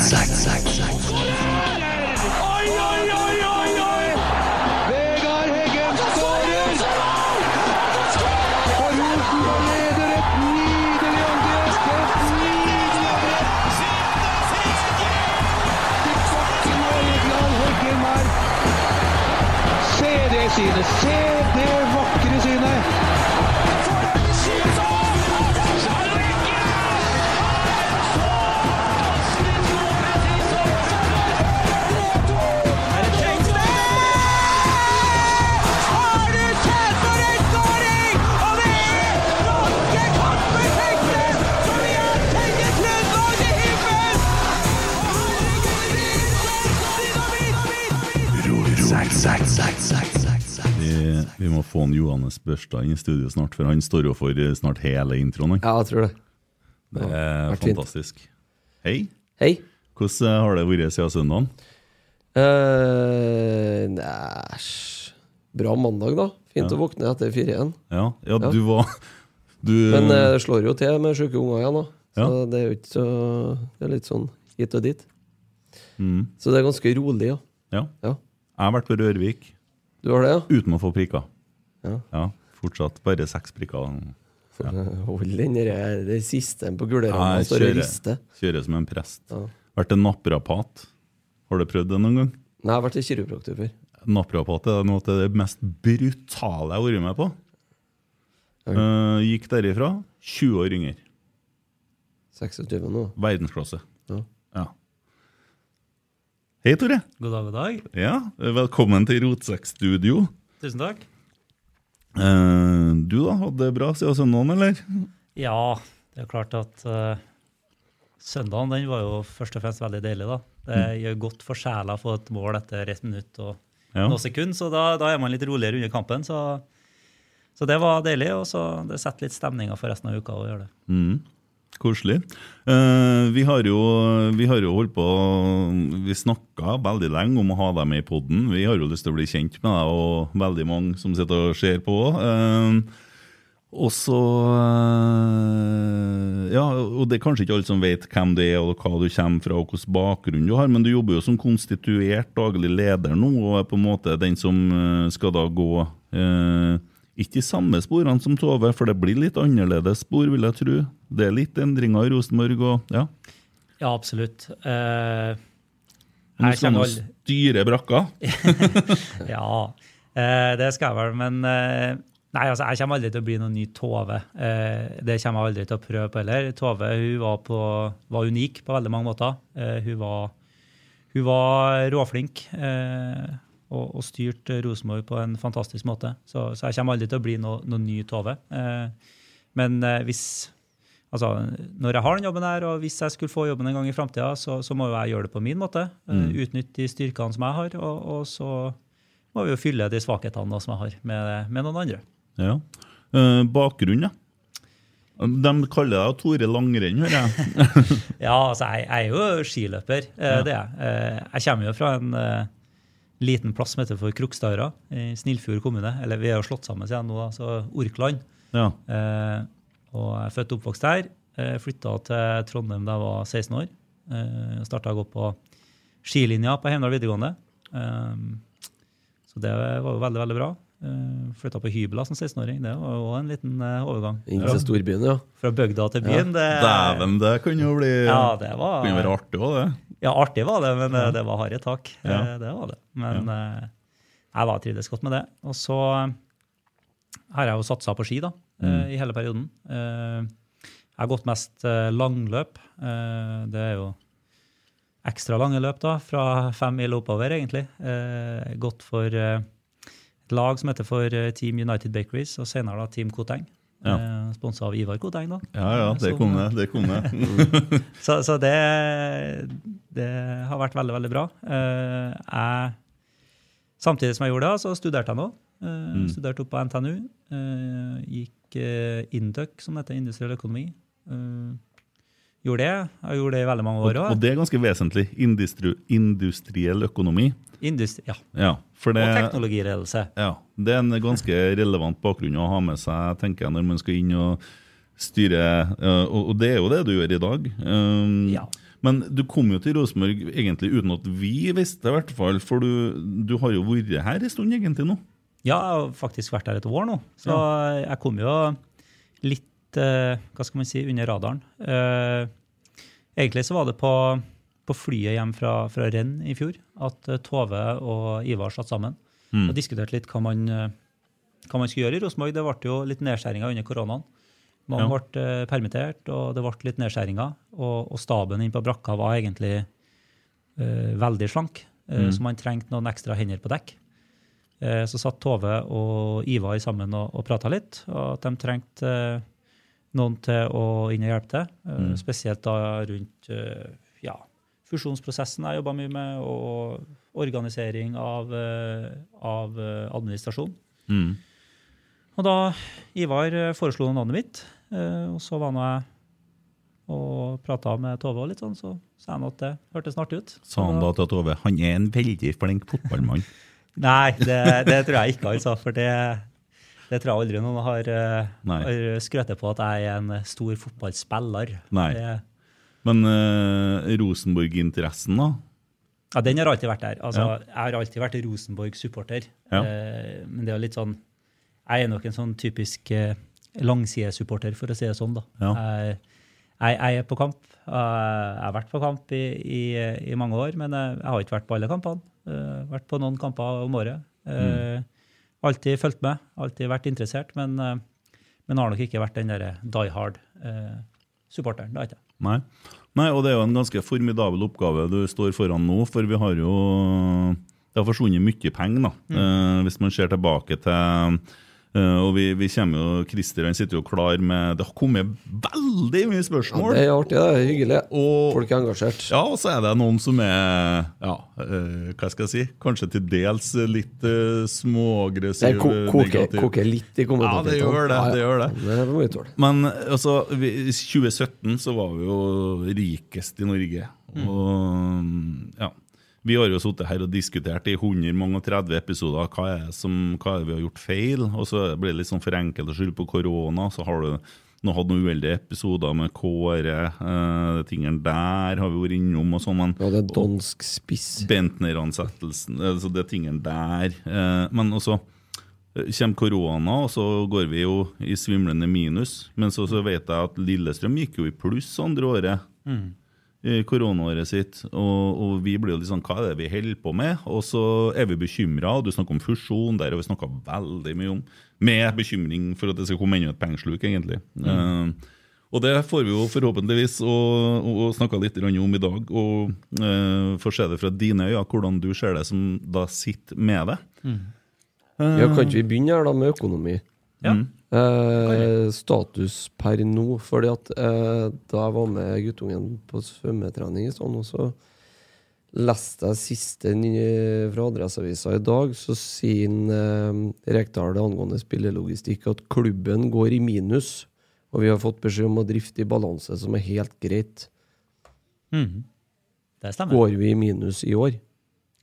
slash people today. Oi, oi, oi, oi, oi! Vegard Heggen skårer! Og Rosenborg leder et nydelig angrep! Et nydelig angrep! Til bakken og Vegard Heggen her. Se det synet! Se Vi, vi må få en Johannes Børstad inn i studio snart, for han står jo for eh, snart hele introen. Ja, jeg tror det. Det er fint. fantastisk. Hei. Hei. Hvordan eh, har det vært siden søndagen? Uh, Næsj Bra mandag, da. Fint Ja. å våkne etter fire igjen. Ja, ja, Ja. du var du, Men eh, det slår jo til med syke unger igjen, da. Så Ja. det er jo ikke så Det er litt sånn hit og dit. mm, Så det er ganske rolig, ja. ja. Jeg har vært på Rørvik Du har det, ja? uten å få prikker. Ja. ja Fortsatt bare seks prikker. Ja. Hold den der- det siste på guleramma Jeg står og rister. kjører som en prest. Ja. Vært en naprapat. Har du prøvd det noen gang? Nei, jeg har vært kiropraktor før. Naprapat er noe av det mest brutale jeg har vært med på. Okay. Uh, gikk derifra 20 år yngre. 26 nå. Verdensklasse. Hei, Tore. God dag, god dag. Ja, Velkommen til Rotsekkstudio. Tusen takk. Eh, du, da? Hadde det bra siden søndagen, eller? Ja, det er klart at uh, søndagen den var jo først og fremst veldig deilig. da. Det gjør godt for sjela å få et mål etter ett minutt og Ja. noen sekunder, så da, da er man litt roligere under kampen. Så, så det var deilig, og så det setter litt stemninga for resten av uka å gjøre det. Mm. Koselig. Uh, vi, har jo, vi har jo holdt på Vi snakka veldig lenge om å ha deg med i poden. Vi har jo lyst til å bli kjent med deg, og veldig mange som sitter og ser på. Uh, og så eh, Ja, og det er kanskje ikke alle som vet hvem det er, og hva du kommer fra, og hvilken bakgrunn du har, men du jobber jo som konstituert daglig leder nå, og er på en måte den som skal da gå eh, ikke de samme sporene som Tove, for det blir litt annerledes spor, vil jeg tro. Det er litt endringer i Rosenborg, og ja. Ja, absolutt. Uh, Nå jeg skal man styre brakka. Ja, uh, det skal jeg vel, men uh, Nei, altså, jeg kommer aldri til å bli noen ny Tove. Uh, det kommer jeg aldri til å prøve på heller. Tove hun var, på, var unik på veldig mange måter. Hun, var, hun var råflink eh, og, og styrt Rosenborg på en fantastisk måte. Så, så jeg kommer aldri til å bli noe, noe ny Tove. Eh, men eh, hvis Altså, når jeg har den jobben her, og hvis jeg skulle få jobben en gang i framtida, så, så må jo jeg gjøre det på min måte. eh, Mm. Utnytte de styrkene som jeg har, og, og så må vi jo fylle de svakhetene som jeg har, med, med noen andre. Ja. Eh, bakgrunn, ja. De kaller deg Tore Langrenn, hører jeg. Ja, altså, jeg, jeg er jo skiløper, eh, Ja. det er jeg. Eh, jeg kommer jo fra en eh, liten plass som heter for Krokstadøra i Snillfjord kommune. Eller vi er jo slått sammen siden nå, altså så Orkland. Ja. Eh, Og jeg er født og oppvokst der. Jeg Flytta til Trondheim da jeg var 16 år. Eh, Starta å gå på skilinja på Heimdal videregående. Eh, så det var jo veldig, veldig bra. Uh, Flytta på hybla som 16-åring. Det var jo en liten eh, overgang. Inn til storbyen, ja. Fra bygda til byen. Det, Dæven, det kunne jo bli ja, det var, kunne være artig òg, det. Ja, artig var det, men eh, det var harde tak. Ja. Eh, Det var det. Men ja. jeg var trivdes godt med det. Og så eh, har jeg jo satsa på ski da, mm. i hele perioden. Eh, Jeg har gått mest eh, langløp. Eh, Det er jo ekstra lange løp, da, fra fem mil oppover, egentlig. Eh, Gått for eh, et lag som heter for eh, Team United Bakeries, og senere da Team Koteng. Ja. Eh, Sponsa av Ivar Koteng, da. Ja, ja, det Som- kom jeg. det, kom jeg. Så, så det, det har vært veldig, veldig bra. Eh, jeg, samtidig som jeg gjorde det, så studerte jeg nå. Eh, Studerte opp på NTNU. Eh, gikk uh, Induc, som heter, industriell økonomi. Eh, gjorde det. Jeg gjorde det i veldig mange år òg. og det er ganske vesentlig. Industri, industriell økonomi. Industri, ja. Ja, for det, Og teknologiledelse. ja, det er en ganske relevant bakgrunn å ha med seg tenker jeg, når man skal inn og styre. eh, Og, det er jo det du gjør i dag. Um, Ja. Men du kom jo til Rosenborg egentlig uten at vi visste det, i hvert fall. For du, du har jo vært her en stund egentlig nå. Ja, jeg har faktisk vært her et år nå. Så jeg kom jo litt eh, hva skal man si, under radaren. Egentlig så var det på, på flyet hjem fra, fra renn i fjor at eh, Tove og Ivar satt sammen og diskuterte litt hva man, eh, hva man skulle gjøre i Rosenborg. Det ble jo litt nedskjæringer under koronaen. Mange Ja. ble eh, permittert, og det ble litt nedskjæringer. Og, og staben inne på brakka var egentlig uh, veldig slank, eh, så man trengte noen ekstra hender på dekk. Uh, Så satt Tove og Ivar sammen og, og prata litt, og at de trengte noen til å inn og hjelpe til. Mm. Spesielt da rundt eh, ja, fusjonsprosessen jeg jobba mye med, og organisering av, eh, av eh, administrasjon. Mm. Og da Ivar eh, foreslo navnet mitt, eh, og så var nå jeg og prata med Tove og litt sånn, så sa han at det hørtes artig ut. Sa han da til Tove han er en veldig flink fotballmann. Nei, det, det tror jeg ikke, altså. For det, det tror jeg aldri noen har, eh, har skrøtet på at jeg er en stor fotballspiller. Nei. Det, Men uh, Rosenborg-interessen, da? ja, den har alltid vært der. Altså, Ja. Jeg har alltid vært Rosenborg-supporter. Ja. Eh, men det er litt sånn Jeg er nok en sånn typisk langsidesupporter, for å si det sånn. da. Ja. Jeg, jeg, jeg er på kamp. Jeg har vært på kamp i, i, i mange år, men jeg har ikke vært på alle kampene. Vært på noen kamper om året. Eh, Alltid fulgt med, alltid vært interessert, men, eh, men har nok ikke vært den der die hard-supporteren. det har ikke. Nei. Nei, og det er jo en ganske formidabel oppgave du står foran nå, for vi har jo Det har forsvunnet mye penger, da. Eh, hvis man ser tilbake til eh, og vi, vi kommer jo, Christer han sitter jo klar med Det har kommet veldig mye spørsmål. ja. Det er artig, det er hyggelig. Og- Folk er engasjert. Ja, og så er det noen som er ja, uh, hva skal jeg si, kanskje til dels litt uh, småaggressive. småaggressiv. ko koker, negativ. koker litt i Ja, det gjør det, det gjør det. Det må vi. Men altså, vi, i 2017 så var vi jo rikest i Norge. Og ja, vi har jo sittet her og diskutert i 130 episoder hva er, som, hva er det vi har gjort feil. Og så blir det litt sånn for enkelt å skylde på korona. Så har du nå hatt noen uheldige episoder med Kåre. Eh, tingene der har vi vært innom og sånn. Men Ja, det er dansk spiss. Bentner-ansettelsen, altså det tingene der. Uh, men også eh, kommer korona, og så går vi jo i svimlende minus. Men så, så vet jeg at Lillestrøm gikk jo i pluss andre året. I koronaåret sitt. Og, og vi blir jo litt sånn Hva er det vi holder på med? Og så er vi bekymra. Du snakker om fusjon, der har vi snakka veldig mye om. Med bekymring for at det skal komme enda et pengesluk, egentlig. Eh, og det får vi jo forhåpentligvis å, å, å snakke litt om i dag. Og uh, få se det fra dine øyne, hvordan du ser det som da sitter med det. Ja, kan ikke vi begynne her da med økonomi? Ja. Eh, status per nå. Fordi at eh, da jeg var med guttungen på svømmetrening sånn, og så leste jeg siste nye fra Adresseavisa i dag, så sier eh, Rekdal det angående spillelogistikk at klubben går i minus. Og vi har fått beskjed om å drifte i balanse, som er helt greit. Mm. Det stemmer. Går vi i minus i år?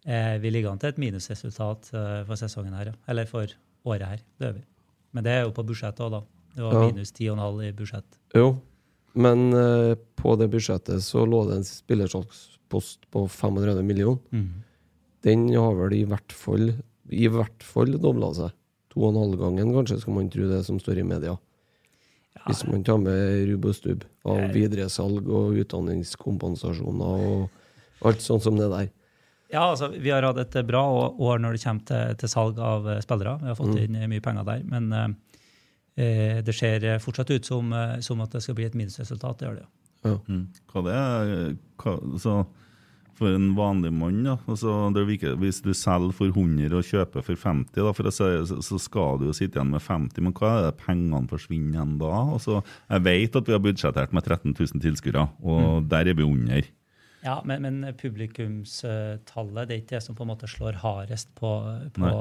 Eh, vi ligger an til et minusresultat eh, for sesongen her, ja. Eller for året her. Det gjør vi. Men det er jo på budsjettet òg, da. Det var Ja. minus 10,5 i budsjett. Jo, men uh, på det budsjettet så lå det en spillersalgspost på 35 millioner. Den har vel i hvert fall i hvert fall dobla seg. To og en halv gangen, kanskje, skal man tro det som står i media. Hvis man tar med rubb og stubb av videresalg og utdanningskompensasjoner og alt sånt som det der. Ja, altså, Vi har hatt et bra år når det kommer til, til salg av eh, spillere. Vi har fått Mm. inn eh, mye penger der. Men eh, eh, det ser fortsatt ut som, som at det skal bli et minusresultat. Det gjør det. ja. Mm. Hva det er hva, så For en vanlig mann, da. Altså, det virker, hvis du selger for 100 og kjøper for 50, da, for å si, så, skal du jo sitte igjen med 50. Men hva er det pengene forsvinner igjen da? Altså, jeg vet at vi har budsjettert med 13 000 tilskuere, og der er vi under. Ja, men, men publikumstallet det er ikke det som på en måte slår hardest på, på,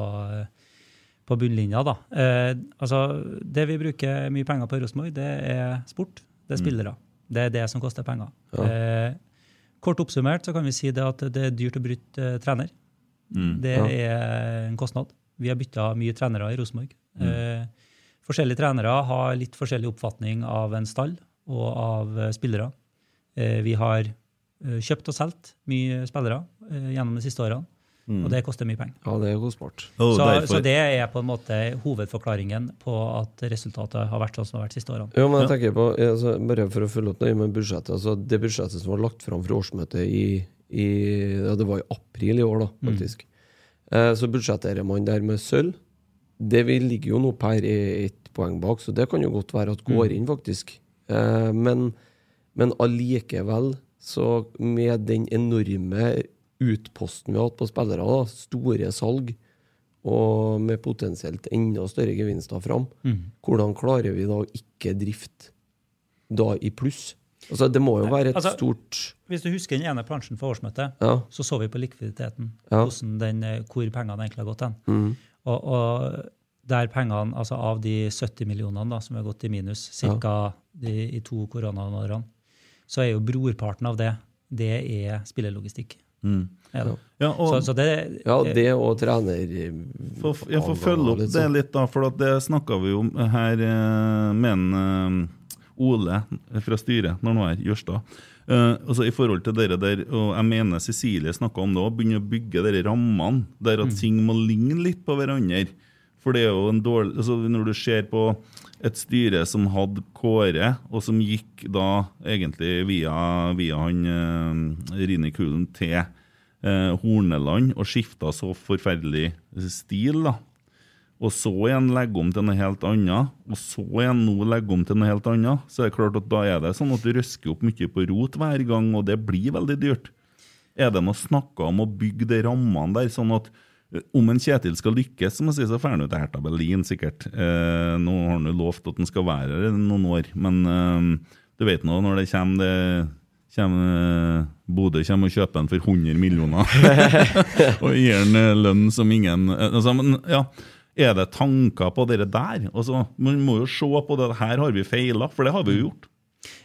på bunnlinja. da. Eh, altså, Det vi bruker mye penger på i Rosenborg, det er sport. Det er spillere. Det er det som koster penger. Eh, kort oppsummert så kan vi si det at det er dyrt å bryte eh, trener. Det Ja. er en kostnad. Vi har bytta mye trenere i Rosenborg. Eh, forskjellige trenere har litt forskjellig oppfatning av en stall og av eh, spillere. Eh, vi har kjøpt og solgt mye spillere eh, gjennom de siste årene, og det koster mye penger. Ja, det er god sport. Oh, Så, derfor- så det er på en måte hovedforklaringen på at resultatet har vært sånn som det har vært de siste årene. Jo, men jeg tenker på, altså, Bare for å følge opp det med budsjettet. altså Det budsjettet som var lagt fram for årsmøtet i, i ja, Det var i april i år, da, faktisk. Eh, så budsjetterer man der med sølv. Det vi ligger jo nå per ett poeng bak, så det kan jo godt være at går inn, faktisk. Eh, men, men allikevel, så med den enorme utposten vi har hatt på spillere, da, store salg, og med potensielt enda større gevinster fram, hvordan klarer vi da å ikke drifte da i pluss? Altså, det må jo være et Altså- stort Hvis du husker den ene plansjen for årsmøtet, Ja. så så vi på likviditeten. Ja. Den, eh, hvor pengene egentlig har gått hen. Mm. Og, og der pengene, altså av de 70 millionene da, som har gått i minus ca. i to koronaårene, så er jo brorparten av det det er spillelogistikk. Mm. Ja. Ja, og, Så, så det, Ja, det og trener For, jeg får følge opp avganger, det liksom. litt, da, for det snakka vi om her eh, med en, eh, Ole fra styret, når han var her, Jørstad. Uh, altså I forhold til dere der, og jeg mener Cecilie snakka om det òg, begynne å bygge de rammene der at ting må ligne litt på hverandre. For det er jo en dårlig altså Når du ser på et styre som hadde Kåre, og som gikk da egentlig via, via han eh, Rini Kulen til eh, Horneland og skifta så forferdelig stil, da. Og så igjen legge om til noe helt annet, og så igjen nå legge om til noe helt annet, så er det klart at da er det sånn at du røsker opp mye på rot hver gang, og det blir veldig dyrt. Er det noe snakka om å bygge de rammene der, sånn at om en Kjetil skal lykkes, så må si, så drar han jo til Hertha Berlin, sikkert. Eh, nå har han jo lovt at han skal være her i noen år, men eh, du vet nå når det kommer det kommer, eh, Bodø kommer og kjøper den for 100 millioner og gir den eh, lønn som ingen eh, altså, men, ja, Er det tanker på det der? Altså, man må jo se på det. Her har vi feila, for det har vi jo gjort.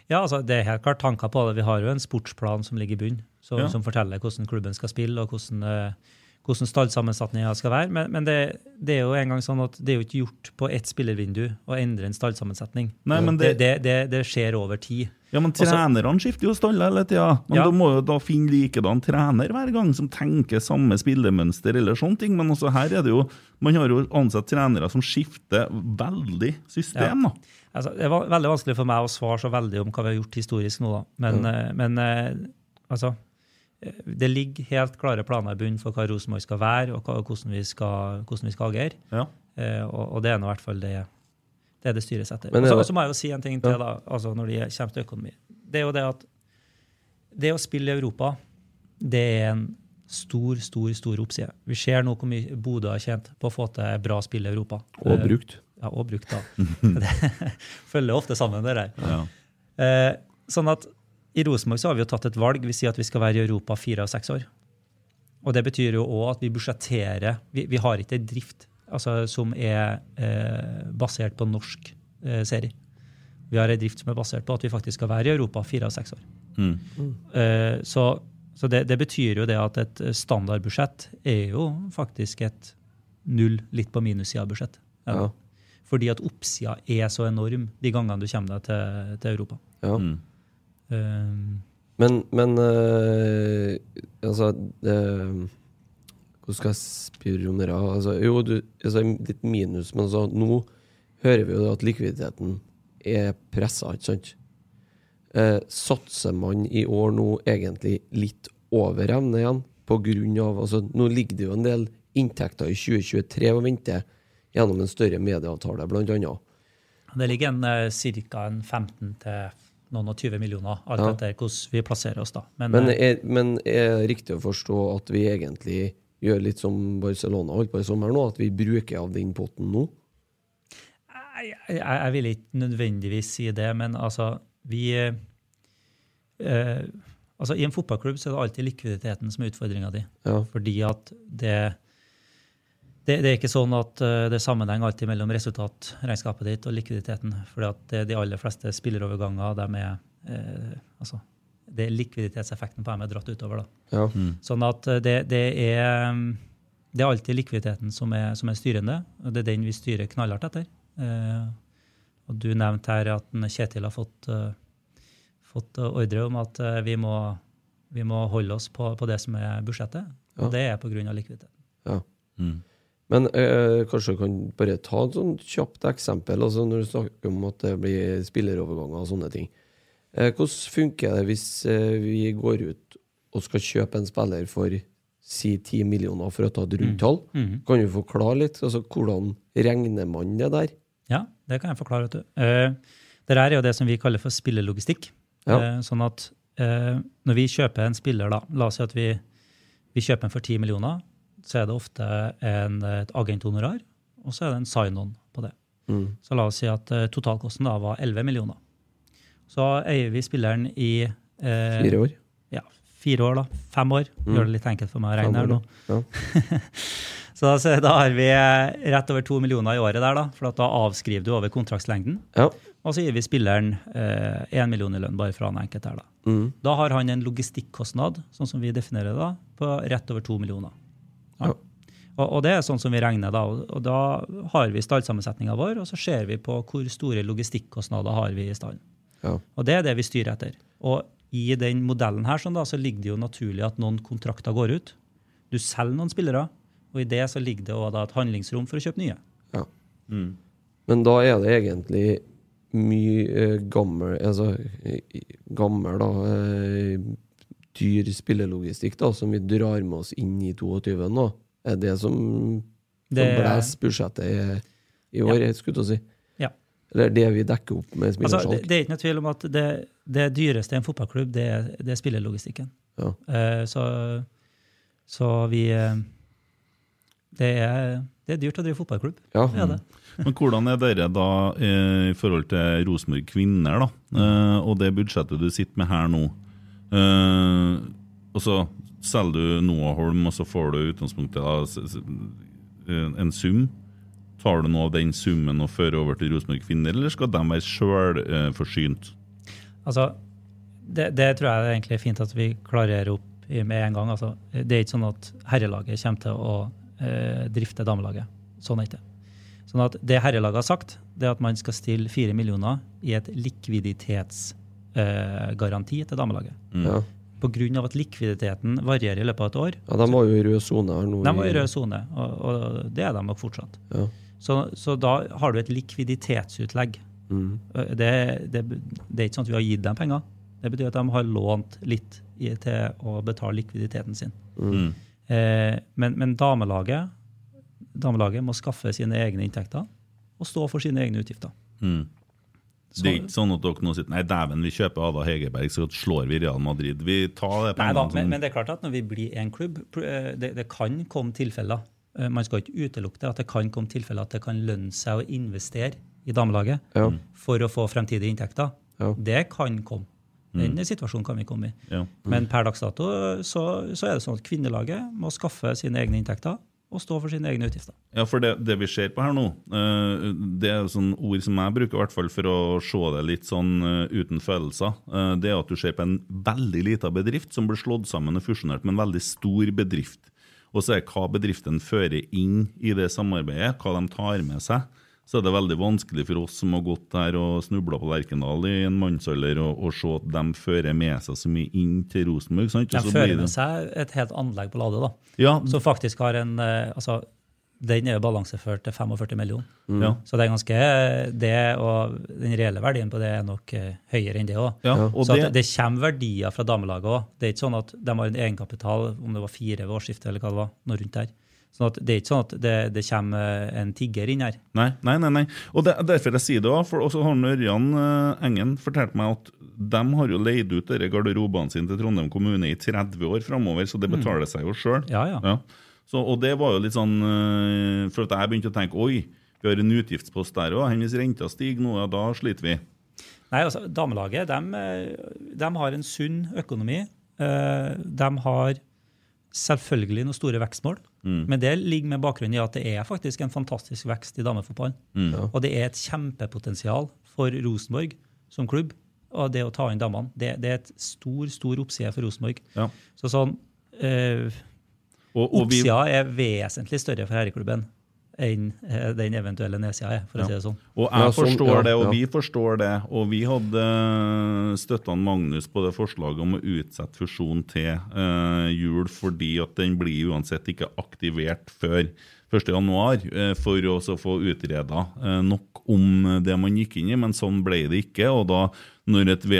Ja, altså, det er helt klart tanker på det. Vi har jo en sportsplan som ligger i bunn, som, Ja. som forteller hvordan klubben skal spille, og hvordan, hvordan stallsammensetninga skal være. Men, men det, det er jo en gang sånn at det er jo ikke gjort på ett spillervindu å endre en stallsammensetning. Nei, men det, det- det, skjer over tid. Ja, men Også- Trenerne skifter jo staller hele tida. Men Ja. da må jo da finne likedan trener hver gang, som tenker samme spillemønster eller sånne ting. Men også her er det jo Man har jo ansatt trenere som skifter veldig system, da. Altså, det var veldig vanskelig for meg å svare så veldig om hva vi har gjort historisk nå, da. Men, mm. men eh, altså eh, Det ligger helt klare planer i bunnen for hva Rosenborg skal være, og hvordan, vi skal, hvordan vi skal agere. Ja. Eh, og, og det er nå i hvert fall det det, det styres etter. Og så må jeg jo si en ting til da, altså når det kommer til økonomi. Det er jo det at det å spille i Europa, det er en stor, stor stor oppside. Vi ser nå hvor mye Bodø har tjent på å få til bra spill i Europa. Og Eh, brukt. Ja, og brukt, da. det følger ofte sammen, det der. Ja. Eh, sånn at i Rosenborg så har vi jo tatt et valg. Vi sier at vi skal være i Europa fire av seks år. Og det betyr jo òg at vi budsjetterer vi, vi har ikke en drift altså, som er eh, basert på norsk eh, serie. Vi har en drift som er basert på at vi faktisk skal være i Europa fire av seks år. Mm. Eh, så så det, det betyr jo det at et standardbudsjett er jo faktisk et null, litt på minussida-budsjett. Ja. Ja. Fordi at oppsida er så enorm de gangene du kommer deg til, til Europa. Ja. Mm. Um, Men, men øh, altså øh, Hvordan skal jeg spørre om det? Altså, jo, du, altså, litt minus, men altså, nå hører vi jo at likviditeten er pressa, ikke sant? Eh, satser man i år nå egentlig litt over evne igjen? På grunn av, altså, nå ligger det jo en del inntekter i 2023 og venter gjennom en større medieavtale, annet. det ligger eh, ca. en 15 til noen og 20 millioner, alt Ja. etter hvordan vi plasserer oss. da. Men, Men eh, er, men er det riktig å forstå at vi egentlig gjør litt som Barcelona holdt på i sommer nå, at vi bruker av den potten nå? jeg, jeg, jeg vil ikke nødvendigvis si det, men altså vi eh, eh, altså I en fotballklubb så er det alltid likviditeten som er utfordringa di. Ja. Fordi at det, det, det er ikke sånn at eh, det er sammenheng alltid mellom resultatregnskapet ditt og likviditeten. fordi at det, de aller fleste spilleroverganger de er eh, altså, det er likviditetseffekten på dem er dratt utover. da. Ja. Sånn at eh, det, det, er, det er alltid likviditeten som er, som er styrende, og det er den vi styrer knallhardt etter. Eh, og du nevnte her at Kjetil har fått, uh, fått ordre om at uh, vi, må, vi må holde oss på, på det som er budsjettet, og Ja. det er pga. likviditeten. ja. Mm. Men eh, kanskje du kan bare ta et sånt kjapt eksempel, altså når du snakker om at det blir spilleroverganger og sånne ting. Eh, hvordan funker det hvis eh, vi går ut og skal kjøpe en spiller for si 10 millioner for å ta et rundtall? Mhm. Kan du forklare litt? Altså, hvordan regner man det der? Ja, det kan jeg forklare. vet du. Eh, det er jo det som vi kaller for spillelogistikk. Ja. Eh, sånn at eh, når vi kjøper en spiller, da, la oss si at vi, vi kjøper en for 10 millioner, så er det ofte en, et agenthonorar, og så er det en sign-on på det. Mm. Så la oss si at uh, totalkosten da var 11 millioner. Så eier vi spilleren i eh, Fire år? Ja, fire år, da. Fem år. Mm. Gjør det litt enkelt for meg å regne her nå. ja. Så, så da har vi eh, rett over to millioner i året der, da, for at da avskriver du over kontraktslengden. Ja. Og så gir vi spilleren én million i lønn, bare for han enkelt her. Da. Mm. da har han en logistikkostnad, sånn som vi definerer det, da, på rett over to millioner. Ja. Og, og det er sånn som vi regner, da. Og, da har vi stallsammensetninga vår, og så ser vi på hvor store logistikkostnader har vi i stallen. Ja. Og det er det vi styrer etter. Og i den modellen her sånn da, så ligger det jo naturlig at noen kontrakter går ut. Du selger noen spillere, og i det så ligger det også da et handlingsrom for å kjøpe nye. Ja. Mm. Men da er det egentlig mye eh, gammel Altså gammel, da. Eh, dyr spillelogistikk da, som vi drar med oss inn i 22 nå. Er det som, som Det- blåser budsjettet i, i år, jeg skulle til å si? Ja. Eller det vi dekker opp med Altså, det, det er ikke noe tvil om at det, det dyreste i en fotballklubb, det, det er spillelogistikken. Ja. Uh, så, så vi uh, det er, det er dyrt å drive fotballklubb. Ja. Det er det. Men hvordan er dere da eh, i forhold til Rosenborg kvinner, da, uh, og det budsjettet du sitter med her nå? Eh, og så selger du Noah Holm, og så får du utgangspunktet da, en sum. Tar du noe av den summen og fører over til Rosenborg kvinner, eller skal de være sjølforsynt? Altså, det, det tror jeg er egentlig fint at vi klarerer opp med en gang. Altså, det er ikke sånn at herrelaget kommer til å eh, drifte damelaget. Sånn er det ikke. Sånn at det herrelaget har sagt, det er at man skal stille fire millioner i et likviditetsgaranti eh, garanti til damelaget. Ja. På grunn av at likviditeten varierer i løpet av et år. ja, de var jo i rød sone her nå. De var i i- rød sone, og, og det er de nok fortsatt. Ja. Så, så da har du et likviditetsutlegg. Mm. Det, det, det er ikke sånn at vi har gitt dem penger. Det betyr at de har lånt litt i, til å betale likviditeten sin. Mm. Eh, men, men damelaget, damelaget må skaffe sine egne inntekter og stå for sine egne utgifter. Mm. Det er ikke sånn at dere nå sitter Nei, dæven, vi kjøper Ada Hegerberg, så slår vi Real Madrid. Vi tar det Nei da, men, men det er klart at når vi blir en klubb, eh, det, det kan komme tilfeller. Eh, Man skal ikke utelukke det, at det kan komme tilfeller at det kan lønne seg å investere i damelaget Ja. for å få fremtidige inntekter. Ja. Det kan komme. Den situasjonen kan vi komme i. ja. Men per dags dato så, så er det sånn at kvinnelaget må skaffe sine egne inntekter og stå for sine egne utgifter. Ja, for det, det vi ser på her nå, eh, det er sånn ord som jeg bruker hvert fall for å se det litt sånn eh, uten følelser. Eh, det er at du ser på en veldig liten bedrift som blir slått sammen og fusjonert med en veldig stor bedrift. Og så er hva bedriften fører inn i det samarbeidet, hva de tar med seg, så er det veldig vanskelig for oss som har gått der og snubla på Lerkendal i en mannsalder, å se at de fører med seg så mye inn til Rosenborg. sant? De Og så blir fører med seg et helt anlegg på Lade, da. Ja, Som faktisk har en eh, altså, Den er jo balanseført til 45 millioner. ja, Så det er ganske det, og den reelle verdien på det er nok eh, høyere enn det òg. ja, Så det, at det kommer verdier fra damelaget òg. Det er ikke sånn at de har en egenkapital om det var fire ved årsskiftet, eller hva det var, noe rundt der. Sånn at det er ikke sånn at det, det kommer eh, en tigger inn her. Nei, nei, nei. nei. Og det, derfor jeg sier det også, for også har Ørjan eh, Engen fortalt meg at de har jo leid ut dere garderobene sine til Trondheim kommune i 30 år framover, så det betaler seg jo sjøl. Ja, ja. Ja. Så, og det var jo litt sånn eh, For at jeg begynte å tenke oi, vi har en utgiftspost der òg. Hvis renta stiger nå, ja, da sliter vi. Nei, altså, Damelaget de, de har en sunn økonomi. De har selvfølgelig noen store vekstmål, men det ligger med bakgrunn i at det er faktisk en fantastisk vekst i damefotballen. Og det er et kjempepotensial for Rosenborg som klubb. Og det å ta inn damene, det, det er et stor stor oppside for Rosenborg. Ja. Så sånn, øh, Og, og vi, Oppsida er vesentlig større for herreklubben enn eh, den eventuelle nedsida er, for å si det sånn. Og jeg forstår ja, det, og ja. vi forstår det. Og vi hadde støtta Magnus på det forslaget om å utsette fusjonen til uh, jul, fordi at den blir uansett ikke aktivert før 1.1, uh, for å få utreda uh, nok om det man gikk inn i, men sånn ble det ikke. Og da, når et, ve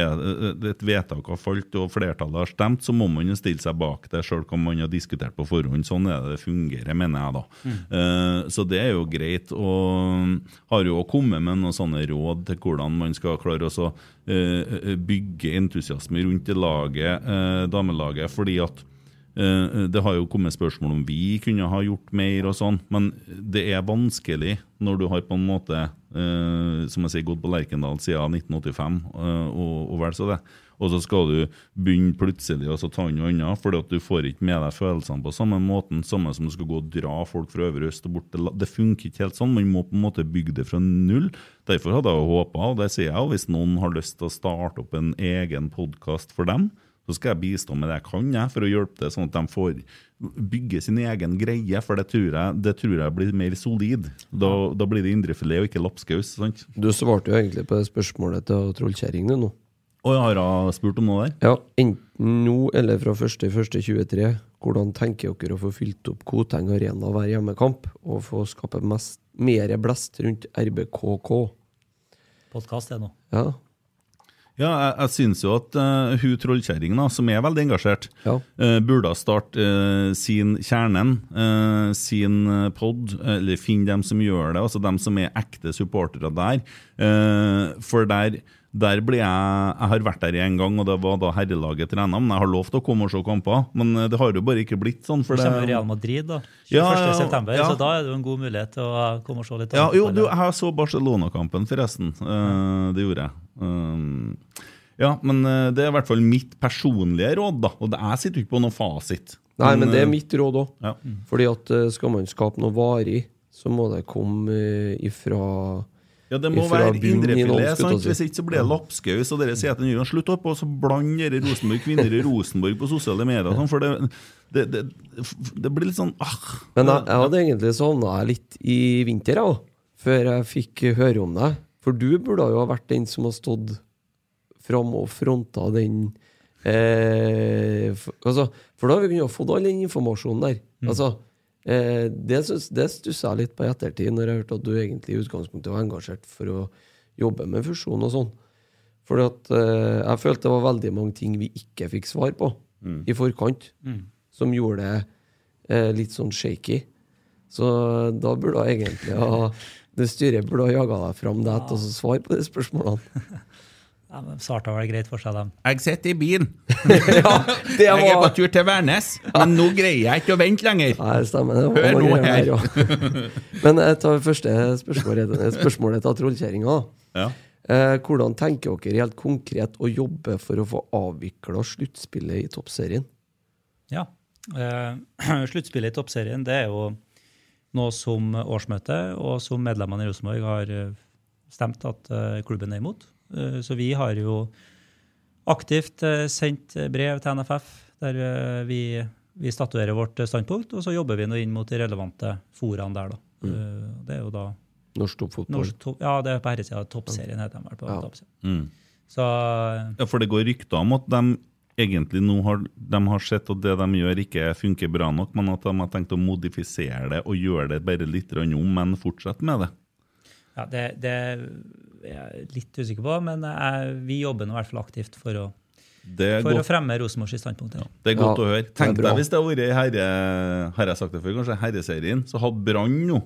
et vedtak har falt og flertallet har stemt, så må man jo stille seg bak det, sjøl om man har diskutert på forhånd. Sånn er det det fungerer, mener jeg da. Eh, så det er jo greit. Og har jo kommet med noen sånne råd til hvordan man skal klare å eh, bygge entusiasme rundt det laget, uh, damelaget. fordi at Det har jo kommet spørsmål om vi kunne ha gjort mer og sånn, men det er vanskelig når du har på en måte, eh, som jeg sier, gått på Lerkendal siden 1985, eh, og, og vel så det. Og så skal du begynne plutselig så ta inn noe annet, fordi at du får ikke med deg følelsene på samme måten. Samme som du skal gå og dra folk fra Øvre Øst og bort Det funker ikke helt sånn. Man må på en måte bygge det fra null. Derfor hadde jeg håpa, og det sier jeg jo, hvis noen har lyst til å starte opp en egen podkast for dem, så skal jeg bistå med det jeg kan jeg, for å hjelpe til, sånn at de får bygge sin egen greie. For det tror jeg, det tror jeg blir mer solid. Da, da blir det indrefilet og ikke lapskaus. sant? Du svarte jo egentlig på det spørsmålet til Trollkjerring nå. Og jeg har hun spurt om noe der? Ja, enten nå eller fra 1.1.23. Hvordan tenker dere å få fylt opp Koteng Arena hver hjemmekamp, og få skape mest, mer blest rundt RBKK? Podkast er nå. Ja, Ja, jeg, jeg syns jo at uh, hun trollkjerringa, som er veldig engasjert, Ja. uh, burde starte uh, sin Kjernen, uh, sin pod, eller finne dem som gjør det, altså dem som er ekte supportere der. For der, der blir jeg Jeg har vært der en gang, og det var da herrelaget trena, men jeg har lov til å komme og se kamper. Men eh, det har jo bare ikke blitt sånn. For det, kommer Real Madrid da, 21. Ja, ja, september, ja. så da er det jo en god mulighet til å komme og se litt. Ja, jo, du, jeg så Barcelona-kampen, forresten. Uh, det gjorde jeg. Uh, ja, men det er i hvert fall mitt personlige råd, da. Og jeg sitter jo ikke på noen fasit. Nei, men det er mitt råd òg. ja. Fordi at skal man skape noe varig, så må det komme ifra Ja, det må være indrefilet. sant? Hvis ikke så blir det lapskaus. Og dere sier at den gjør Slutt opp og så bland dere Rosenborg kvinner i Rosenborg på sosiale medier. Sånn, for det, det, det, det blir litt sånn ah, Men jeg, jeg hadde egentlig sovna litt i vinter, jeg òg, før jeg fikk høre om deg. For du burde jo ha vært den som har stått fram og fronta den eh, for, altså, for da har vi kunnet få all den informasjonen der. Altså, eh, det det stusser jeg litt på i ettertid, når jeg hørte at du egentlig i utgangspunktet var engasjert for å jobbe med fusjon og sånn. For eh, jeg følte det var veldig mange ting vi ikke fikk svar på i forkant, som gjorde det eh, litt sånn shaky. Så da burde jeg egentlig ha det styret burde ha jaga deg fram det og så svar på de spørsmålene. Ja, men Svarte vel greit for seg, dem. Jeg sitter i bilen. ja, det Jeg er på tur til Værnes, men nå greier jeg ikke å vente lenger. Nei, stemmer det. var Hør nå her. ja. Men jeg tar første spørsmålet, spørsmålet til trollkjerringa. Ja. Eh, hvordan tenker dere helt konkret å jobbe for å få avvikla sluttspillet i toppserien? Ja. Eh, Sluttspillet i toppserien det er jo noe som årsmøtet og som medlemmene i Rosenborg har eh, stemt at eh, klubben er imot. Eh, Så vi har jo aktivt eh, sendt brev til NFF der eh, vi, vi statuerer vårt standpunkt, og så jobber vi nå inn mot de relevante foraene der. da. Mm. Det er jo da Norsk toppfotball. To, ja, det er på herresida. Toppserien heter de vel. på Ja. toppserien. Mm. Så Ja, For det går rykter om at de egentlig nå har, de har sett at det de gjør ikke funker bra nok, men at de har tenkt å modifisere det og gjøre det bare litt grann om, men fortsette med det. ja, det, det er litt usikker på, men jeg, vi jobber nå i hvert fall aktivt for å, Det for å fremme Rosenborgs standpunkt. Ja. det er godt Ja, å høre. Tenk deg hvis det hadde vært i herre, har jeg sagt det før, kanskje herreserien, så hadde Brann nå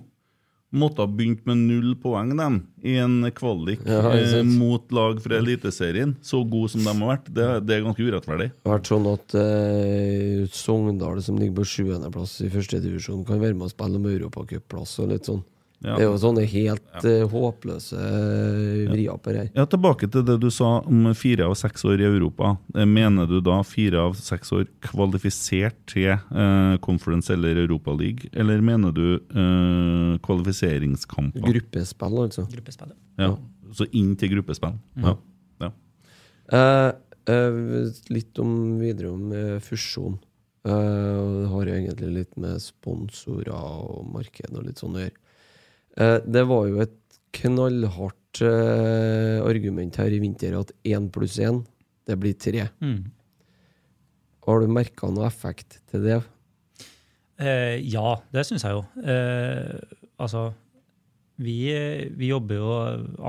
måtte ha begynt med null poeng dem, i en kvalik Ja, eh, mot lag fra Eliteserien. Så gode som de har vært. Det, det er ganske urettferdig. Det har vært sånn at eh, Sogndal, som ligger på sjuendeplass i første divisjon, kan være med å spille om europacupplass og litt sånn. Ja. Det er jo sånne helt ja. håpløse eh, vrier på det her. Ja, Tilbake til det du sa om fire av seks år i Europa. Eh, Mener du da fire av seks år kvalifisert til eh, Conference eller Europa League, eller mener du eh, kvalifiseringskamper? Gruppespill, altså. Gruppespill, Ja, så inn til gruppespill. Ja. Ja. Eh, eh, litt om videre om eh, fusjon. Uh, det har jo egentlig litt med sponsorer og marked og litt sånn å gjøre. Eh, det var jo et knallhardt eh, argument her i vinter at én pluss én, det blir tre. Mm. Har du merka noe effekt til det? Eh, ja, det syns jeg jo. Eh, altså, vi, vi jobber jo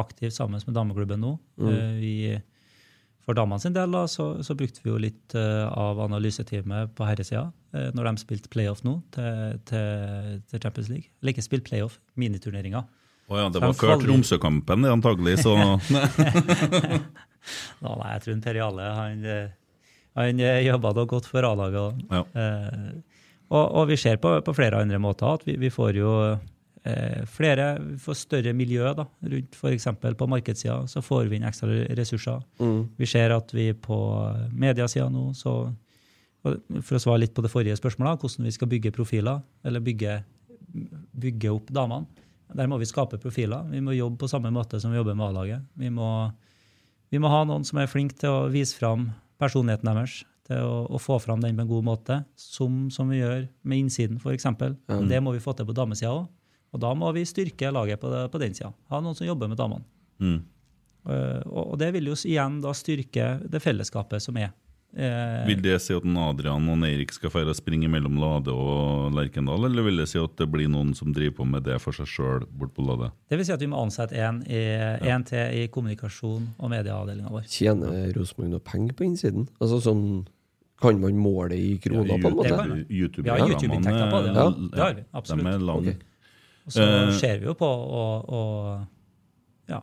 aktivt sammen med dameklubben nå. Mm. Eh, vi, for damene sin del da, så, så brukte vi jo litt uh, av analyseteamet på herresida uh, når de spilte playoff nå til, til, til Champions League. Eller ikke spilt playoff, miniturneringer. Å ja, det var før Tromsø-kampen, antagelig, så Da, nei, jeg tror Per Jale han, eh, han eh, jobba da godt for A-laget. òg. ja. Uh, og, og vi ser på, på flere andre måter at vi, vi får jo eh, flere, vi får større miljø da, rundt f.eks. på markedssida. Så får vi inn ekstra ressurser. Vi ser at vi på mediasida nå, så For å svare litt på det forrige spørsmålet, hvordan vi skal bygge profiler, eller bygge, bygge opp damene. Der må vi skape profiler. Vi må jobbe på samme måte som vi jobber med A-laget. Vi må, vi må ha noen som er flink til å vise fram personligheten deres, til å, å få fram den på en god måte, som, som vi gjør med innsiden, f.eks. Det må vi få til på damesida òg. Og da må vi styrke laget på, det, på den sida. Ha noen som jobber med damene. Mm. Uh, og, det vil jo igjen da styrke det fellesskapet som er. Uh, Vil det si at Adrian og Eirik skal feire å springe mellom Lade og Lerkendal, eller vil det si at det blir noen som driver på med det for seg sjøl bort på Lade? Det vil si at vi må ansette en, ja. til i kommunikasjon- og medieavdelinga vår. Tjener Rosenborg noe penger på innsiden? Altså sånn Kan man måle i kroner, på en måte? YouTube Vi har YouTube-inntekter på det, ja. Det har vi, absolutt. De er lang. Ok. Og så Eh, ser vi jo på å å ja,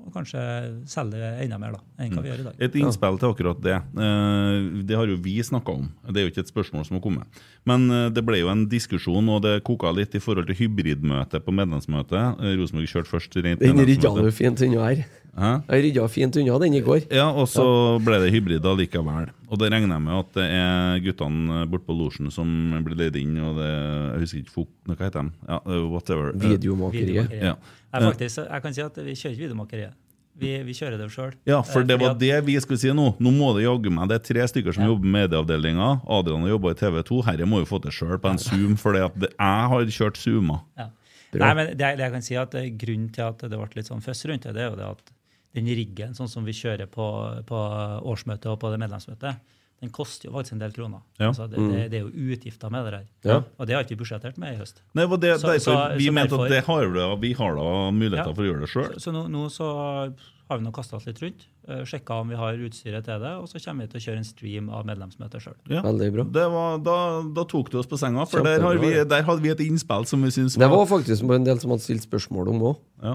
og kanskje selge enda mer da, enn hva vi gjør i dag. Et innspill til akkurat det. Eh, Det har jo vi snakka om. Det er jo ikke et spørsmål som har kommet. Men eh, det ble jo en diskusjon, og det koka litt i forhold til hybridmøte på medlemsmøtet. Rosenborg kjørte først rent Den rydda medlemsmøte. du fint unna her. Hæ? Jeg rydda fint unna den i går. Ja, og så ble det hybrid likevel. Og det regner jeg med at det er guttene borte på losjen som blir leid inn, og det Jeg husker ikke fok... Hva heter de? Ja, eh, whatever. Eh, Videomakeriet. Ja. Jeg, faktisk, jeg kan si at vi kjører ikke videomakeriet. Vi, vi kjører det sjøl. Ja, for det var det vi skulle si nå. Nå må det jaggu meg. Det er tre stykker som jobber med medieavdelinga. Adrian har jobba i TV 2. Herre må jo få til sjøl på en Zoom, for jeg har kjørt Zooma. Ja. Nei, men det, det jeg kan si at eh, Grunnen til at det ble litt sånn føss rundt det, det er jo det at den riggen sånn som vi kjører på, på årsmøtet og på det medlemsmøtet, den koster jo faktisk en del kroner. Ja. Altså, det, det, det er jo utgifter med det der. Ja. Og det har ikke vi budsjettert med i høst. Nei, det Så- derfor så- vi så mente derfor- at det har vi har da muligheter Ja. for å gjøre det sjøl. Så, så nå, nå så har vi nå kasta oss litt rundt, uh, sjekka om vi har utstyret til det, og så kommer vi til å kjøre en stream av medlemsmøtet sjøl. Ja. Veldig bra. Det var, da, da tok du oss på senga, for der, har vi, der hadde vi et innspill som vi syns Det var faktisk en del som hadde stilt spørsmål om òg. ja.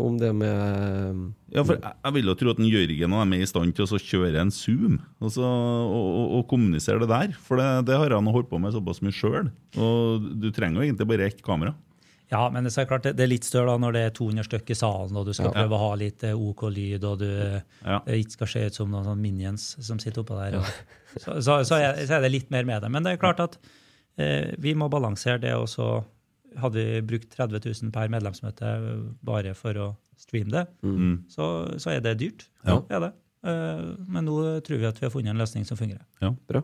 om det med Ja, for jeg, jeg vil jo tro at en Jørgen og dem er i stand til å kjøre en Zoom og, så, og, og, og kommunisere det der. For det, det har han holdt på med såpass mye sjøl. Og du trenger jo egentlig bare ett kamera. Ja, men det er klart det, det er litt større da når det er 200 stykker i salen, og du skal Ja. prøve å ha litt eh, OK lyd, og du Ja. det ikke skal se ut som noen sånn minions som sitter oppå der. Så, så, så, er, så er det litt mer med det. Men det er klart at eh, vi må balansere det, og så hadde vi brukt 30 000 per medlemsmøte bare for å streame det, Mm. så, så er det dyrt. Ja. Det er det. Eh, men nå tror vi at vi har funnet en løsning som fungerer. Ja, Bra.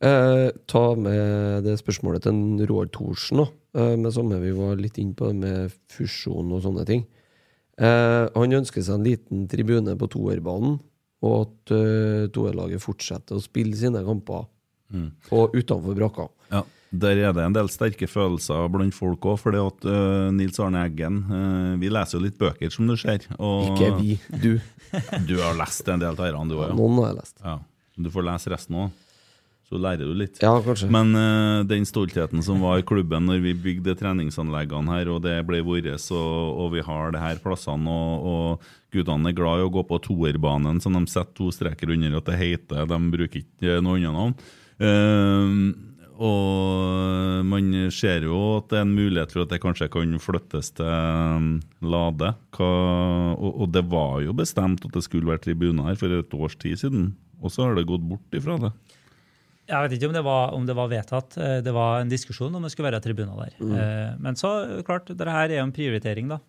Eh, ta med det spørsmålet til en Roar Thorsen. eh, med samme vi var litt inne på med fusjon og sånne ting. Eh, han ønsker seg en liten tribune på toerbanen, og at eh, toerlaget fortsetter å spille sine kamper og utenfor brakka. Ja, Der er det en del sterke følelser blant folk òg, fordi at eh, Nils Arne Eggen uh, Vi leser jo litt bøker, som du ser. Og Ikke vi, du. Du har lest en del av disse, du òg? Noen har jeg lest. Ja. Du får lese resten òg, så lærer du litt. Ja, kanskje. Men uh, den stoltheten som var i klubben når vi bygde treningsanleggene her, og det ble vårt, og, og vi har det her plassene, og, og guttene er glad i å gå på toerbanen, som de setter to streker under at det heter. De bruker ikke noe annet navn. Uh, og man ser jo at det er en mulighet for at det kanskje kan flyttes til Lade. Hva, og, og det var jo bestemt at det skulle være tribuner her for et års tid siden, og så har det gått bort ifra det. Jeg vet ikke om det, var, om det var vedtatt. Eh, Det var en diskusjon om det skulle være tribuner der. Mm. Eh, Men så, klart, det her er jo en prioritering, da.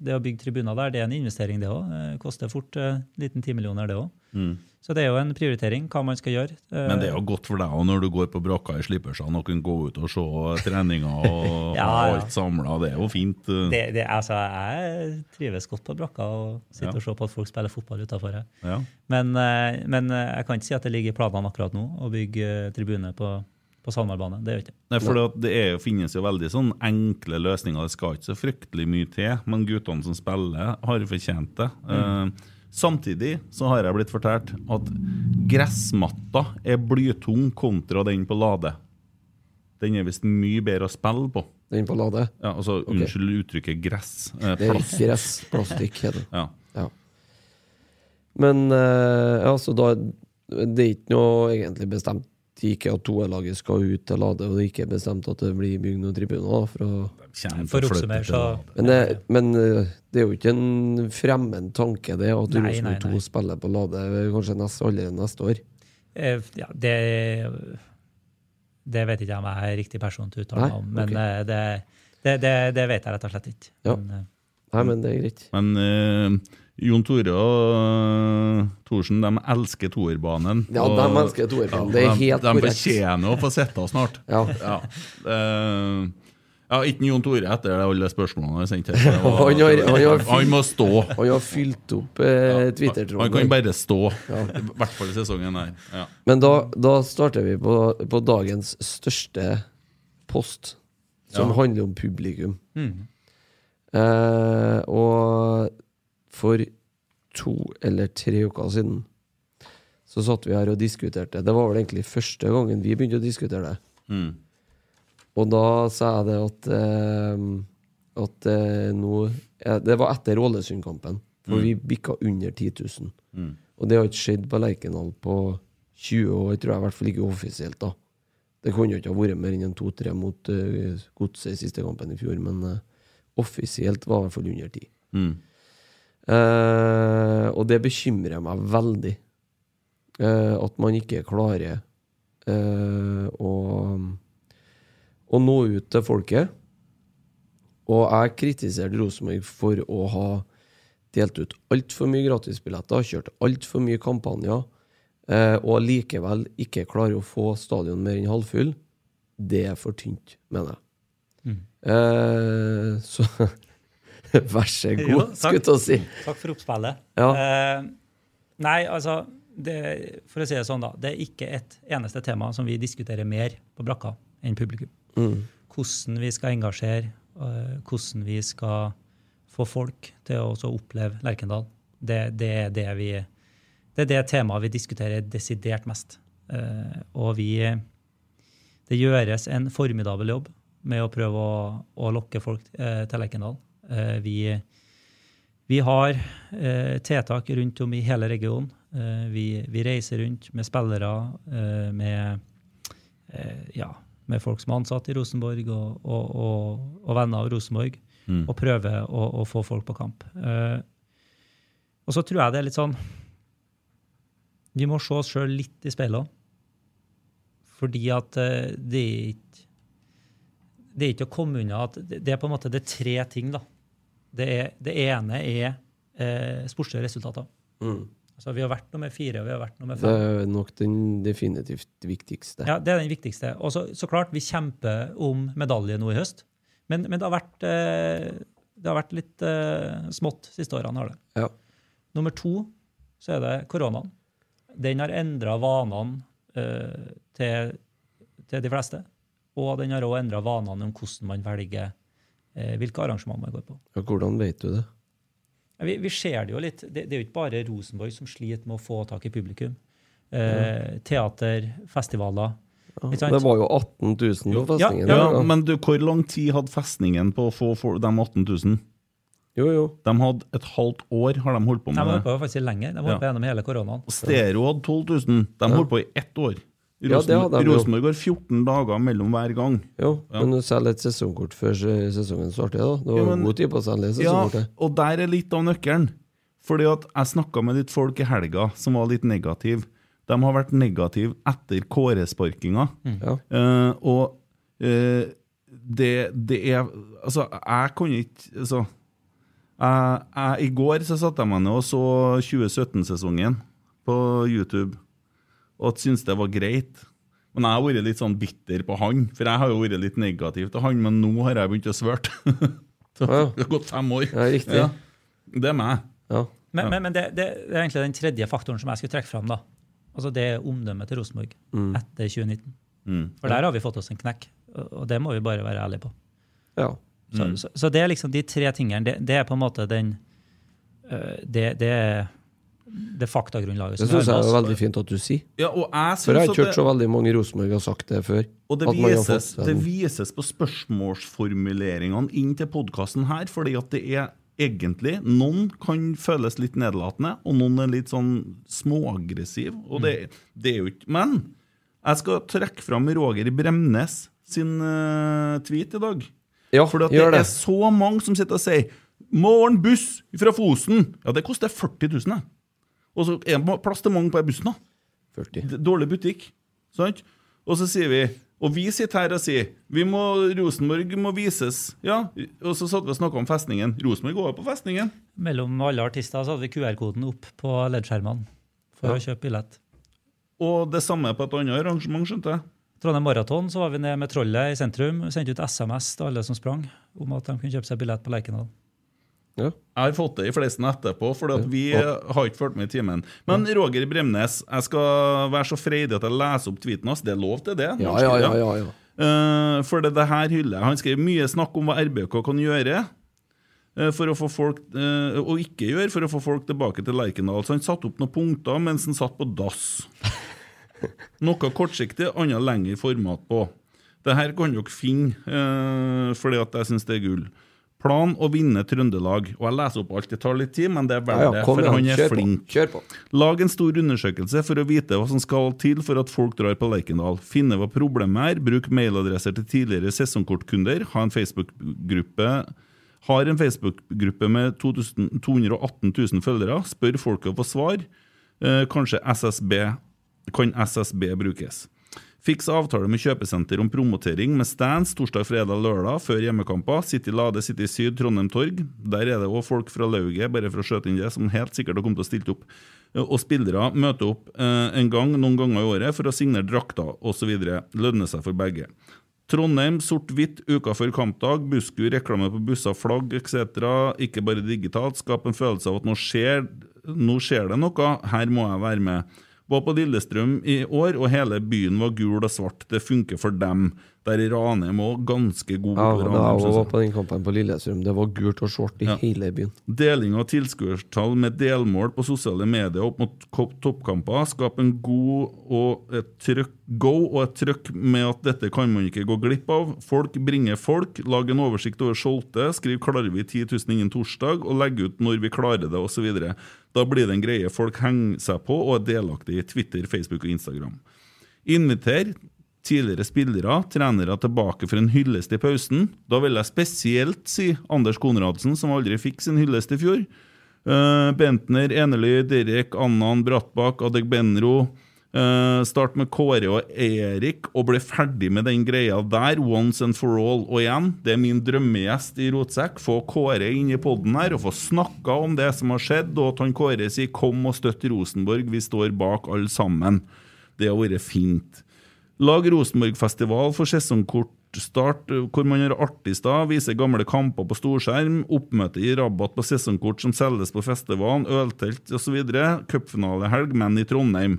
Det å bygge tribuner der, det er en investering, det òg. Koster fort en liten ti millioner, det òg. Så det er jo en prioritering, hva man skal gjøre. Eh, Men det er jo godt for deg og når du går på brakka i slippersene og kan gå ut og se treninger og Ja, ja. alt samla. Det er jo fint. det, det, altså, jeg trives godt på brakka og sitter Ja. og ser på at folk spiller fotball utafor. Ja. Men, eh, men eh, jeg kan ikke si at det ligger i planene akkurat nå å bygge tribune på, på SalMar. Det gjør ikke. Nei, for det, er, finnes jo veldig sånn enkle løsninger. Det skal ikke så fryktelig mye til, men guttene som spiller, har fortjent det. Eh, samtidig så har jeg blitt fortalt at gressmatta er blytung kontra den på Lade. Den er visst mye bedre å spille på. Den på Lade. Ja, altså, Unnskyld uttrykket gress. Eh, Det er gress, plastikk, heter det. Ja. Ja. Men eh, altså, da Det er ikke noe egentlig bestemt ikke at toerlaget skal ut til Lade, og det er ikke bestemt at det blir bygd noen tribuner. For, å, For å oppsummere, så men, det, men eh, det er jo ikke en fremmed tanke, det, at Rosenborg nei, 2 spiller på Lade kanskje neste, allerede neste år. Eh, Ja, det, det vet ikke jeg om jeg er riktig person til å uttale meg om, men ok. eh, det, det, det, det vet jeg rett og slett ikke. Ja. Men, eh, Nei, men det er greit. Men eh, Jon Tore og eh, Thorsen de elsker toerbanen. Ja, de elsker toerbanen. Det er de, helt de korrekt. fortjener å få sitte snart. Ja. Ja. Uh, ja, ikke Jon Tore etter alle spørsmålene jeg sendte Han han må stå. Han har fylt opp eh, Twitter-tråden. Han kan bare stå. I hvert fall i sesongen. Ja. Men da, da starter vi på, på dagens største post, som handler om publikum. Eh, og for to eller tre uker siden så satt vi her og diskuterte. Det var vel egentlig første gangen vi begynte å diskutere det. Mm. Og da sa jeg det at eh, At eh, nå Det var etter Ålesund-kampen, for vi bikka under 10 000. Og det har ikke skjedd på Lerkendal på 20 år, tror jeg, i hvert fall ikke offisielt. da Det kunne jo ikke ha vært mer enn en 2-3 mot uh, Godset i siste kampen i fjor, men uh, offisielt var det i hvert fall under 10. Mm. Eh, og det bekymrer meg veldig. eh, at man ikke klarer eh, å, å nå ut til folket. Og jeg kritiserte Rosenborg for å ha delt ut altfor mye gratisbilletter, kjørt altfor mye kampanjer, eh, og likevel ikke klarer å få stadion mer enn halvfull. Det er for tynt, mener jeg. Eh, så vær så Jo, god, takk. skulle jeg si. Takk for oppspillet. Ja. Eh, nei, altså det, For å si det sånn, da. Det er ikke et eneste tema som vi diskuterer mer på brakka enn publikum. Hvordan vi skal engasjere, uh, hvordan vi skal få folk til å også oppleve Lerkendal. Det, det, er det, vi, det er det temaet vi diskuterer desidert mest. Uh, og vi Det gjøres en formidabel jobb med å prøve å, å lokke folk uh, til Lerkendal. Eh, vi vi har eh, tiltak rundt om i hele regionen. Eh, vi, vi reiser rundt med spillere, med, ja, med folk som er ansatt i Rosenborg, og, og, og, og venner av Rosenborg, og prøver å, å få folk på kamp. Og så tror jeg det er litt sånn Vi må se oss sjøl litt i speilet. Fordi at det er ikke det er ikke å komme unna at det det er på en måte det er tre ting. da. Det, er, det ene er eh, sportslige resultater. Altså, vi har vært nummer fire og vi har vært nummer fem. Det er nok den definitivt viktigste. Ja, Det er den viktigste. Og så, så klart, vi kjemper om medalje nå i høst. Men, men det, har vært, eh, det har vært litt eh, smått siste årene. har det. Ja. Nummer to så er det koronaen. Den har endra vanene eh, til, til de fleste. Og den har òg endra vanene om hvordan man velger hvilke arrangement man går på. Ja, hvordan vet du det? Vi, vi ser det jo litt. Det, det er jo ikke bare Rosenborg som sliter med å få tak i publikum. Eh, teater, festivaler. Ja, det var jo 18 000 på Ja, festningen. Ja, Ja, Men du, hvor lang tid hadde festningen på å få for de 18 000? Jo, jo. De hadde et halvt år har de holdt på De med har De holdt på faktisk lenger. De holdt på gjennom hele koronaen. Stereo hadde 12 000. De holdt på i ett år. Ja, det Rosenborg, går 14 dager mellom hver gang. Jo, men du selger et sesongkort før sesongen starter, da. Du har Ja, men- god tid på å selge Ja, og der er litt av nøkkelen. Fordi at jeg snakka med litt folk i helga som var litt negative. De har vært negative etter Kåre-sparkinga. Ja. Uh, og uh, det, det er Altså, jeg kunne ikke altså, jeg, jeg, I går så satte jeg meg ned og så 2017-sesongen på YouTube og syntes det var greit. Men jeg har vært litt sånn bitter på han, for jeg har jo vært litt negativ til han, men nå har jeg begynt å svørt. Så det har gått fem år. Ja, riktig. Det er meg. Ja. Men, men, men det, det er egentlig den tredje faktoren som jeg skulle trekke fram. da. Altså Det er omdømmet til Rosenborg etter 2019. Mm. For der har vi fått oss en knekk, og det må vi bare være ærlige på. ja. Så, så, så det er liksom de tre tingene. Det, det er på en måte den øh, Det, det er det faktagrunnlaget Det syns jeg er veldig fint at du sier. Ja, og jeg For jeg har ikke hørt så veldig mange i Rosenborg har sagt det før. Og det At man har vises, fått det vises på spørsmålsformuleringene inn til podkasten her, fordi at det er egentlig Noen kan føles litt nedlatende, og noen er litt sånn småaggressiv. Og det, det er jo ikke Men jeg skal trekke fram Roger Bremnes sin uh, tweet i dag. Ja, For det gjør det. er så mange som sitter og sier 'Morgen buss fra Fosen'. Ja, det koster 40 000, det. Og så er det plass til mange på bussen, da. 40. Dårlig butikk. Sant? Og så sier vi Og vi sitter her og sier vi må, Rosenborg må vises. Ja, Og så satt vi og snakka om festningen. Rosenborg går jo på festningen. Mellom alle artister så hadde vi QR-koden opp på leddskjermene for for å kjøpe billett. Og det samme på et annet arrangement, skjønte jeg. Trondheim Maraton så var vi ned med Trollet i sentrum. Sendte ut SMS til alle som sprang, om at de kunne kjøpe seg billett på Lerkendal. Ja. Jeg har fått det i flesten etterpå, for vi har ikke fulgt med i timen. Men Roger Bremnes, jeg skal være så freidig at jeg leser opp tweeten hans. Det er lov til det? Ja, ja, ja, ja, ja. Uh, for det, det her hyller jeg. Han skrev mye snakk om hva RBK kan gjøre eh, for å få folk, eh, og ikke gjøre for å få folk tilbake til Lerkendal. Så han satte opp noen punkter mens han satt på dass. Noe kortsiktig, annet lengre format på. Det her kan dere finne, eh, fordi at jeg syns det er gull. Plan å vinne Trøndelag. Og jeg leser opp alt, det tar litt tid, men det er ja, verdt ja det, for han er Kjør på. Kjør på. Lag en stor undersøkelse for å vite hva som skal til for at folk drar på Lerkendal. Finne hva problemet er, bruk mailadresser til tidligere sesongkortkunder, ha en Facebook-gruppe har en Facebook-gruppe med 2000 218 000 følgere. Spør folket å få svar. Eh, kanskje SSB kan SSB brukes. Fiks avtale med kjøpesenter om promotering med stands torsdag, fredag, lørdag før hjemmekamper. City Lade, City Syd, Trondheim Torg. Der er det òg folk fra lauget, bare for å skjøte inn det, som helt sikkert har kommet til å stille opp. Eh, Og spillere møter opp eh, en gang, noen ganger i året for å signere drakter osv. Lønner seg for begge. Trondheim, sort-hvitt, uka før kampdag, busskur, reklame på busser, flagg etc. Ikke bare digitalt. Skap en følelse av at nå skjer, nå skjer det noe, her må jeg være med. Var på Lillestrøm i år, og hele byen var gul og svart. Det funker for dem. Der er Ranheim òg ganske god. Ja, på da Ranheim, jeg synes var på den kampen på Lillestrøm, det var gult og svart i Ja. hele byen. Deling av tilskuertall med delmål på sosiale medier opp mot toppkamper. skaper en god og et trykk, go og et trøkk med at dette kan man ikke gå glipp av. Folk bringer folk. Lag en oversikt over solgte. Skriv 'klarer vi 10 000 innen torsdag', og legg ut når vi klarer det, osv. Da blir det en greie folk henger seg på og er delaktige i Twitter, Facebook og Instagram. Inviter tidligere spillere, trenere tilbake for en hyllest i pausen. Da vil jeg spesielt si Anders Konradsen, som aldri fikk sin hyllest i fjor. Uh, Bentner, Enely, Derek, Annan, Brattbakk, Adegbenro. Uh, start med Kåre og Erik og bli ferdig med den greia der once and for all. Og igjen, det er min drømmegjest i Rotsekk. Få Kåre inn i poden her og få snakka om det som har skjedd, og at han Kåre sier 'kom og støtt Rosenborg', vi står bak alle sammen. Det har vært fint. Lag Rosenborg-festival for sesongkortstart hvor man gjør artig stad, viser gamle kamper på storskjerm, oppmøte i rabatt på sesongkort som selges på festivalen, øltelt osv., cupfinalehelg, men i Trondheim.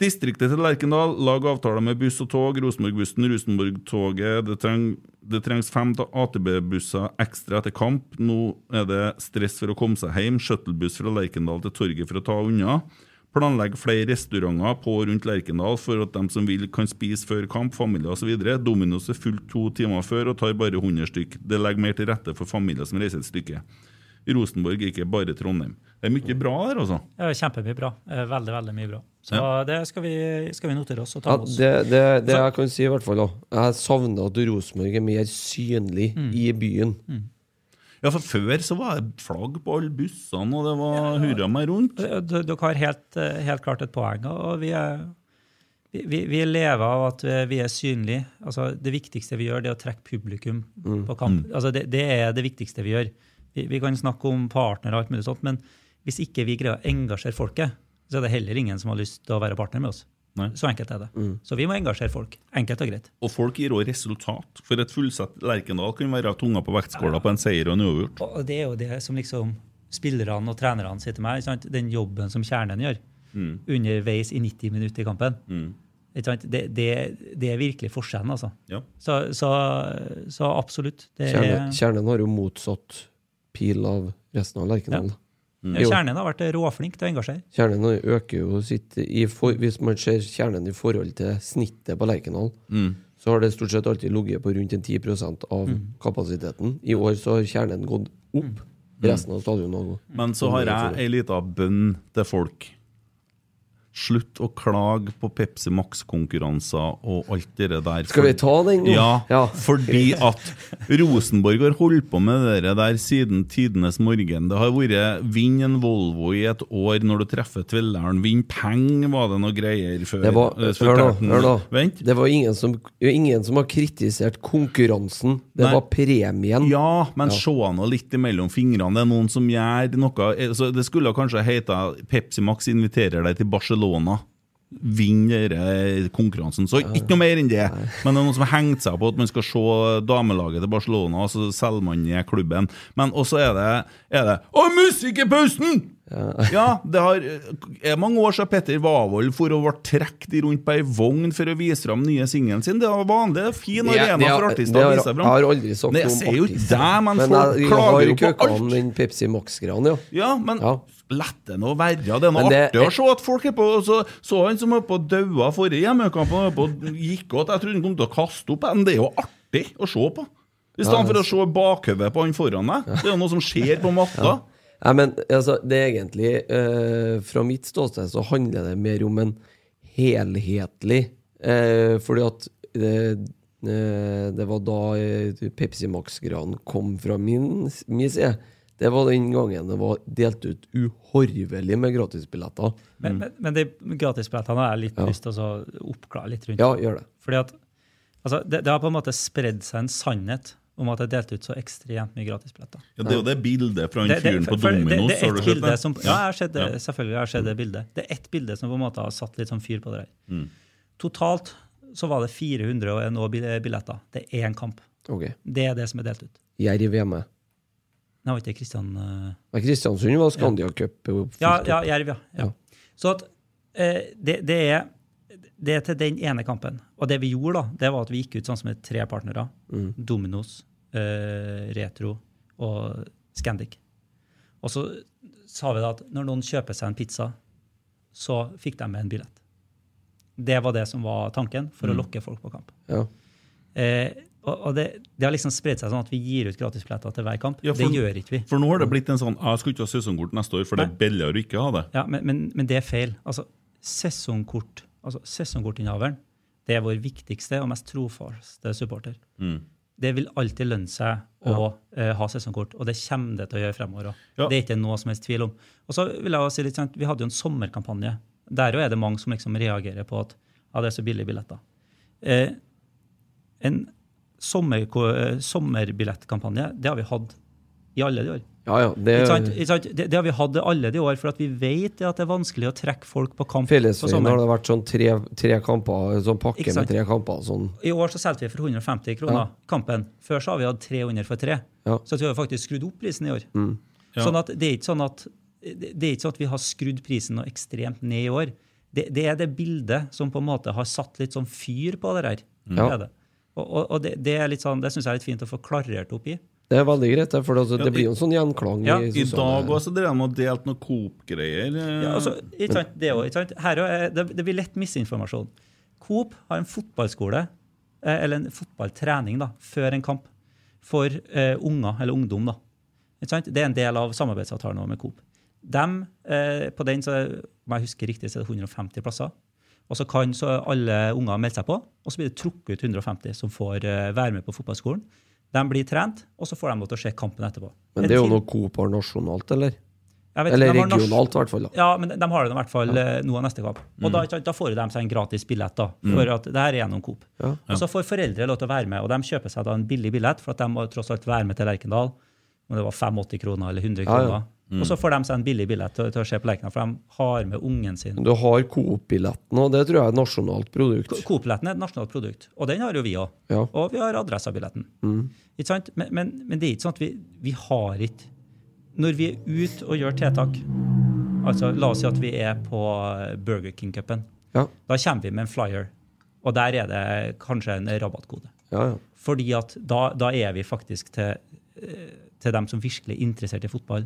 Distriktet til Lerkendal, lag avtaler med buss og tog, Rosenborg-bussen, Rosenborg-toget. Det, treng, det trengs fem AtB-busser ekstra etter kamp. Nå er det stress for å komme seg hjem. Shuttlebuss fra Lerkendal til torget for å ta unna. Planlegg flere restauranter på og rundt Lerkendal for at de som vil, kan spise før kamp, familie osv. Dominos er fullt to timer før og tar bare 100 stykk. Det legger mer til rette for familier som reiser et stykke. Rosenborg er ikke bare Trondheim. Det er mye bra der, altså. Ja, kjempemye bra. Eh, Veldig, veldig mye bra. Så det skal vi, skal vi notere oss og ta med oss. det, det, det jeg kan si, i hvert fall òg, Jeg savner at Rosenborg er mer synlig Mm. i byen. Ja, for Før så var det flagg på alle bussene, og det var hurra meg rundt. Dere har helt, eh, helt klart et poeng. og vi, er, vi, vi- lever av at vi er synlige. Altså, det viktigste vi gjør, det er å trekke publikum på kamp. Altså, det, det er det viktigste vi gjør. Vi, vi kan snakke om partnere og alt mulig sånt, men hvis ikke vi greier å engasjere folket, så er det heller ingen som har lyst til å være partner med oss. Nei. Så enkelt er det. Så vi må engasjere folk. Enkelt og greit. Og folk gir òg resultat. For et fullsatt Lerkendal kan være tunga på vektskåla på en seier og en uavgjort. Og det er jo det som liksom spillerne og trenerne sier til meg. ikke sant? Den jobben som kjernen gjør underveis i 90 minutter i kampen. Ikke sant? Det, det, det er virkelig forskjellen, altså. Ja. Så, så, så absolutt. Det er, kjernen har jo motsatt pil av resten av Lerkendal. ja, kjernen har vært råflink til å engasjere. Kjernen øker jo sitt i for, Hvis man ser kjernen i forhold til snittet på Lerkendal, så har det stort sett alltid ligget på rundt en 10% av kapasiteten. I år så har kjernen gått opp. Resten av stadionet har gått Men så har jeg ei lita bønn til folk. Slutt å klage på Pepsi Max-konkurranser og alt det der. Skal vi ta den nå? Ja, Ja. fordi at Rosenborg har holdt på med det der siden tidenes morgen. Det har vært vinn en Volvo i et år når du treffer tvilleren. Vinn penger, var det noe greier før. Det var, Eh, hør nå, hør nå. Vent. Det var ingen som, ingen som har kritisert konkurransen. Det Nei. var premien. Ja, men se nå litt imellom fingrene. Det er noen som gjør noe eh, så Det skulle kanskje hete Pepsi Max inviterer deg til Barcelona. Vinn denne konkurransen. Så ikke noe mer enn det. Men det er noen som har hengt seg på at man skal se damelaget til Barcelona, og så selger man ned klubben. Men også er det, er det Å, musikk i pausen! Ja, det har, er mange år siden Petter Wavold for å ble trukket rundt på ei vogn for å vise fram nye singelen sin. Det var vanlig. det er Fin arena ja, for artister å vise seg Jeg har aldri sagt Nei, jeg sier jo ikke det, men Men folk klager har jo på alt. den Pepsi Max-greia, ja. Ja, men Ja. lett det nå være. Det er noe det- artig å se at folk er på Så, så han som var på daua forrige hjemmekamp, gikk åt. Jeg trodde han kom til å kaste opp, men det er jo artig å se på. I stedet for å se bakhodet på han foran deg. Det er jo noe som skjer på matta. Nei, men altså, det er egentlig eh, Fra mitt ståsted så handler det mer om en helhetlig eh, Fordi at det, eh, det var da eh, Pepsi Max-granen kom fra min, min side. Det var den gangen det var delt ut uhorvelig med gratisbilletter. Men, men, men de gratisbillettene har jeg litt Ja. lyst til å så oppklare litt rundt. Ja, gjør det. Fordi at altså, det, det har på en måte spredd seg en sannhet om at jeg delte ut så ekstremt mye gratisbilletter. Ja, det er jo det bildet fra den fyren på for det, det er har ett du sett det? som, ja, jeg har sett det, Ja. selvfølgelig har jeg sett det bildet. Det er ett bilde som på en måte har satt litt sånn fyr på det der. Mm. Totalt så var det 400 og noe bil- billetter. Det er én kamp. Okay. Det er det som er delt ut. Jerv hjemme. Nei, var ikke Kristian uh... Nei, Kristiansund var Scandia Cup. Ja, opp. ja, Jerv, ja. ja. Ja. Så at eh, det, det, er, det er til den ene kampen. Og det vi gjorde, da, det var at vi gikk ut sånn som med tre partnere. Mm. Dominos, uh, Retro og Scandic. Og så sa vi da at når noen kjøper seg en pizza, så fikk de med en billett. Det var det som var tanken, for Mm. å lokke folk på kamp. Ja. Eh, og og det, det har liksom spredt seg sånn at vi gir ut gratisbilletter til hver kamp. Ja, for- det gjør ikke vi. For nå har det blitt en sånn Jeg skal ikke ha sesongkort neste år, for det er Nei. billigere å ikke ha det. Ja, men, men, men det er feil. Altså, sesongkort, altså Sesongkortinnehaveren det er vår viktigste og mest trofaste supporter. Mm. Det vil alltid lønne seg å eh, ha sesongkort, og det kommer det til å gjøre fremover òg. Ja. Det er ikke noe som helst tvil om. Og så vil jeg også si litt sånn, Vi hadde jo en sommerkampanje. Der òg er det mange som liksom reagerer på at ja, det er så billige billetter. Eh, en sommer, sommerbillettkampanje det har vi hatt i alle de år. Ja, ja. Det, Ikke sant? Ikke sant? Det, det har vi hatt alle de år, for at vi vet at det er vanskelig å trekke folk på kamp. Fellesveien har det vært sånn tre, tre kamper, sånn pakke med tre kamper. Sånn. I år så solgte vi for 150 kroner kampen. Før så har vi hatt 300 for tre. Ja. Så at vi har faktisk skrudd opp prisen i år. Ja. Sånn at det er ikke sånn at det er ikke sånn at vi har skrudd prisen noe ekstremt ned i år. Det, det er det bildet som på en måte har satt litt sånn fyr på det der. Ja. Det er det. Og, og, og det, det, er litt sånn, det syns jeg er litt fint å få klarert opp i. Det er veldig greit, for altså, Ja, det blir jo en sånn gjenklang. Ja, i, I dag også drev de og delte noen Coop-greier. eh, Ja, altså, ikke sant? Det, er er, det, det blir lett misinformasjon. Coop har en fotballskole, eh, eller en fotballtrening, da, før en kamp for eh, unger, eller ungdom. da. Ikke sant? Det er en del av samarbeidsavtalen med Coop. Dem, eh, på den, så, om jeg husker riktig, så er det 150 plasser. Og så kan så alle unger melde seg på, og så blir det trukket ut 150 som får eh, være med på fotballskolen. De blir trent, og så får de lov til å se kampen etterpå. Men det er jo noe Coop har nasjonalt, eller? Vet Eller regionalt, i hvert fall. da. ja, men de har det i hvert fall ja. nå neste kamp. Og da, da får de seg en gratis billett. da, for at det her er gjennom Coop. Ja. Og så får foreldre lov til å være med, og de kjøper seg da en billig billett, for at de må tross alt være med til Lerkendal. Om det var 85 kroner eller 100 Ja, ja. Kroner. Og så får de seg en billig billett til, til å se på leken, for de har med ungen sin. Du har Coop-billetten, og det tror jeg er et nasjonalt produkt. Coop-billetten er et nasjonalt produkt, og den har jo vi òg. Ja. Og vi har Adressa-billetten. Ikke sant? Men, men, men det er ikke sånn at vi, vi har ikke Når vi er ute og gjør tiltak altså La oss si at vi er på Burger King-cupen. Ja, Da kommer vi med en flyer, og der er det kanskje en rabattkode. ja, ja. Fordi at da, da er vi faktisk til, eh, til dem som virkelig er interessert i fotball.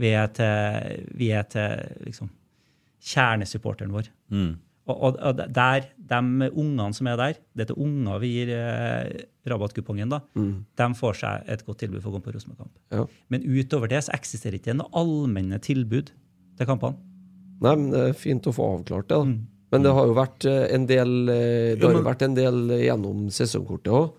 Vi er til, vi er til liksom, kjernesupporteren vår. Mm. Og, og, og der, de ungene som er der, det er til unger vi gir eh, rabattkupongen, da, de får seg et godt tilbud for å komme på Rosenborg-kamp. ja. Men utover det så eksisterer ikke noe allmenne tilbud til kampene. Nei, men det er fint å få avklart det. da. Mm. Men det har jo vært eh, en del eh, Det har jo vært en del gjennom sesongkortet òg.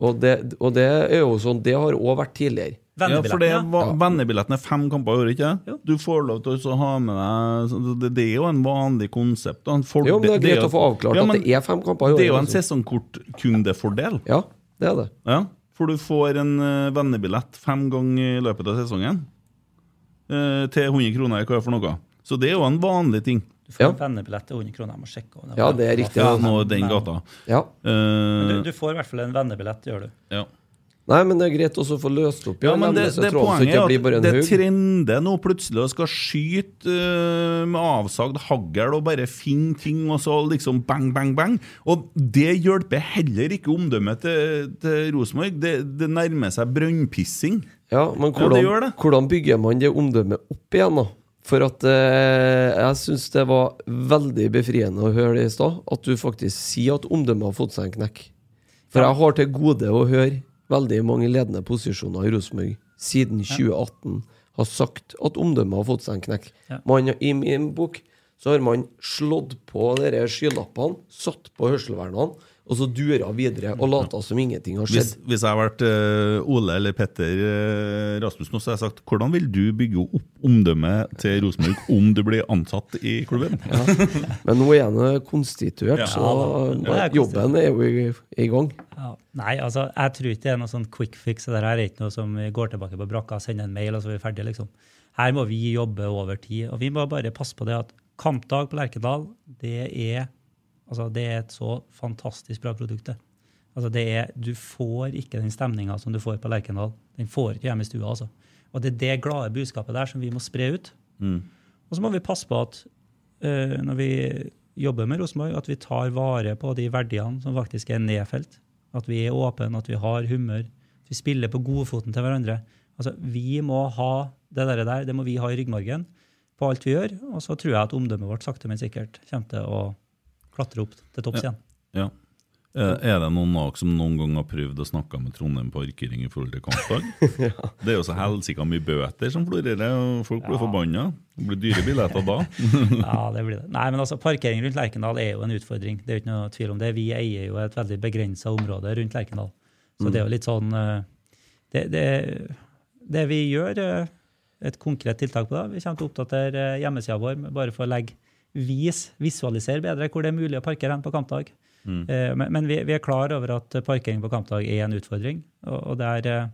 Og, det- og det er jo sånn Det har òg vært tidligere. Ja, for det Vennebilletten, var, Vennebilletten er fem kamper i året, ikke ja. Du får lov til å ha med deg det, det er jo en vanlig konsept. En Jo, men det er greit jo- å få avklart Ja, at det er fem kamper i Det er jo en altså. sesongkortkundefordel. Ja, det er det. Ja, for du får en uh, vennebillett fem ganger i løpet av sesongen. Uh, til 100 kroner, hva er det for noe. Så det er jo en vanlig ting. Du får Ja. en vennebillett til 100 kroner. Jeg må sjekke. om det Ja, det er riktig. Ja, nå den gata. Ja. Men Eh, Du, du får i hvert fall en vennebillett, gjør du. ja. Nei, men det er greit også å få løst opp Ja, men det, det poenget er at det trender nå plutselig og skal skyte uh, med avsagd hagl og bare finne ting og så liksom bang, bang, bang. Og det hjelper heller ikke omdømmet til, til Rosenborg. Det, det nærmer seg brønnpissing. Ja, men Ja, hvordan, det det. hvordan bygger man det omdømmet opp igjen, da? For at eh, jeg syns det var veldig befriende å høre det i stad, at du faktisk sier at omdømmet har fått seg en knekk. For jeg har til gode å høre veldig mange ledende posisjoner i Rosenborg siden 2018 har sagt at omdømmet har fått seg en knekk. Man, I min bok så har man slått på skylappene, satt på hørselvernene, og så dura videre og lata som ingenting har skjedd. hvis jeg har vært uh, Ole eller Petter uh, Rasmussen, så har jeg sagt hvordan vil du bygge opp omdømmet til Rosenborg om du blir ansatt i klubben? Men nå er han konstituert, Ja, så ja, er jobben er jo i, i gang. Ja. Nei, altså, jeg tror ikke det er noe sånn quick fix. Det her er ikke noe som går tilbake på brakka, sender en mail, og så er vi ferdige, liksom. Her må vi jobbe over tid. Og vi må bare passe på det at kampdag på Lerkendal, det er, altså, det er et så fantastisk bra produkt, det. Altså, det er, du får ikke den stemninga som du får på Lerkendal. Den får ikke hjemme i stua, altså. Og det er det glade budskapet der som vi må spre ut. Og så må vi passe på at uh, når vi jobber med Rosenborg, at vi tar vare på de verdiene som faktisk er nedfelt. At vi er åpne, at vi har humør. At vi spiller på godfoten til hverandre. Altså, Vi må ha det der, der, det må vi ha i ryggmargen på alt vi gjør. Og så tror jeg at omdømmet vårt sakte, men sikkert kommer til å klatre opp til topps igjen. Ja. Eh, Er det noen av dere som noen gang har prøvd å snakke med Trondheim parkering i forhold til kampdag? Det er jo så helsika mye bøter som florerer, og folk blir forbanna. Det blir dyre billetter da. Ja, det blir det. Nei, men altså, Parkering rundt Lerkendal er jo en utfordring. Det er jo ikke noe tvil om det. Vi eier jo et veldig begrensa område rundt Lerkendal. Så det er jo litt sånn eh, Det, det, det vi gjør, eh, et konkret tiltak på det, vi kommer til å oppdatere hjemmesida vår bare for å legge vis, visualisere bedre hvor det er mulig å parkere hen på kampdag. Eh, Men, men vi, vi er klar over at parkering på kampdag er en utfordring. Og, og det er eh,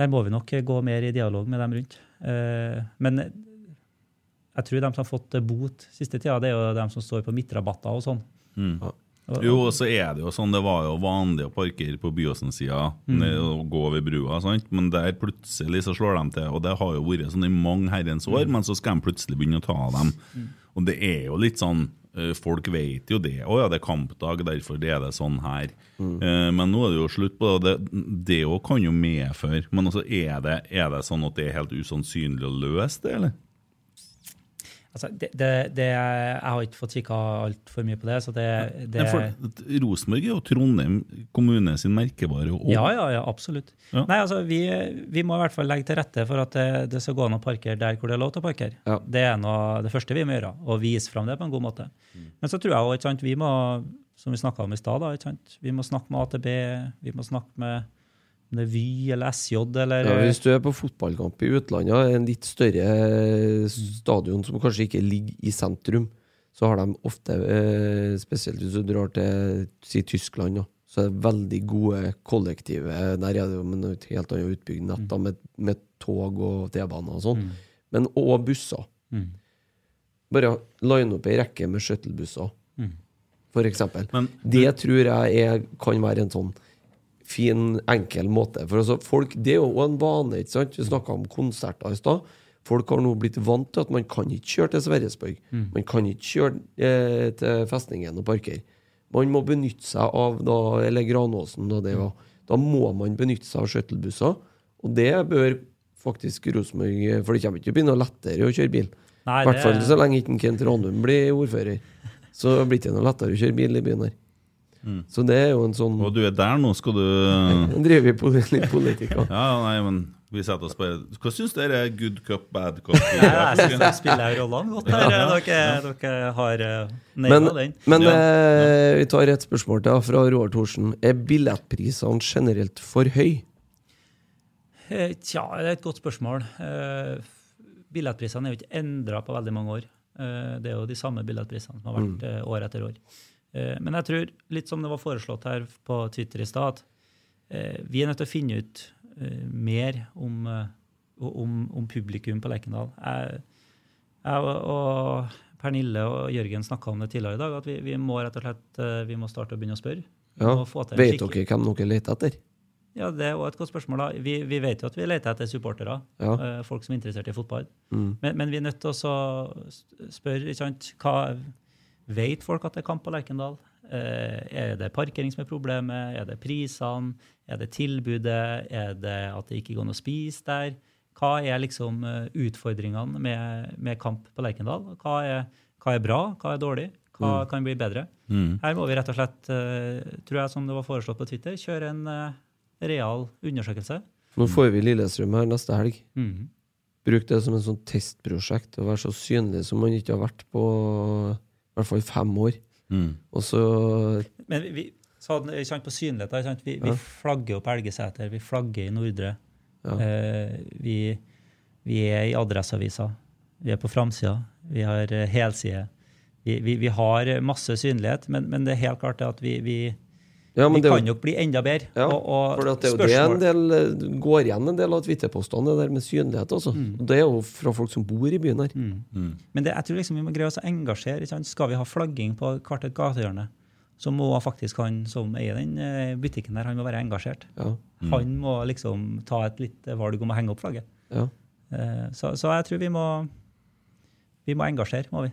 Der må vi nok gå mer i dialog med dem rundt. Eh, men jeg tror de som har fått bot siste tida, det er jo de som står på midtrabatter og sånn. Og- Jo, og så er det jo sånn, det var jo vanlig å parkere på Byåsen-sida og gå over brua, sant? men der plutselig så slår de til. Og det har jo vært sånn i mange herrens år, men så skal de plutselig begynne å ta dem. Og det er jo litt sånn eh, Folk vet jo det. 'Å ja, det er kampdag, derfor er det sånn her'. Mm. Men nå er det jo slutt på det. Det, òg kan jo medføre Men altså, er det, er det sånn at det er helt usannsynlig å løse det, eller? Altså, det, det, det, jeg har ikke fått kikka altfor mye på det, så det, det for Rosenborg er jo Trondheim kommune sin merkevare. Og, Ja, ja, ja, absolutt. Ja. Nei, altså, vi, vi må i hvert fall legge til rette for at det, det skal gå an å parkere der hvor det er lov til å parkere. Ja. Det er noe, det første vi må gjøre, og vise fram det på en god måte. Mm. Men så tror jeg også, ikke sant, vi må, som vi snakka om i stad, da, ikke sant, vi må snakke med AtB, vi må snakke med om det er Vy eller SJ eller Ja, hvis du er på fotballkamp i utlandet, en litt større stadion som kanskje ikke ligger i sentrum, så har de ofte, eh, spesielt hvis du drar til si Tyskland, så er det veldig gode kollektive Der er det jo et helt annet utbygd nett, da, med, med tog og T-baner og sånn, men òg busser. Mm. Bare line opp ei rekke med shuttlebusser, Mm. for eksempel. Men Det tror jeg er, kan være en sånn fin, enkel måte. For altså, folk, Det er jo en vane. ikke sant? Vi snakka om konserter i stad. Folk har nå blitt vant til at man kan ikke kjøre til Sverresborg. Man kan ikke kjøre eh, til festningen og parkere. Man må benytte seg av da, eller Granåsen. Da, det var. da må man benytte seg av shuttlebusser. Og det bør faktisk Rosenborg For det kommer ikke til å begynne lettere å kjøre bil. I hvert fall så lenge ikke Kent Ranum blir ordfører. Så blir det ikke noe lettere å kjøre bil i byen her. Så det er jo en sånn Og du er der nå, skal du driver vi på litt politikk òg. Ja, nei, men vi setter oss på Hva syns dere er good cup, bad cup? Ja, jeg syns dere spiller rollene godt her. Dere, dere har uh, naila den. men Ja, eh, vi tar et spørsmål til fra Roar Thorsen. Er billettprisene generelt for høye? Eh, Tja, det er et godt spørsmål. Eh, Billettprisene er jo ikke endra på veldig mange år. Eh, Det er jo de samme billettprisene som har vært mm. år etter år. Eh, Men jeg tror, litt som det var foreslått her på Twitter i stad, at eh, vi er nødt til å finne ut eh, mer om, om, om publikum på Lerkendal. Jeg, jeg og, Pernille og Jørgen snakka om det tidligere i dag, at vi, vi må rett og slett vi må starte å begynne å spørre. Ja. Vet dere hvem dere leter etter? ja, Det er også et godt spørsmål. da. Vi, vi vet jo at vi leter etter supportere. Ja. folk som er interessert i fotball. Mm. Men, men vi er nødt til å spørre ikke sant, hva Vet folk at det er kamp på Lerkendal? Eh, er det parkering som er problemet? Er det prisene? Er det tilbudet? Er det at det ikke går an å spise der? Hva er liksom eh, utfordringene med, med kamp på Lerkendal? Hva er, hva er bra? Hva er dårlig? Hva kan bli bedre? Mm. Her må vi rett og slett, eh, tror jeg som det var foreslått på Twitter, kjøre en real undersøkelse. Nå får vi Lillestrøm her neste helg. Mm. Bruk det som en sånn testprosjekt. Og være så synlig som man ikke har vært på i hvert fall fem år. Mm. Og så Men vi, sånn, sant, på synlighet, sant, vi, vi flagger opp Elgeseter, vi flagger i Nordre. Ja. Eh, vi, vi er i Adresseavisa, vi er på framsida, vi har eh, helside. Vi, vi, vi har masse synlighet, men, men det er helt klart at vi, vi, Ja, men vi det kan jo nok bli enda bedre. ja, og, og for det er det en del eh, går igjen en del av Twitter-postene, det der med synlighet. også. Mm. Det er jo fra folk som bor i byen her. Men det, jeg tror liksom vi må greie oss å engasjere. Ikke sant? Skal vi ha flagging på hvert et gatehjørne, så må faktisk han som eier den eh, butikken der, han må være engasjert. Ja. Han må liksom ta et lite valg om å henge opp flagget. Ja. Eh, Så, så jeg tror vi må vi må engasjere, må vi.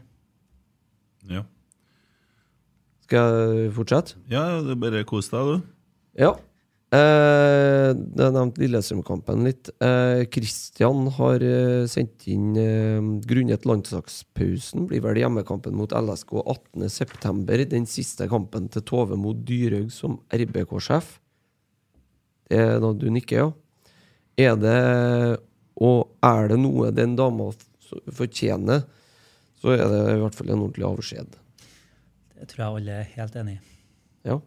Ja. Skal jeg fortsette? ja, det bare kos deg, du. Ja. Eh, har er nevnt Lillestrøm-kampen litt. Eh, har eh, sendt inn eh, grunnet landslagspausen. Blir vel hjemmekampen mot LSK 18.9. Den siste kampen til Tove mot Dyrhaug som RBK-sjef. Det er da du nikker, ja. Er det Og er det noe den dama fortjener, så er det i hvert fall en ordentlig avskjed. Det tror jeg alle er helt enig i. Ja.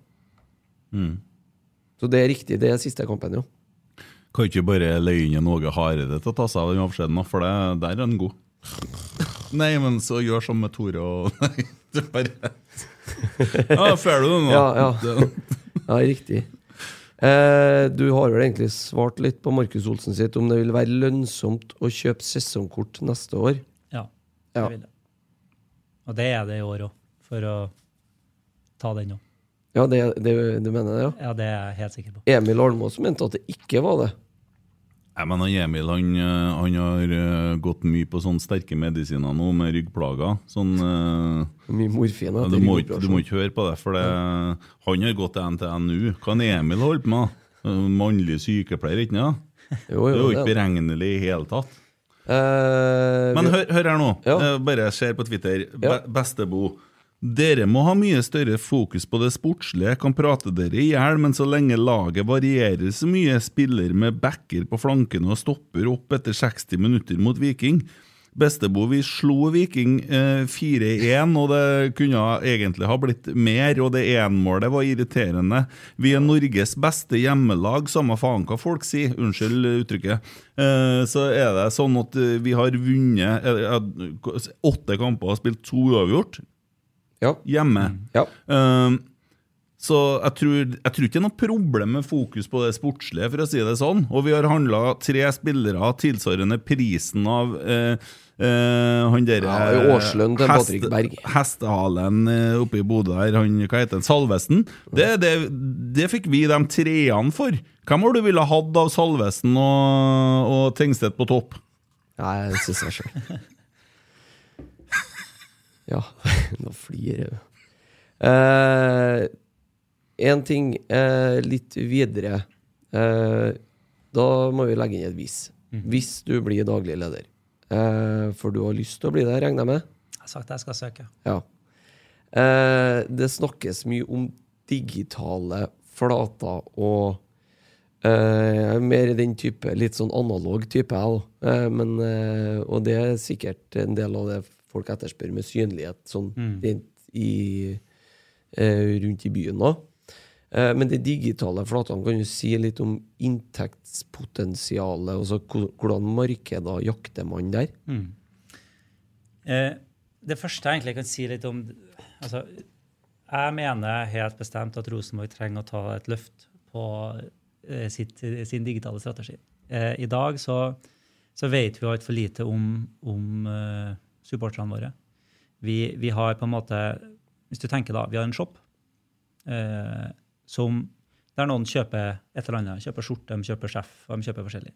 Mm. Så det er riktig. Det er siste kampen, jo. Kan ikke bare leie inn en Åge Hareide til å ta seg av den avskjeden, for det, der er han god. Nei, men så gjør som med Tore og Nei, det er bare Ja, får du det nå? Ja, ja. Ja, riktig. Eh, du har vel egentlig svart litt på Markus Olsen sitt om det vil være lønnsomt å kjøpe sesongkort neste år. Ja, det Ja. vil jeg. Og det er det i år òg, for å ta den òg. Ja, det, det, du mener det, ja? Ja, det er jeg helt sikker på. Emil Almås mente at det ikke var det. Jeg mener Emil han, eh, han har eh, gått mye på sånne sterke medisiner nå, med ryggplager. Sånn, eh, Mye morfin ja, du, må du må ikke høre på det, for det, han har gått til NTNU. Hva har Emil holdt på med? Mannlig sykepleier, ikke sant? Jo, Det er jo, ikke er beregnelig i hele tatt. Eh, Men hør, hør her nå. Ja. Bare ser på Twitter. Be Bestebo. Dere må ha mye større fokus på det sportslige. Kan prate dere i hjel, men så lenge laget varierer så mye, spiller med backer på flankene og stopper opp etter 60 minutter mot Viking. Bestebo, vi slo Viking eh, 4-1, og det kunne egentlig ha blitt mer. Og det énmålet var irriterende. Vi er Norges beste hjemmelag, samme faen hva folk sier. Unnskyld uttrykket. Eh, så er det sånn at eh, vi har vunnet eh, eh, åtte kamper og spilt to uavgjort Ja. hjemme. ja. Um, så jeg tror, jeg tror ikke det er noe problem med fokus på det sportslige, for å si det sånn. Og vi har handla tre spillere tilsvarende prisen av eh, eh, han derre Ja, årslønn til hest- Patrick Berg. Hestehalen eh, oppe i Bodø der, han, hva heter han, Salvesen. Det, det, det fikk vi de treene for. Hvem har du ville hatt av Salvesen og, og Tengstedt på topp? Nei, det syns jeg sjøl. Ja, nå flirer jeg. Eh, en ting eh, litt videre. Eh, da må vi legge inn et hvis. Hvis du blir daglig leder. Eh, for du har lyst til å bli det, regner jeg med? Jeg har sagt jeg skal søke. Ja. Eh, det snakkes mye om digitale flater og eh, er mer i den type, litt sånn analog type, jeg òg. Eh, eh, og det er sikkert en del av det folk etterspør med synlighet sånn mm. i, eh, rundt i byen òg. Eh, men de digitale flatene kan jo si litt om inntektspotensialet. Altså hvordan markeder jakter man der? Eh, det første jeg egentlig kan si litt om altså, Jeg mener helt bestemt at Rosenborg trenger å ta et løft på eh, sitt, sin digitale strategi. Eh, I dag så, så vet vi altfor lite om, om eh, supporterne våre. Vi, vi har på en måte Hvis du tenker da, vi har en shop eh, som der noen kjøper et eller annet. Kjøper skjorte, de kjøper sjef, de kjøper forskjellig.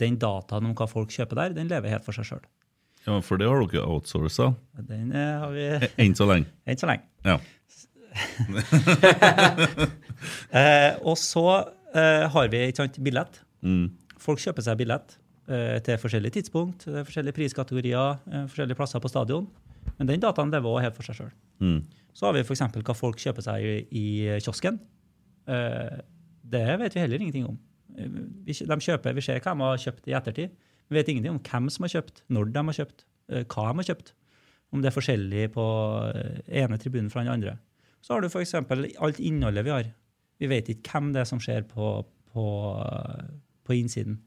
Den dataen om hva folk kjøper der, den lever helt for seg sjøl. Ja, For det har dere outsourca Den eh, har vi enn så lenge. enn så lenge. Ja. Eh, og så eh, har vi ikke sant, billett. Mm. Folk kjøper seg billett eh, til forskjellige tidspunkt, eh, forskjellige priskategorier, eh, forskjellige plasser på stadion. Men den dataen lever også helt for seg sjøl. Mm. Så har vi f.eks. hva folk kjøper seg i, i kiosken. Eh, det vet vi heller ingenting om. Eh, Vi, de kjøper, vi ser hva de har kjøpt i ettertid. Vi vet ingenting om hvem som har kjøpt, når de har kjøpt, eh, hva de har kjøpt. Om det er forskjellig på eh, ene tribunen fra den andre. Så har du f.eks. alt innholdet vi har. Vi vet ikke hvem det er som skjer på, på, eh, på innsiden.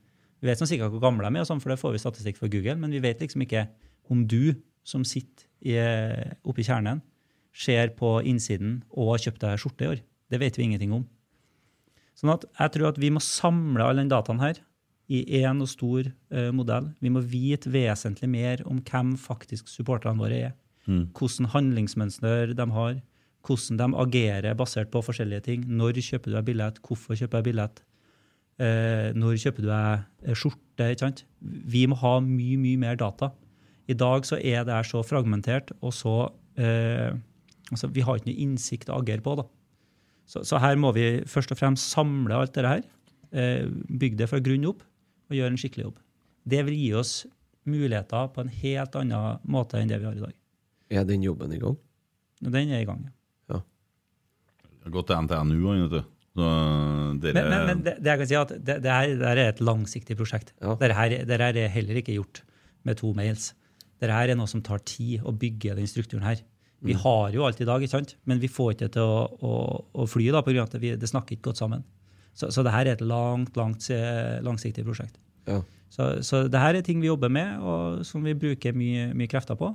Vi vet sånn sikkert hvor gamle de er, sånn, for det får vi statistikk fra Google, men vi vet liksom ikke om du som sitter i, oppe i kjernen, ser på innsiden og har kjøpt deg skjorte i år. Det vet vi ingenting om. Sånn at jeg tror at vi må samle all den dataen her i én og stor uh, modell. Vi må vite vesentlig mer om hvem faktisk supporterne våre er. Hvordan handlingsmønster de har. Hvordan de agerer basert på forskjellige ting. Når kjøper du deg billett? Hvorfor kjøper jeg billett? Eh, når kjøper du deg eh, skjorte? ikke sant? Vi må ha mye, mye mer data. I dag så er det her så fragmentert, og så eh, altså, Vi har ikke noe innsikt å agere på. da. Så, så her må vi først og fremst samle alt dette her. Eh, bygge det fra grunnen opp og gjøre en skikkelig jobb. Det vil gi oss muligheter på en helt annen måte enn det vi har i dag. Er den jobben i gang? Den er i gang. ja. Jeg har gått til NTNU, vet du. Så dere Men, men, men det, det jeg kan si at det, det, er, det er et langsiktig prosjekt. Ja. Dette her, det er heller ikke gjort med to mails. Dette her er noe som tar tid å bygge den strukturen her. Vi har jo alt i dag, ikke sant? men vi får ikke til å, å, å fly da, på grunn av at vi, det snakker ikke godt sammen. Så, så det her er et langt, langt eh, langsiktig prosjekt. Ja. Så, så det her er ting vi jobber med, og som vi bruker mye, mye krefter på.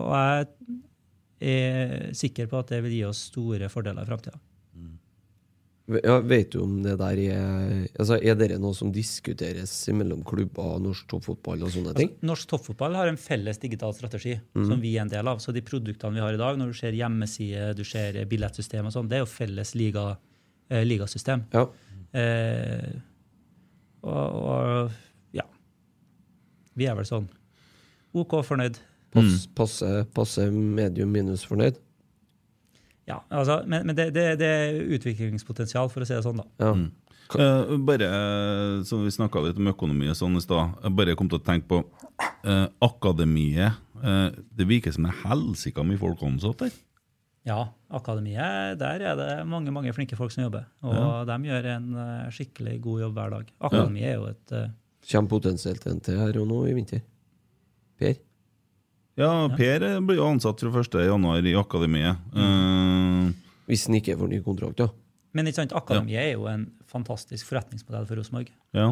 Og jeg er sikker på at det vil gi oss store fordeler i framtida. Ja, vet du om det der er altså Er dere noe som diskuteres mellom klubber norsk toppfotball og sånne ting? Altså, norsk toppfotball har en felles digital strategi mm. som vi er en del av. Så de produktene vi har i dag, når du ser hjemmeside, du ser billettsystem og sånn, det er jo felles liga, eh, ligasystem. Ja. Eh, og, og ja. Vi er vel sånn OK fornøyd. Pass, passe, passe medium minus fornøyd? Ja, altså, men, men det, det, det er utviklingspotensial, for å si det sånn, da. Ja. Eh, bare, eh, så Vi snakka litt om økonomi og sånn i stad. Jeg bare kom til å tenke på eh, akademiet. Eh, det virker som det er helsika mye folk ansatt der. Ja, akademiet, der er det mange mange flinke folk som jobber. Og de gjør en skikkelig god jobb hver dag. Akademiet er jo et uh, Kommer potensielt en til her og nå i vinter. Per? Ja, Per blir jo ansatt fra 1.1. i akademiet. Eh, Hvis han ikke får ny kontrakt, da. Men ikke sant, akademiet er jo en fantastisk forretningsmodell for Rosenborg. ja.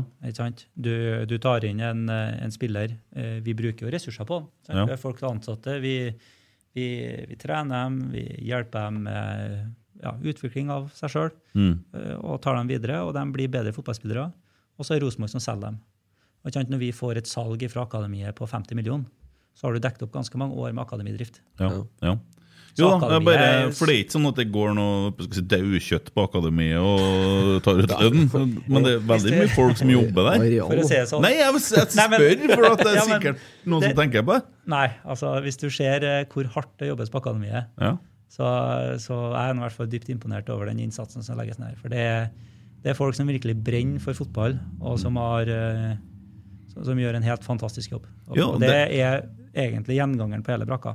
Du, du tar inn en, eh, en spiller. eh, Vi bruker jo ressurser på den. Ja. Vi har folk ansatte. Vi, vi, vi trener dem, vi hjelper dem med ja, utvikling av seg sjøl Mm. og tar dem videre. Og de blir bedre fotballspillere. Og så er Rosenborg som selger dem. Og ikke sant, Når vi får et salg fra akademiet på 50 millioner, så har du dekket opp ganske mange år med akademidrift. Ja. ja. Jo da, det er bare, for det er ikke sånn at det går noe si, daukjøtt på akademiet og tar ut lønn. Men det er veldig mye folk som jobber der. For å si det sånn. Nei, jeg, jeg spør, for at det er sikkert noen som tenker på det. Nei, altså hvis du ser eh, hvor hardt det jobbes på akademiet, Ja. så, så er jeg i hvert fall dypt imponert over den innsatsen som legges ned. For det er, det er folk som virkelig brenner for fotball, og som, har, eh, som, gjør en helt fantastisk jobb. Og, Ja, og det, er egentlig gjengangeren på hele brakka.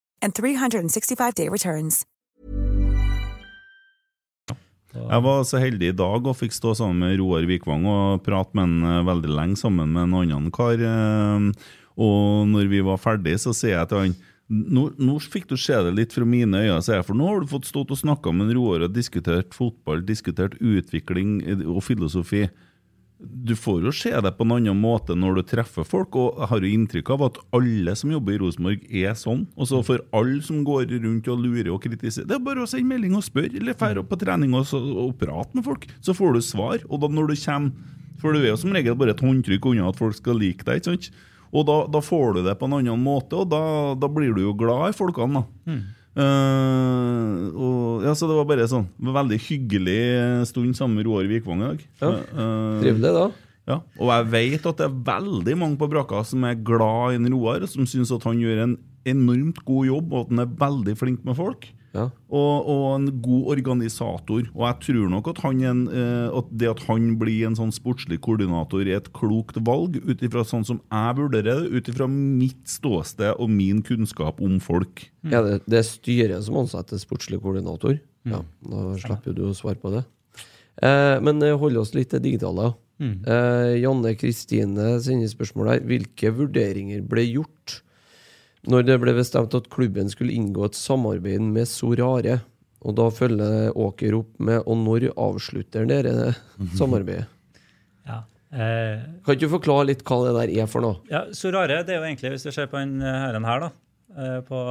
and 365-day returns. Jeg var så heldig i dag og fikk stå sammen med Roar Vikvang og prate med han eh, veldig lenge sammen med en annen kar. eh, Og når vi var ferdig, så sier jeg til han nå, nå fikk du se det litt fra mine øyne, sier jeg, for nå har du fått stått og snakka med Roar og diskutert fotball, diskutert utvikling eh, og filosofi. Du får jo se det på en annen måte når du treffer folk, og jeg har jo inntrykk av at alle som jobber i Rosenborg, er sånn. Og så for alle som går rundt og lurer og kritiserer, det er bare å sende melding og spørre, eller dra på trening og, og prate med folk, så får du svar. Og da når du kommer For du er jo som regel bare et håndtrykk unna at folk skal like deg, ikke sant? Og da, da får du det på en annen måte, og da, da blir du jo glad i folkene, da. Eh, og, ja, så det var bare sånn en veldig hyggelig stund sammen med Roar Vikvang i dag. Ja. Uh, Trivelig, da. ja, og jeg vet at det er veldig mange på brakka som er glad i Roar, som syns at han gjør en enormt god jobb, og at han er veldig flink med folk. Ja. Og, og en god organisator. Og jeg tror nok at, han en, eh, at det at han blir en sånn sportslig koordinator, er et klokt valg, ut ifra sånn som jeg vurderer det, ut ifra mitt ståsted og min kunnskap om folk. Ja, det, det er styret som ansetter sportslig koordinator. Ja, Da slipper jo du å svare på det. Eh, men eh, hold oss litt til digitale. Eh, Janne Kristine sender spørsmål her. Hvilke vurderinger ble gjort Når det ble bestemt at klubben skulle inngå et samarbeid med Sorare, og da følger Åker opp med Og når avslutter dere samarbeidet? Ja. Eh, Kan ikke du forklare litt hva det der er for noe? ja, Sorare, det er jo egentlig, hvis du ser på den herren her, da, eh, på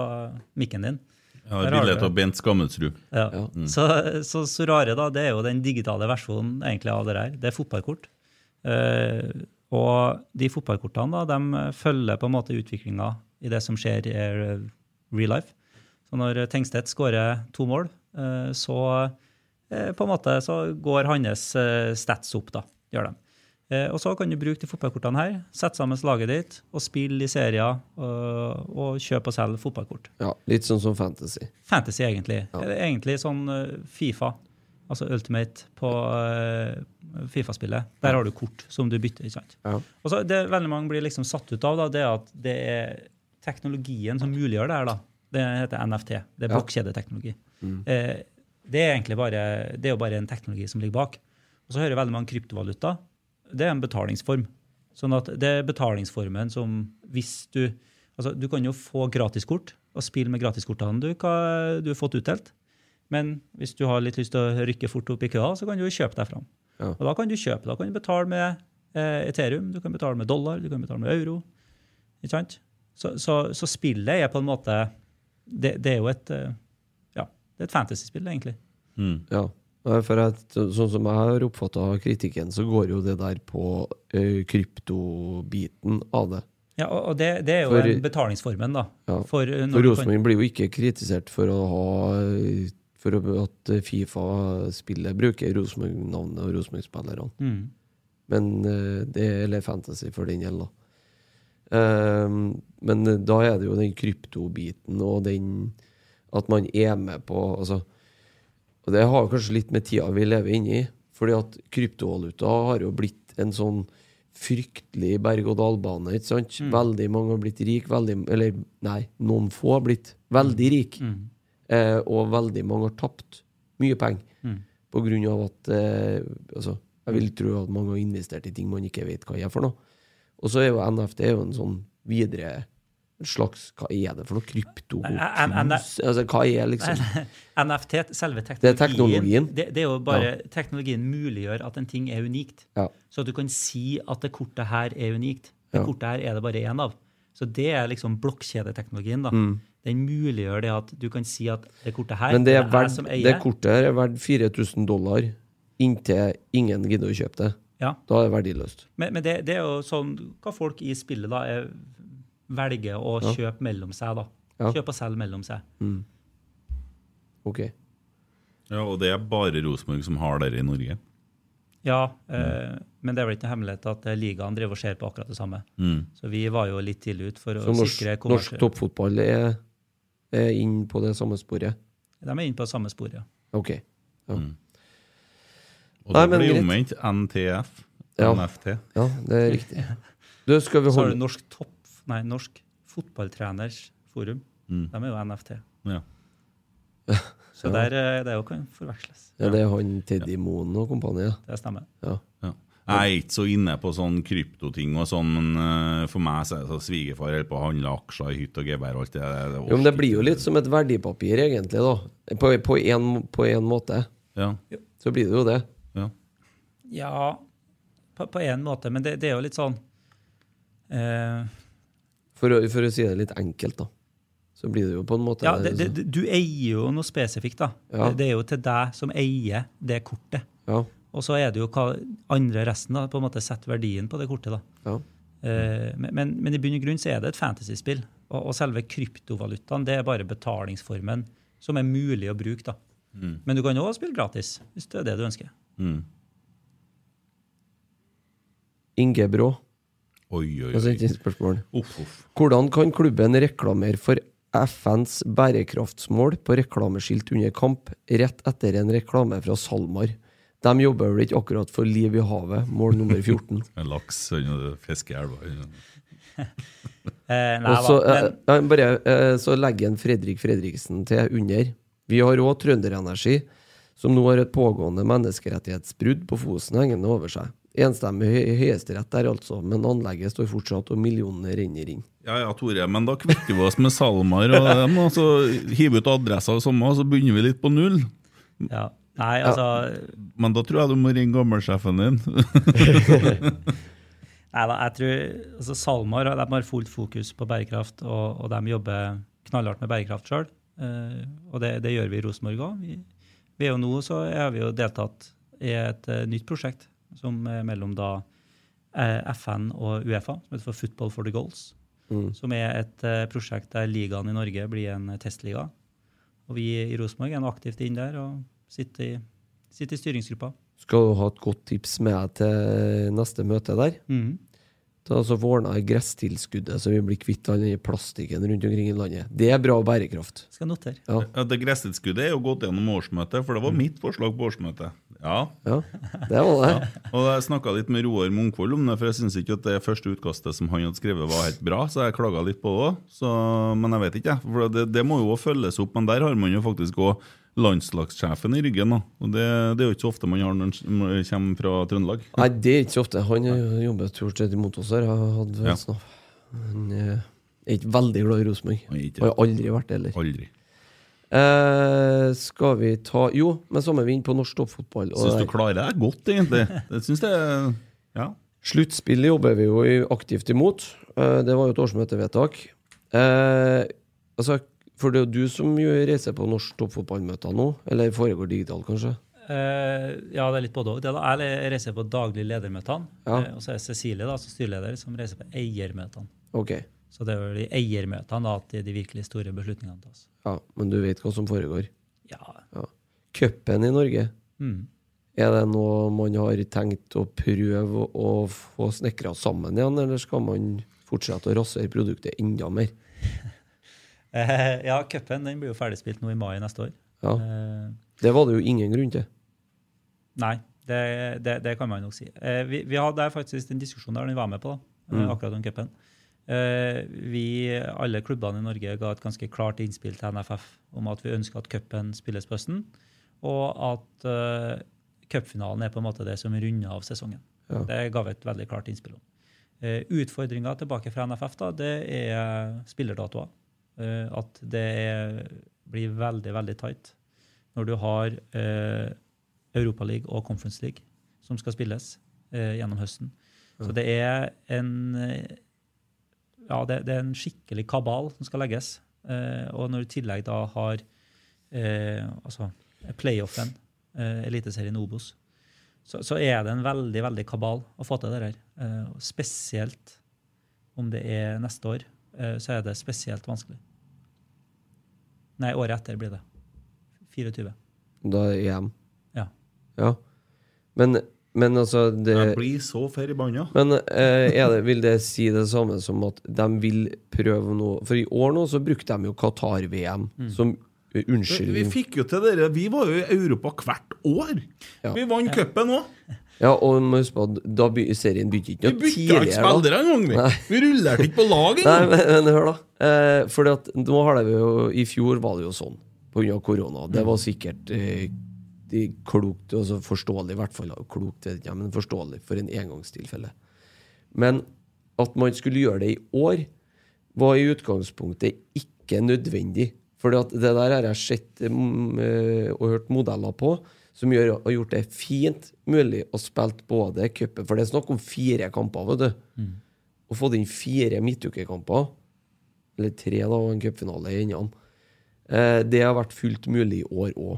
mikken din Jeg har bilde av Bent Skammelsrud. Ja. Så, så Sorare da, det er jo den digitale versjonen egentlig av det her. Det er fotballkort. Eh, og de fotballkortene da, de følger på en måte utviklinga i det som skjer i eh, real life. Så når Tengstedt skårer to mål, eh, så eh, på en måte så går hans stats opp, da. Gjør de. Og så kan du bruke de fotballkortene her, sette sammen laget ditt og spille i serier og, og kjøpe og selge fotballkort. Ja, Litt sånn som Fantasy. Fantasy, egentlig. Ja. Egentlig sånn Fifa, altså Ultimate på Fifa-spillet. Der har du kort som du bytter. ikke sant? Ja. Og så Det veldig mange blir liksom satt ut av, da, det er at det er teknologien som muliggjør det her. da. Det heter NFT. Det er blokkjedeteknologi. Eh, det er egentlig bare, det er jo bare en teknologi som ligger bak. Og så hører veldig mange kryptovaluta. Det er en betalingsform. Sånn at det er betalingsformen som hvis du Altså, du kan jo få gratiskort og spille med gratiskortene du, hva du har fått utdelt. Men hvis du har litt lyst til å rykke fort opp i køa, så kan du jo kjøpe deg fram. Ja. Og da kan du kjøpe. Da kan du betale med eh, Ethereum, du kan betale med dollar, du kan betale med euro. Ikke sant? Så, så, så spillet er på en måte Det, det er jo et eh, Ja, det er et fantasyspill, egentlig. Ja. For at, sånn som jeg har oppfatta kritikken, så går jo det der på kryptobiten av det. Ja, og det, det er jo For- en betalingsformen, da. Ja. For, eh, For Rosenborg blir jo ikke kritisert for å ha For at Fifa-spillet bruker Rosenborg-navnet og Rosenborg-spillerne. Mm. Men det er eller fantasy for den gjelder. Ehm, men da er det jo den kryptobiten og den At man er med på altså, Og det har kanskje litt med tida vi lever inni. Fordi at kryptovaluta har jo blitt en sånn fryktelig berg-og-dal-bane. ikke sant? Veldig mange har blitt rik, veldig, eller nei, noen få har blitt veldig rik. Eh, og veldig mange har tapt mye penger. På grunn av at eh, altså, Jeg vil tro at mange har investert i ting man ikke vet hva er for noe. Og så er jo NFT er jo en sånn videre en slags Hva er det for noe? Krypto? Altså, hva er liksom NFT, selve teknologien, Det er teknologien. Det, det er jo bare Teknologien muliggjør at en ting er unikt. Ja. Så at du kan si at det kortet her er unikt. Det Ja. kortet her er det bare én av. Så det er liksom blokkjedeteknologien. da. Den muliggjør det at du kan si at det kortet her Mm. Men det, er jeg verdt, som det eier. kortet her er verdt 4000 dollar inntil ingen gidder å kjøpe det. Ja. Da er det verdiløst. Men, men det, det er jo sånn hva folk i spillet da er, velger å kjøpe mellom seg. da. Ja. Kjøpe og selge mellom seg. Ok. Ja, og det er bare Rosenborg som har det i Norge. Ja, eh, men det er vel ikke noe hemmelighet at eh, ligaen driver og ser på akkurat det samme. Mm. Så vi var jo litt tidlig ut for å norsk, sikre norsk toppfotball er, er inn på det samme sporet? De er inne på det samme sporet, ja. Ok. Ja, Og Nei, det blir greit. omvendt NTF. Ja. NFT. ja det er riktig. Du, skal vi Så har du Norsk topp, nei, Norsk fotballtreners forum. Mm. De er jo NFT. Ja. Så der, eh, det jo kan forveksles. ja, Det er han Teddy Moen og kompani. Det stemmer. ja. Ja. Jeg er ikke så inne på sånn kryptoting og sånn, men eh, for meg så er det så svigerfar holder på å handle aksjer i hytt og gevær og alt det der. Jo, men det blir jo litt som et verdipapir, egentlig, da. På, på, en, på en måte. Ja. Så blir det jo det. Ja. Ja, på, én en måte, men det, det er jo litt sånn eh, For å, for å si det litt enkelt, da. Så blir det jo på en måte Ja, det, det, Du eier jo noe spesifikt, da. Ja. Det, det er jo til deg som eier det kortet. Ja. Og så er det jo hva andre resten da, på en måte setter verdien på det kortet. da. ja. Eh, men, men, men i bunn og grunn så er det et fantasyspill. Og, og selve kryptovalutaen det er bare betalingsformen som er mulig å bruke. da. Men du kan òg spille gratis, hvis det er det du ønsker. Mm. Inge Brå Oi, oi, oi. Uff, uff. Hvordan kan klubben reklamere for FNs bærekraftsmål på reklameskilt under kamp, rett etter en reklame fra SalMar? De jobber vel ikke akkurat for liv i havet, mål nummer 14. En laks og fiskeelva. Eh, Og så, eh, bare, eh, så legger en Fredrik Fredriksen til under. Vi har òg Trønderenergi, som nå har et pågående menneskerettighetsbrudd på Fosen hengende over seg. Enstemmig hø- høyesterett der, altså. Men anlegget står fortsatt, og millionene renner inn. Ja ja, Tore, men da kvitter vi oss med SalMar og dem, og så hiver ut adresser og sånn, og så begynner vi litt på null. Ja. Nei, altså Men da tror jeg du må ringe gammelsjefen din. Nei da, jeg tror altså SalMar de har fullt fokus på bærekraft, og, og de jobber knallhardt med bærekraft sjøl. Og det, det gjør vi i Rosenborg òg. Vi, vi er jo nå så har vi jo deltatt i et eh, nytt prosjekt som er mellom da eh, FN og Uefa, som heter for Football for the Goals. Mm. Som er et eh, prosjekt der ligaen i Norge blir en testliga. Og vi i Rosenborg er nå aktivt inn der og sitter i, sitter i styringsgruppa. Skal du ha et godt tips med deg til neste møte der? Mhm. Ta altså ordna gresstilskuddet, så vi blir kvitt all den plastikken rundt omkring i landet. Det er bra bærekraft. Skal notere. Ja. Ja, det Gresstilskuddet er jo gått gjennom årsmøtet, for det var mitt forslag på årsmøtet. Ja. Ja, det var det. Og jeg snakka litt med Roar Munkvold om det, for jeg syns ikke at det første utkastet som han hadde skrevet, var helt bra, så jeg klaga litt på det òg. Men jeg vet ikke, jeg. For det, det må jo også følges opp. Men der har man jo faktisk òg landslagssjefen i ryggen. da. Og det, det er jo ikke så ofte man har når man kommer fra Trøndelag. Nei, det er ikke så ofte. Han jobber stort sett imot oss her. Ja. Han eh, er ikke veldig glad i Rosenborg. Har aldri vært det heller. Aldri. Eh, skal vi ta Jo, men så må vi inn på norsk toppfotball. Syns du klarer deg godt, egentlig. Det syns jeg Ja. Sluttspill jobber vi jo aktivt imot. Eh, det var jo et årsmøtevedtak. Eh, altså, for det er jo du som reiser på norsk toppfotballmøter nå, eller foregår digitalt, kanskje? Uh, ja, det er litt både òg. Jeg reiser på daglig ledermøtene. Ja. Uh, og så er Cecilie, da, som styreleder, som reiser på eiermøtene. Ok, Så det er jo i eiermøtene da, at de, de virkelig store beslutningene tas. ja, men du vet hva som foregår? Ja. Ja. Cupen i Norge, Mm. er det noe man har tenkt å prøve å få snekra sammen igjen, eller skal man fortsette å rasere produktet enda mer? Eh, ja, cupen blir jo ferdigspilt nå i mai neste år. Ja. Eh, Det var det jo ingen grunn til. nei, det, det, det kan man nok si. Eh, vi, vi hadde faktisk en diskusjon der vi var med på, da, Mm. akkurat om cupen. Eh, vi, alle klubbene i Norge, ga et ganske klart innspill til NFF om at vi ønsker at cupen spilles på høsten, og at uh, cupfinalen er på en måte det som runder av sesongen. Ja. Det ga vi et veldig klart innspill om. Uh, Utfordringa tilbake fra NFF da, det er spillerdatoer. Eh, at det er, blir veldig, veldig tight når du har uh, Europaliga og Conference League som skal spilles eh, gjennom høsten. Så det er en eh, ja, det, det er en skikkelig kabal som skal legges. Eh, og når du i tillegg da har eh, altså playoffen, eh, Eliteserien Obos, så, så er det en veldig veldig kabal å få til det her. Eh, spesielt om det er neste år, eh, så er det spesielt vanskelig. Nei, året etter blir det. 24. Da er EM. Ja. Ja. Men, men altså det, Jeg blir så forbanna. Men eh, er det, vil det si det samme som at de vil prøve noe For i år nå så brukte de jo Qatar-VM som unnskyldning. Vi fikk jo til dere. Vi var jo i Europa hvert år. Ja. Vi vant cupen òg. Ja, og man må huske på at da by, serien begynte ikke Vi noe bytta ikke tidligere. da. spillere engang. Vi, Nei. vi rullerte ikke på lag Nei, engang. men, men hør, da. Eh, fordi at nå har det jo I fjor var det jo sånn, pga. korona. Det var sikkert eh, klokt, altså forståelig, i hvert fall. Klokt, vet ikke, men forståelig for en engangstilfelle. Men at man skulle gjøre det i år, var i utgangspunktet ikke nødvendig. For det der har jeg sett mm, eh, og hørt modeller på, som gjør, har gjort det fint mulig å spille både cupen For det er snakk om fire kamper, vet du. Å få inn fire midtukekamper, eller tre, da, og en cupfinale i enden, eh, det har vært fullt mulig i år òg.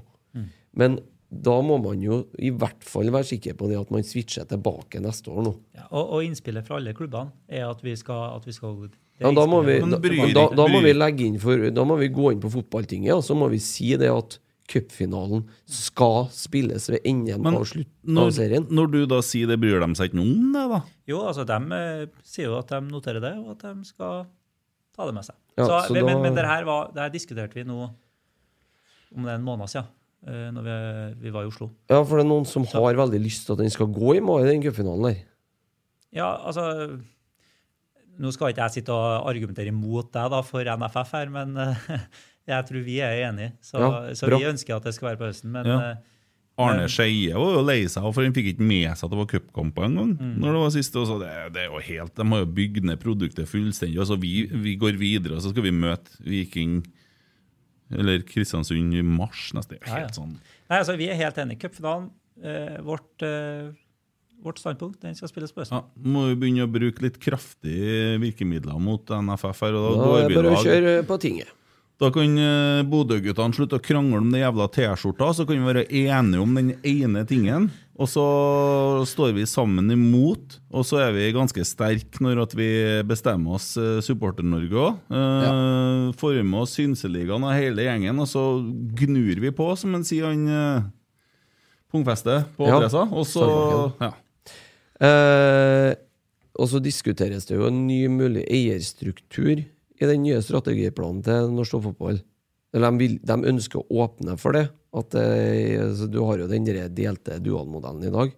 Men da må man jo i hvert fall være sikker på det at man switcher tilbake neste år nå. Ja, og, og innspillet fra alle klubbene er at vi skal, at vi skal Ja, da, må vi, da, da, da må vi legge inn for Da må vi gå inn på fotballtinget og så må vi si det at cupfinalen skal spilles ved enden Men av slutten av serien. når du da sier det, bryr de seg ikke noe om det, da? Jo, altså de eh, sier jo at de noterer det, og at de skal ta det med seg. Ja, så, så men, da- men, men det her, var, det her diskuterte vi nå om det er en måned siden, eh, når vi, vi var i Oslo. Ja, for det er noen som har veldig lyst til at den skal gå i mai, den cupfinalen der. Ja, altså Nå skal ikke jeg sitte og argumentere imot deg da, for NFF her, men eh, jeg tror vi er enige. Så, Ja, så vi ønsker at det skal være på høsten. Men Ja. eh, Arne Skeie var jo lei seg, for han fikk ikke med seg at det var cupkamper engang. Mm. Når det var siste, og så det, det er jo helt, De har jo bygd ned produktet fullstendig. og så vi, vi går videre, og så skal vi møte Viking eller Kristiansund i mars neste. år. er Ja, ja. helt sånn Nei, altså, Vi er helt enige. Cupfinalen, eh, vårt, eh, vårt standpunkt, den skal spilles på høsten. ja, Østen. Må jo begynne å bruke litt kraftige virkemidler mot NFF her. og Da Da, går vi bare å kjøre på tinget. Da kan eh, Bodø-guttene slutte å krangle om den jævla T-skjorta, så kan vi være enige om den ene tingen. Og så står vi sammen imot, og så er vi ganske sterke når vi bestemmer oss, eh, Supporter-Norge òg. Ja. Får med oss Synseligaen og hele gjengen, og så gnur vi på, som en sier, han eh, på adressa. Ja. Og så ja. Eh, og så diskuteres det jo en ny mulig eierstruktur i den nye strategiplanen til norsk toppfotball. De, de ønsker å åpne for det. At altså, du har jo den delte dualmodellen i dag.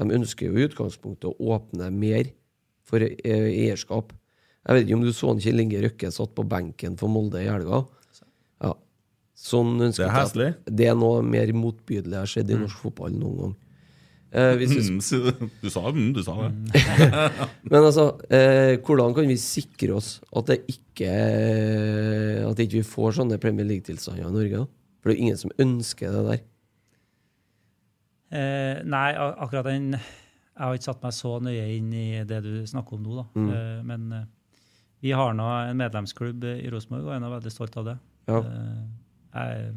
De ønsker jo i utgangspunktet å åpne mer for eh, eierskap. Jeg vet ikke om du så han Kjell Inge Røkke satt på benken for Molde i helga. Ja. Sånn Det er heslig. Det er noe mer motbydelig jeg har sett i norsk fotball noen gang. Eh, hvis vi Mm, Du sa, mm, du sa det. men altså, eh, hvordan kan vi sikre oss at det ikke At ikke vi får sånne Premier League-tilstander i Norge? da? For det er jo ingen som ønsker det der. Eh, nei, akkurat den Jeg har ikke satt meg så nøye inn i det du snakker om nå, da. Mm. Eh, men eh, vi har nå en medlemsklubb i Rosenborg, og jeg er veldig stolt av det. Ja. Eh, jeg,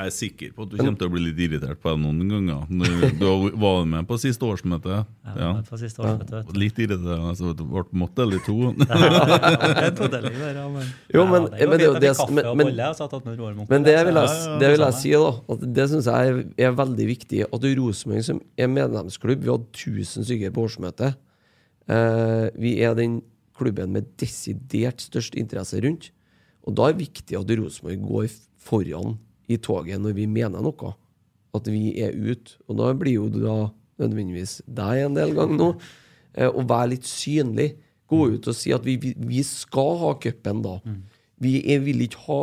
Jeg er sikker på at du kommer til å bli litt irritert på det noen ganger. Du var med på siste årsmøte. Ja. med på siste årsmøte, vet du. Litt irriterende. Så det ble måtte eller to. Ja, Jo, men- det er vil jeg, Ja, ja, ja, det vil jeg si, da. At det syns jeg er, er veldig viktig. At Rosenborg som er medlemsklubb Vi hadde 1000 stykker på årsmøtet. Eh, vi er den klubben med desidert størst interesse rundt. Og da er det viktig at Rosenborg går foran i toget når vi mener noe. At vi er ute. Og da blir jo du da nødvendigvis deg en del ganger nå. Eh, å være litt synlig. Gå ut og si at vi, vi, skal ha cupen da. Vi er, vil ikke ha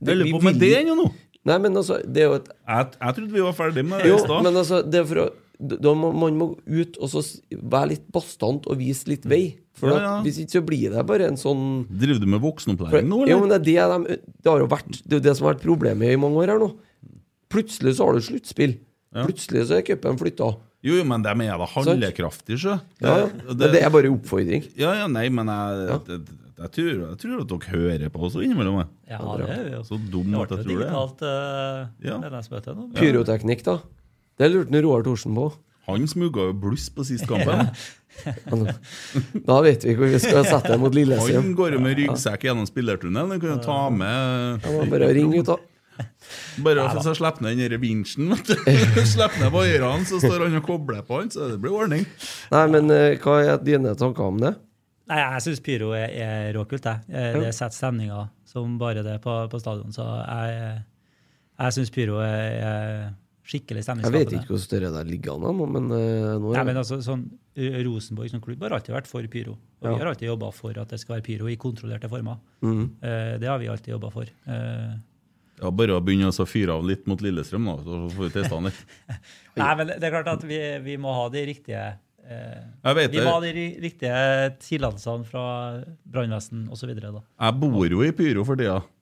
Jeg vi lurer på med det ennå nå. Nei, men altså, det er jo et Jeg, jeg trodde vi var ferdig med det i stad. men altså, det er for å da må, Man må ut og så være litt bastant og vise litt vei. For Ja, at. Hvis ikke så blir det bare en sånn Driver du med voksenopplæring nå, eller? Ja, men det er det de Det har jo vært Det er det som har vært problemet i mange år her nå. Plutselig så har du sluttspill. Ja. Plutselig så er cupen flytta. Jo, jo, men de er da handlekraftige, sjø. Ja, ja. Det, det er bare oppfordring. Ja, ja, nei, men jeg, jeg, jeg, tror, jeg tror at dere hører på oss innimellom. Ja, det er jo Så dum at jeg tror det. digitalt uh, Ja. Pyroteknikk, da. Det lurte Roar Thorsen på. Han smugga jo bluss på sist kampen. Da vet vi hvor vi skal sette det mot Han går jo med ryggsekk gjennom spillertunnelen. Han kan jo ta med Det var bare ringe ut da. Bare for så slipper ned den vinsjen. Slipper ned vaierne, så står han og kobler på han, så det blir ordning. Nei, men eh, hva er dine tanker om det? Nei, jeg syns pyro er, er råkult. Jeg. Eh, Det setter stemninga som bare det på, på stadion. Så jeg, jeg syns pyro er, er skikkelig Jeg vet ikke hvor større det ligger an, men uh, nå Nei, men altså, sånn, eh, Rosenborg som klubb har alltid vært for pyro. Og Ja. vi har alltid jobba for at det skal være pyro i kontrollerte former. Mm. Uh, det har vi alltid jobba for. Uh, Ja, Bare å begynne å fyre av litt mot Lillestrøm, da, så får vi testa den litt. nei, men det er klart at vi, vi må ha de riktige eh, Jeg vet Vi det. må ha de riktige tillatelsene fra brannvesen osv. Jeg bor jo i Pyro for tida. Ja,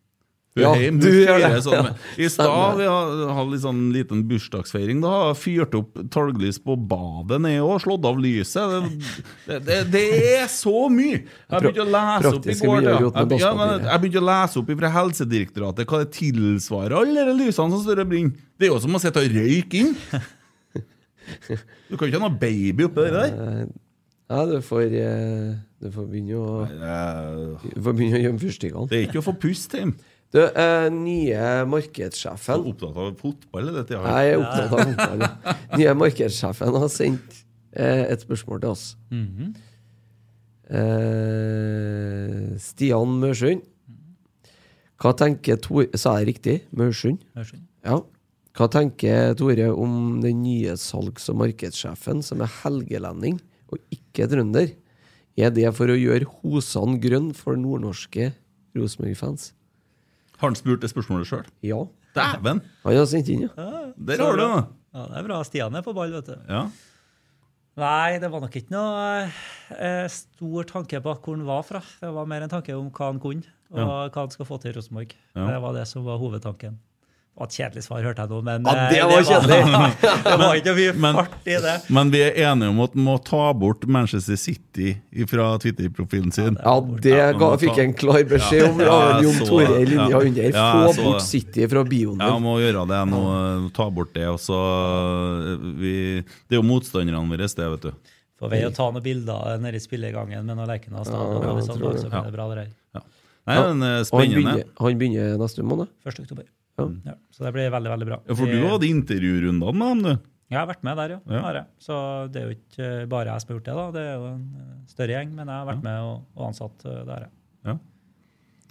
Hjemme, du gjør det. Sånn, I stad vi har- hadde litt sånn liten bursdagsfeiring. Da har jeg fyrt opp talglys på badet nede og slått av lyset. Det, det, det er så mye! Jeg begynte å lese opp i går. Ja. Jeg, ja, jeg begynte å lese opp fra Helsedirektoratet hva det tilsvarer alle de lysene som står og brenner. Det er jo som å sitte og røyke inn. Du kan ikke ha noe baby oppi det der. Eh, Ja, du får, eh, du får begynne å Du får begynne å gjemme fyrstikkene. Det er ikke å få pust hjemme. Du, eh, nye Er markedssjefen du opptatt av fotball eller dette? Jeg er opptatt av fotball. ja. Nye markedssjefen har sendt eh, et spørsmål til oss. Mhm. eh, Stian Mørsund. Hva tenker Tore Sa jeg riktig? Mørsund. Ja. Hva tenker Tore om den nye salgs- og markedssjefen, som er helgelending og ikke trønder? Er det for å gjøre hosene grønne for nordnorske Rosenborg-fans? Har han spurt det spørsmålet sjøl? Ja. Dæven! Han har sendt inn, ja. Der har du det! Ja, det er bra. Stian er på ball, vet du. Ja. Nei, det var nok ikke noe eh, stor tanke bak hvor han var fra. Det var mer en tanke om hva han kunne, og Ja. hva han skal få til i Rosenborg. Ja. Det var det som var hovedtanken. Det var et kjedelig svar, hørte jeg nå, men Ja, eh, det var kjedelig. det var ikke mye Men- fart i det. Men vi er enige om at man må ta bort Manchester City fra Twitter-profilen sin. Ja, det ga, fikk jeg en klar beskjed om Ja, Jon Tore i linja Ja. under. Ja, Få bort det. City fra bioen Ja, din. må gjøre det nå. Ta bort det. Og så vi, Det er jo motstanderne våre, det, vet du. På vei å ta noen bilder nede i spillegangen med noen Lerkendal Ja, Ja, jeg sånn, det. det det der. Nei, men eh, han Spennende. begynner, han begynner neste måned. 1. oktober. Ja. Ja, så det blir veldig, veldig bra. Ja, for du hadde intervjurundene med dem, du. Jeg har vært med der, ja. Ja. Så det er jo ikke eh, bare jeg som har gjort det, da. Det er jo en eh, større gjeng, men jeg har vært med og, og ansatt eh, der. ja.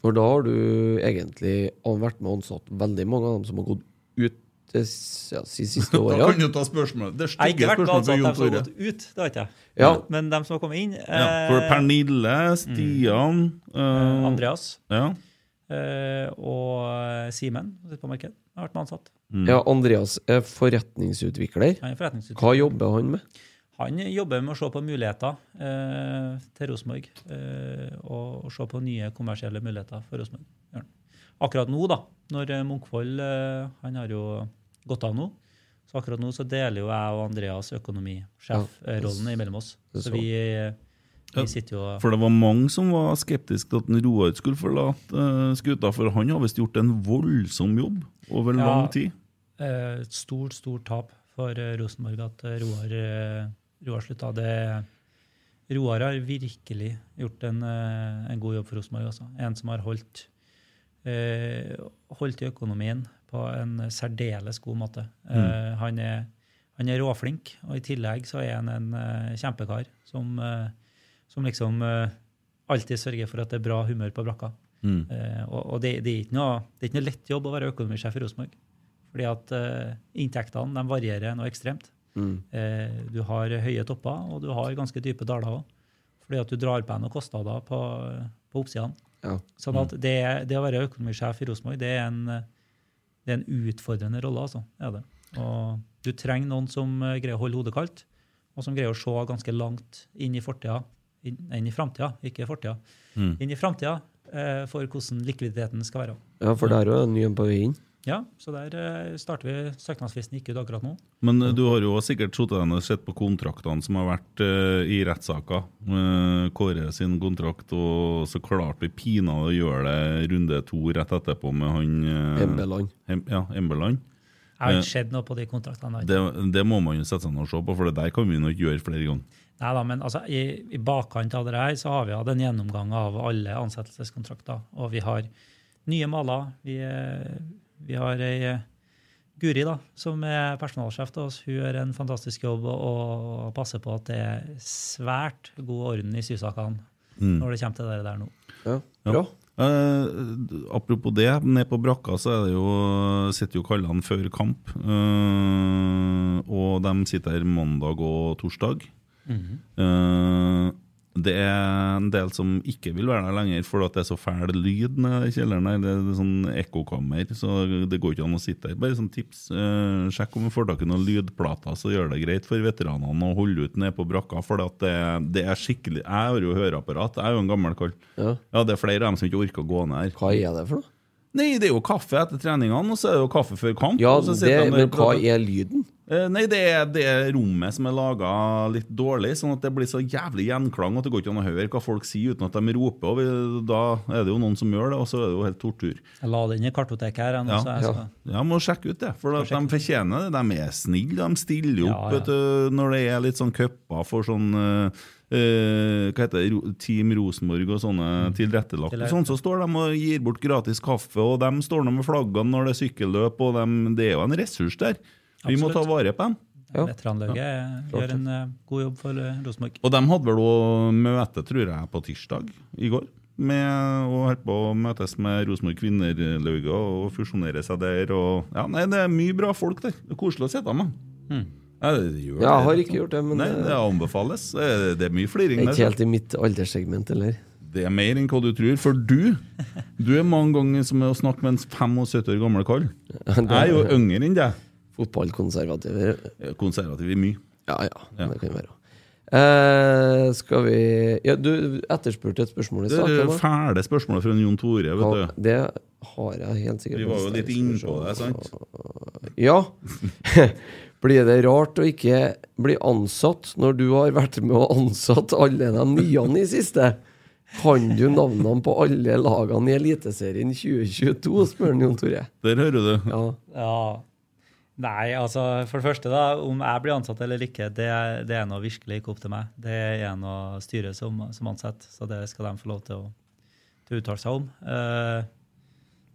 For da har du egentlig vært med og ansatt veldig mange av dem som har gått ut det ja, si siste Da kan du ta spørsmålet. Det Jeg har ikke stygge fra ansatt Jon Tore. ut, det har ikke jeg. Ja. Men dem som har kommet inn Ja, for eh, Pernille, Stian mm. eh, Andreas Ja. Eh, og eh, Simen som sitter på marked, har vært med ansatt. Mm. Ja, Andreas er forretningsutvikler. Han er forretningsutvikler. Hva jobber han med? Han jobber med å se på muligheter eh, til Rosenborg. Eh, og, og se på nye kommersielle muligheter for Rosenborg. Ja. Akkurat nå, da, når eh, Munkvold eh, Han har jo gått av nå. Så akkurat nå så deler jo jeg og Andreas økonomisjefrollen imellom oss. Så så. vi, eh, Ja, For det var mange som var skeptiske til at en Roar skulle forlate uh, skuta, for han har visst gjort en voldsom jobb over Ja. lang tid. eh, et stort, stort tap for eh, Rosenborg at Roar, Roar slutta. Det, Roar har virkelig gjort en, en god jobb for Rosenborg. Også. En som har holdt, holdt i økonomien på en særdeles god måte. Eh, han, er, han er råflink, og i tillegg så er han en kjempekar som, eh, som liksom uh, alltid sørger for at det er bra humør på brakka. Mm. Uh, og og det, det, er ikke noe, det er ikke noe lett jobb å være økonomisjef i Rosenborg. Fordi at uh, inntektene de varierer noe ekstremt. Mm. Du har høye topper, og du har ganske dype daler òg. Fordi at du drar på deg noen kostnader på, på oppsidene. Ja. Sånn at det, det å være økonomisjef i Rosenborg, det en, det er en utfordrende rolle. altså. Er det. Og du trenger noen som greier å holde hodet kaldt, og som greier å se ganske langt inn i fortida, inn, inn i framtida, ikke fortida, Mm. inn i framtida eh, for hvordan likviditeten skal være. Ja, for der er ny en på vei inn. Ja, så der eh, starter vi. Søknadsfristen ikke ut akkurat nå. Men eh, du har jo sikkert sett på kontraktene som har vært eh, i rettssaker. Kåre sin kontrakt, og så klarte vi pinadø å gjøre det runde to rett etterpå med han Embeland. Em, ja, Embeland. Jeg har ikke sett noe på de kontraktene. Det, det må man jo sette seg ned og se på, for det der kan vi nok gjøre flere ganger. Nei da, men altså, i, i bakkant av det her så har vi hatt en gjennomgang av alle ansettelseskontrakter. Og vi har nye maler. Vi, vi har ei eh, Guri da, som er personalsjef til oss. Hun gjør en fantastisk jobb og, passer på at det er svært god orden i sysakene Mm. når det kommer til det der nå. Ja, Ja. Eh, apropos det, ned på brakka så er det jo, sitter jo kallene før kamp. Uh, og de sitter her mandag og torsdag. Eh, det er en del som ikke vil være der lenger fordi det er så fæl lyd nede i kjelleren. Det er sånn ekkokammer, så det går ikke an å sitte der. Bare sånn tips. eh, sjekk om vi får tak i noen lydplater, så gjør det greit for veteranene å holde ut ned på brakka. For det, det er skikkelig Jeg har jo høreapparat, jeg er jo en gammel kall. Ja. Ja, det er flere av dem som ikke orker å gå ned her. Hva er det for noe? Nei, det er jo kaffe etter treningene, og så er det jo kaffe før kamp. Ja, det, de men hva er lyden? Eh, Nei, det er det rommet som er laga litt dårlig, sånn at det blir så jævlig gjenklang at det går ikke an å høre hva folk sier uten at de roper. Og vi, da er det jo noen som gjør det, og så er det jo helt tortur. Jeg la det inn i kartoteket her. Ja, så jeg ja. skal, Ja, må sjekke ut det, for at de fortjener det. De er snille, de stiller Ja, opp ja. Vet du, når det er litt sånn cuper for sånn eh, eh, hva heter det, Team Rosenborg og sånne tilrettelagt. tilrettelagte. Sånn, så står de og gir bort gratis kaffe, og de står nå med flaggene når det er sykkelløp, og de, det er jo en ressurs der. Vi må ta vare på dem. Ja. Veteranlaget gjør en uh, god jobb for uh, Rosenborg. Og de hadde vel òg møte, tror jeg, på tirsdag i går. Med, å på å møtes med Rosenborg kvinnerlauget og fusjonere seg der. Og, ja, nei, det er mye bra folk der. Det er koselig å sitte med. Ja, det gjør jeg har ikke gjort det, men Nei, det anbefales. Det er- mye fliring ikke helt i mitt alderssegment, eller? Det er mer enn hva du tror. For du du er mange ganger som er å snakke med en 75 år gammel kall. Jeg er jo yngre enn deg. Fotballkonservative. Konservativ i mye. Ja, ja, Ja. det kan være. Eh, skal vi Ja, du etterspurte et spørsmål i starten. det fæle spørsmålet fra Jon Tore. vet du. Det har jeg helt sikkert. Vi var jo litt innpå det, sant? Ja. Blir det rart å ikke bli ansatt når du har vært med og ansatt alle de nye i siste? Kan du navnene på alle lagene i Eliteserien 2022, spør Jon Tore. Der hører du. Ja. Ja. Nei, altså for det første, da, om jeg blir ansatt eller ikke, det, det er nå virkelig ikke opp til meg. Det er noe styret som, som ansetter, så det skal de få lov til å, til å uttale seg om. Uh,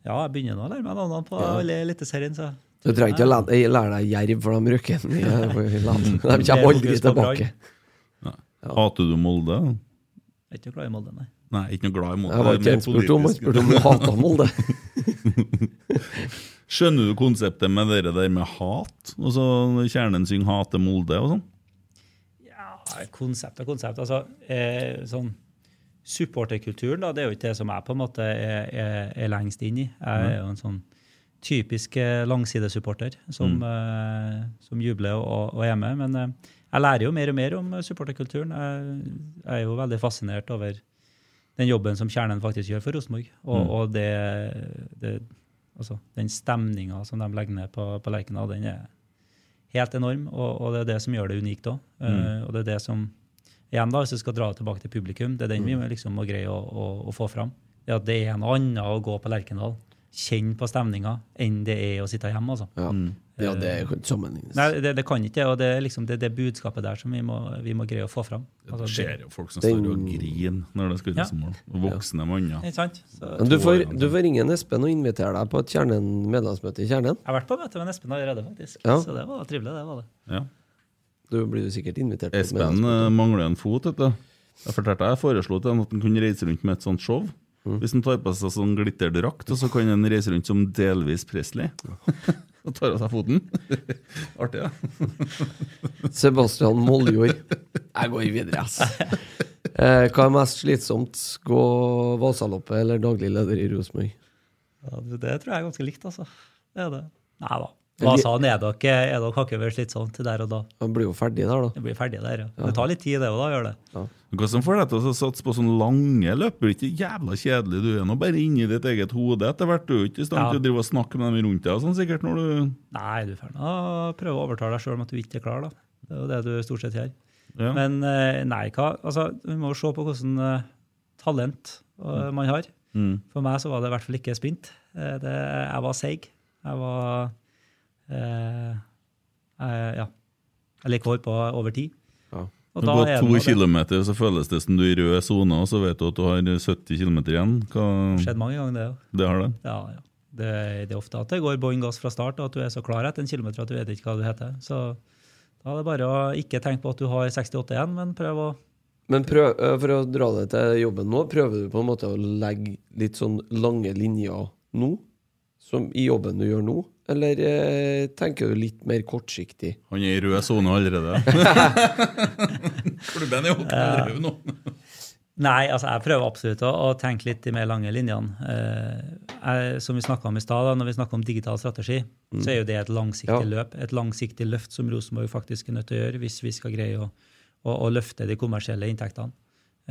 ja, jeg begynner nå å lære meg navnene på Ja. alle Eliteserien, så Du trenger ikke å lære, eh, lære deg jerv, for de rykker den De kommer er aldri tilbake. Hater du Molde? jeg er ikke glad i Molde, nei. Nei, ikke noe glad i Molde. Jeg var ikke spurt om, politisk. om du hata Molde. Skjønner du konseptet med det der med hat? Og så Kjernen synger 'hater Molde' og sånn? Ja, konsept og konsept. Altså, eh, sånn Supporterkulturen da, det er jo ikke det som jeg på en måte er, er, er lengst inn i. Jeg er jo en sånn typisk eh, langsidesupporter som, Mm. uh, som jubler og, og er med. Men uh, jeg lærer jo mer og mer om supporterkulturen. Jeg, jeg er jo veldig fascinert over den jobben som Kjernen faktisk gjør for Rosenborg. Og, Mm. og det, det, altså, den stemninga som de legger ned på, på Lerkendal, den er helt enorm. Og, og det er det som gjør det unikt òg. Mm. og det er det som Igjen, da, hvis du skal dra tilbake til publikum, det er den vi må liksom må greie å, å, å få fram. Det at det er noe annet å gå på Lerkendal, kjenne på stemninga, enn det er å sitte hjemme. altså. Ja, ja det kan ikke sammenlignes. Nei, det, det kan ikke det. Og det er liksom det, det budskapet der som vi må, vi må greie å få fram. Det Altså, skjer jo folk som står og griner når det skal ut som mål. Og voksne manner. Ja. du får, du får ringe en Espen og invitere deg på et kjernen, medlemsmøte i Kjernen. jeg har vært på møte med Espen allerede, faktisk. Ja. Så det var trivelig. det var det. Ja. Du blir jo sikkert invitert. Espen eh, mangler en fot, vet du. Jeg fortalte jeg foreslo til ham at han kunne reise rundt med et sånt show. Mm. Hvis han tar på seg sånn glitterdrakt, og så kan han reise rundt som delvis Presley. Og tar av seg foten. Artig, ja. Sebastian Moljord. Jeg går videre, ass. Eh, hva er mest slitsomt? Gå Vasaloppet eller daglig leder i Rosenborg? Ja, det, det tror jeg er ganske likt, altså. Det er det. Nei da. Vasan er dere, er dere hakket sånn slitsomt der og da. Han blir jo ferdig der, da. Det blir ferdig der, ja. Det tar litt tid, det òg, da. gjør det. Hva som får deg til å satse på sånne lange løp? Blir ikke jævla kjedelig? Du er nå bare inni ditt eget hode etter hvert. Du er ikke i stand til Ja. å drive og snakke med dem rundt deg og sånn sikkert når du Nei, du får prøve å overtale deg sjøl om at du ikke er klar, da. Det er jo det du stort sett gjør. ja. Men eh, nei, hva Altså, vi må jo se på hvordan eh, talent eh, man har. mm. For meg så var det i hvert fall ikke sprint. Eh, det, jeg var seig. Jeg var eh, jeg, Ja. Jeg liker å på over tid. Ja. Og da er to det. kilometer, så føles det som du er i rød sone, og så vet du at du har 70 km igjen. Hva skjedd mange ganger, det òg. det har det? Ja, ja. Det, det er ofte at det går bånn gass fra start, og at du er så klar etter en kilometer at du vet ikke hva du heter. Så da er det bare å ikke tenke på at du har 68 igjen, men prøv å Men prøv, eh, for å dra det til jobben nå, prøver du på en måte å legge litt sånn lange linjer nå? Som i jobben du gjør nå? Eller eh, tenker du litt mer kortsiktig? Han er i rød sone allerede. Klubben er jo rød nå. Nei, altså jeg prøver absolutt å, å tenke litt de mer lange linjene. Eh, jeg, som vi snakka om i stad, når vi snakker om digital strategi, så er jo det et langsiktig Ja. løp, et langsiktig løft som Rosenborg faktisk er nødt til å gjøre hvis vi skal greie å, å, å løfte de kommersielle inntektene.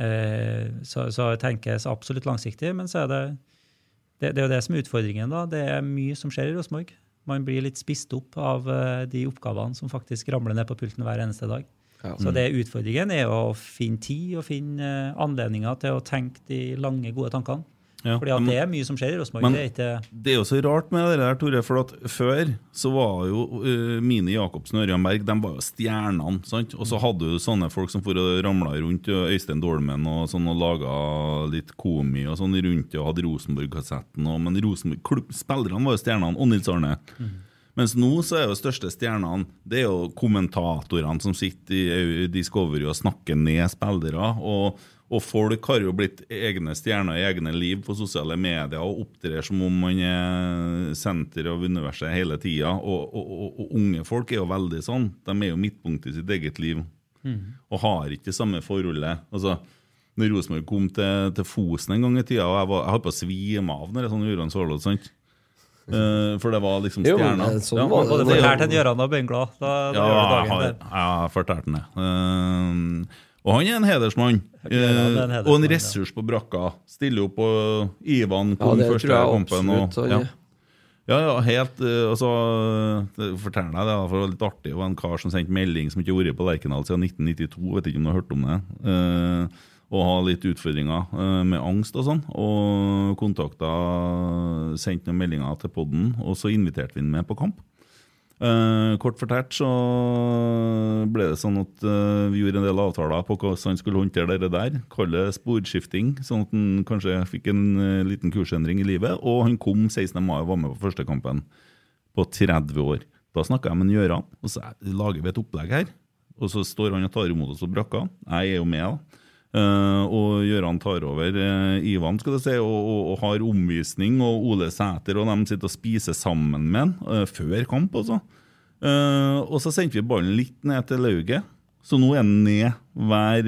Eh, så, så jeg absolutt langsiktig, men så er det, det det er jo det som er utfordringen. da. Det er mye som skjer i Rosenborg. Man blir litt spist opp av eh, de oppgavene som faktisk ramler ned på pulten hver eneste dag. Ja. Så det utfordringen er å finne tid og finne eh, anledninger til å tenke de lange, gode tankene. Ja, Fordi at det er mye som skjer i Rosenborg. Det ikke Det er jo så rart med det der, Tore, for at før så var jo uh, Mini Jacobsen og Ørjan Berg de var jo stjernene. sant? Og så hadde du sånne folk som for å ramla rundt, Øystein Dolmen og sånn, og laga litt komi og sånn rundt det, og hadde Rosenborg-kassetten. Men Rosenborg, spillerne var jo stjernene, og Nils Arne. Mens nå så er jo største stjernene Det er jo kommentatorene som sitter i Discovery og snakker ned spillere. Og, og folk har jo blitt egne stjerner i egne liv på sosiale medier og opptrer som om man er senter av universet hele tida. Og, og, og, og unge folk er jo veldig sånn. De er jo midtpunktet i sitt eget liv og har ikke det samme forholdet. Altså, når Rosenborg kom til, til Fosen en gang i tida, og jeg, var, jeg holdt på å svime av når jeg sånn gjorde en Sørloth, sant? Uh, for det var liksom Jo, stjerna. det- sånn var det. Det var- fortært en Gøran og Bengla. Da, da Ja, gjør det jeg har, der. jeg har fortalt den det. Eh, og han er en hedersmann. Ja, en eh, hedersmann, og en ressurs på brakka. Stiller opp på Ivan kom ja, første kampen. Og, ja. Ja, ja, helt og altså, forteller Fortell deg det, for det var litt artig. Det var en kar som sendte melding som ikke har vært på Lerkendal siden 1992. Vet ikke om du har hørt om det. Eh, og har litt utfordringer eh, med angst og sånn. Og kontakta Sendte noen meldinger til podden, og så inviterte vi ham med på kamp. Eh, kort fortalt så ble det sånn at uh, vi gjorde en del avtaler på hvordan han skulle håndtere det der. Kalle det sporskifting, sånn at han kanskje fikk en uh, liten kursendring i livet. Og han kom 16. mai og var med på første kampen på 30 år. Da snakka jeg med Gjøran, og så lager vi et opplegg her. Og så står han og tar imot oss på brakka. Jeg er jo med, da. Eh, og Gøran tar over uh, Ivan skal du si, og, og, og har omvisning, og Ole Sæter og de sitter og spiser sammen med han uh, før kamp. Også. Og så sendte vi ballen litt ned til lauget, så nå er han ned hver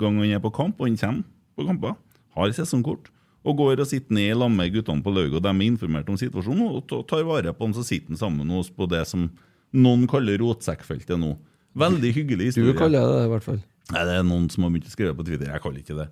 gang han er på kamp, og han kommer på kamper. Har sesongkort. Og går og sitter ned lag med guttene på lauget, og de er informert om situasjonen og tar vare på han, så sitter han sammen med oss på det som noen kaller rotsekkfeltet nå. Veldig hyggelig historie. Du kaller det det, i hvert fall. Nei, Det er noen som har begynt å skrive på Twitter. Jeg kaller ikke det.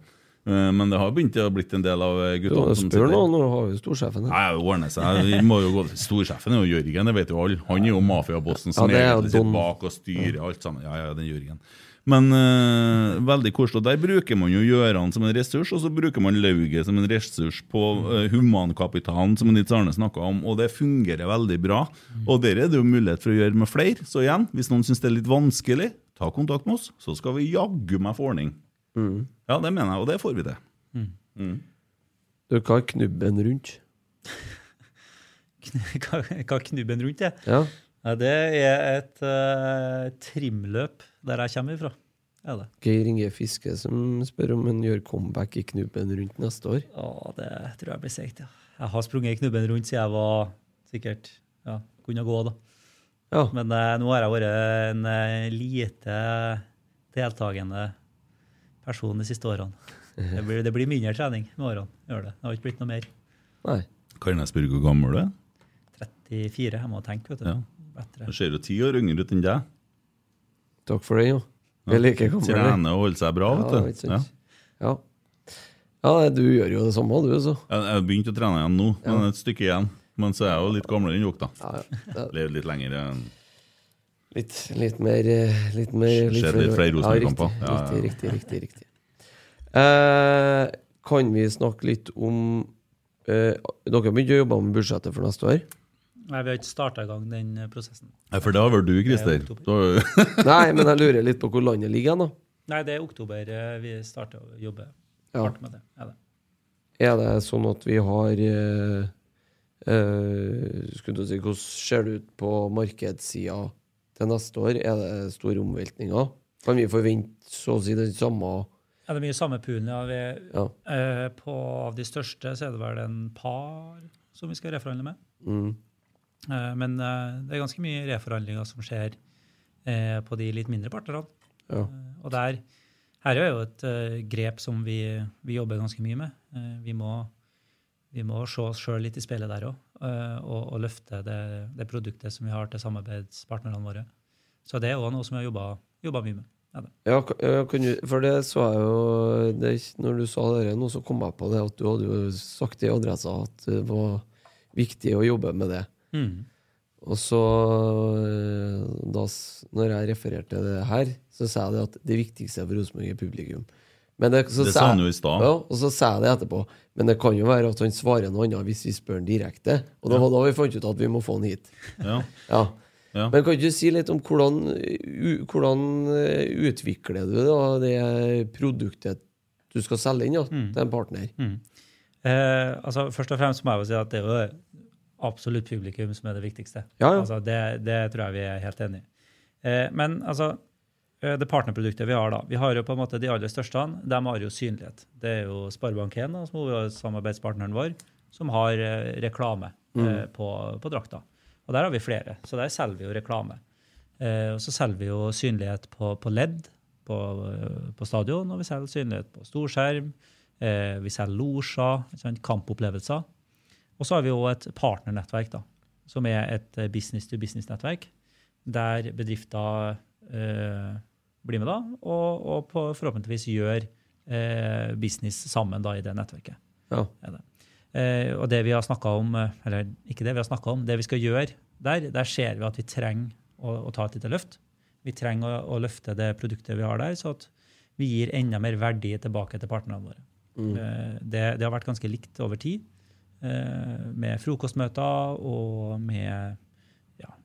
Eh, Men det har begynt å blitt en del av eh, guttene spør nå, nå har vi storsjefen her. Nei, ordner seg. Vi må jo gå. Storsjefen er jo Jørgen, det vet jo alle. Han er jo mafiabossen som Ja, egentlig sitter bak og styrer alt sammen. Ja, ja, den Jørgen. Men eh, veldig koselig. Der bruker man jo Gjøran som en ressurs, og så bruker man Lauget som en ressurs på uh, humankapitalen, som Nils Arne snakka om, og det fungerer veldig bra. Og der er det jo mulighet for å gjøre med flere. Så igjen, hvis noen syns det er litt vanskelig, ta kontakt med oss, så skal vi jaggu meg få ordning. Ja, det mener jeg, og det får vi til. Mm. Du hva er knubben rundt? Hva hva er knubben rundt det? Ja. Ja, det er et uh, trimløp der jeg kommer ifra. Er det. Geir Inge Fiske som spør om han gjør comeback i knubben rundt neste år. Ja, det tror jeg blir seigt, ja. Jeg har sprunget i knubben rundt siden jeg var sikkert ja, kunne gå, da. Ja. Men eh, nå har jeg vært en eh, lite deltakende person de siste årene. Det blir, det blir mindre trening med årene. Gjør det. det har ikke blitt noe mer. Nei. Kan jeg spørre hvor gammel du er? 34, jeg må tenke, vet du. Ja. Du det. ser jo ti år yngre ut enn deg. Takk for det, jo. Vi er like gamle. Trener og holder seg bra, Ja, vet du. Ja. Ja. ja, du gjør jo det samme, du, så. Jeg jeg har begynt å trene igjen nå, men et stykke igjen. Men så er jeg jo litt gamlere enn dere, da. Ja, ja. Lever litt lenger. enn- Litt, litt mer eh, Litt mer Skjedd litt flere Rosenborg-kamper. Ja, Ja, riktig, ja. riktig, riktig, riktig, riktig. Eh, kan vi snakke litt om eh, Dere har begynt å jobbe med budsjettet for neste år? Nei, vi har ikke starta i gang den eh, prosessen. Nei, for det har vel du, Christer? Er Nei, men jeg lurer litt på hvor landet ligger hen, da. Nei, det er oktober eh, vi starter å jobbe Ja. hardt med det. Er det. Er det sånn at vi har eh, eh, Skulle du si, Hvordan ser det ut på markedssida til neste år? Er det store omveltninger? Kan vi forvente så å si det samme? Ja, det er mye samme poolen. Ja. Vi, Ja. Uh, på av de største så er det vel en par som vi skal reforhandle med. Mm. Uh, men det er ganske mye reforhandlinger som skjer på de litt mindre partnerne. Ja. Og der, her er jo et grep som vi, vi jobber ganske mye med. Vi, må, vi må se oss sjøl litt i speilet der òg, og, og løfte det, det produktet som vi har til samarbeidspartnerne våre. Så det er òg noe som vi har jobba, mye med. Ja. Ja, du, for det så jeg jo det, Når du sa det nå, så kom jeg på det at du hadde jo sagt i adressa at det var viktig å jobbe med det. Mm. Og så, eh, da, når jeg refererte det her, så sa jeg det at det viktigste for Rosenborg er publikum. Men det, så Det sa han jo i stad. Ja, og så sa jeg det etterpå. Men det kan jo være at han svarer noe annet hvis vi spør han direkte. Og det var da vi fant ut at vi må få han hit. Ja. Ja. Ja. Men kan du si litt om hvordan, hvordan eh, utvikler du da det produktet du skal selge inn da, til en partner? Mm. Eh, altså, først og fremst må jeg jo si at det er jo absolutt publikum som er det viktigste. Ja, ja. Altså, det, det tror jeg vi er helt enig i. Eh, men altså, det partnerproduktet vi har da, vi har jo på en måte de aller største, de har jo synlighet. Det er jo Sparebank1, som er samarbeidspartneren vår, som har eh, reklame eh, på, på drakta. Og der har vi flere, så der selger vi jo reklame. Eh, og så selger vi jo synlighet på, på LED på, eh, på stadion, og vi selger synlighet på storskjerm. Eh, vi selger losjer, kampopplevelser. Og så har vi jo et partnernettverk, da, som er et eh, business-to-business-nettverk, der bedrifter blir med da, og, og på, forhåpentligvis gjør eh, business sammen da i det nettverket. Ja. Det. Eh, og det vi har snakka om, eh, eller ikke det vi har snakka om, det vi skal gjøre der, der ser vi at vi trenger å, å ta et lite løft. Vi trenger å, å løfte det produktet vi har der, så at vi gir enda mer verdi tilbake til partnerne våre. Eh, Det, det har vært ganske likt over tid, eh, med frokostmøter og med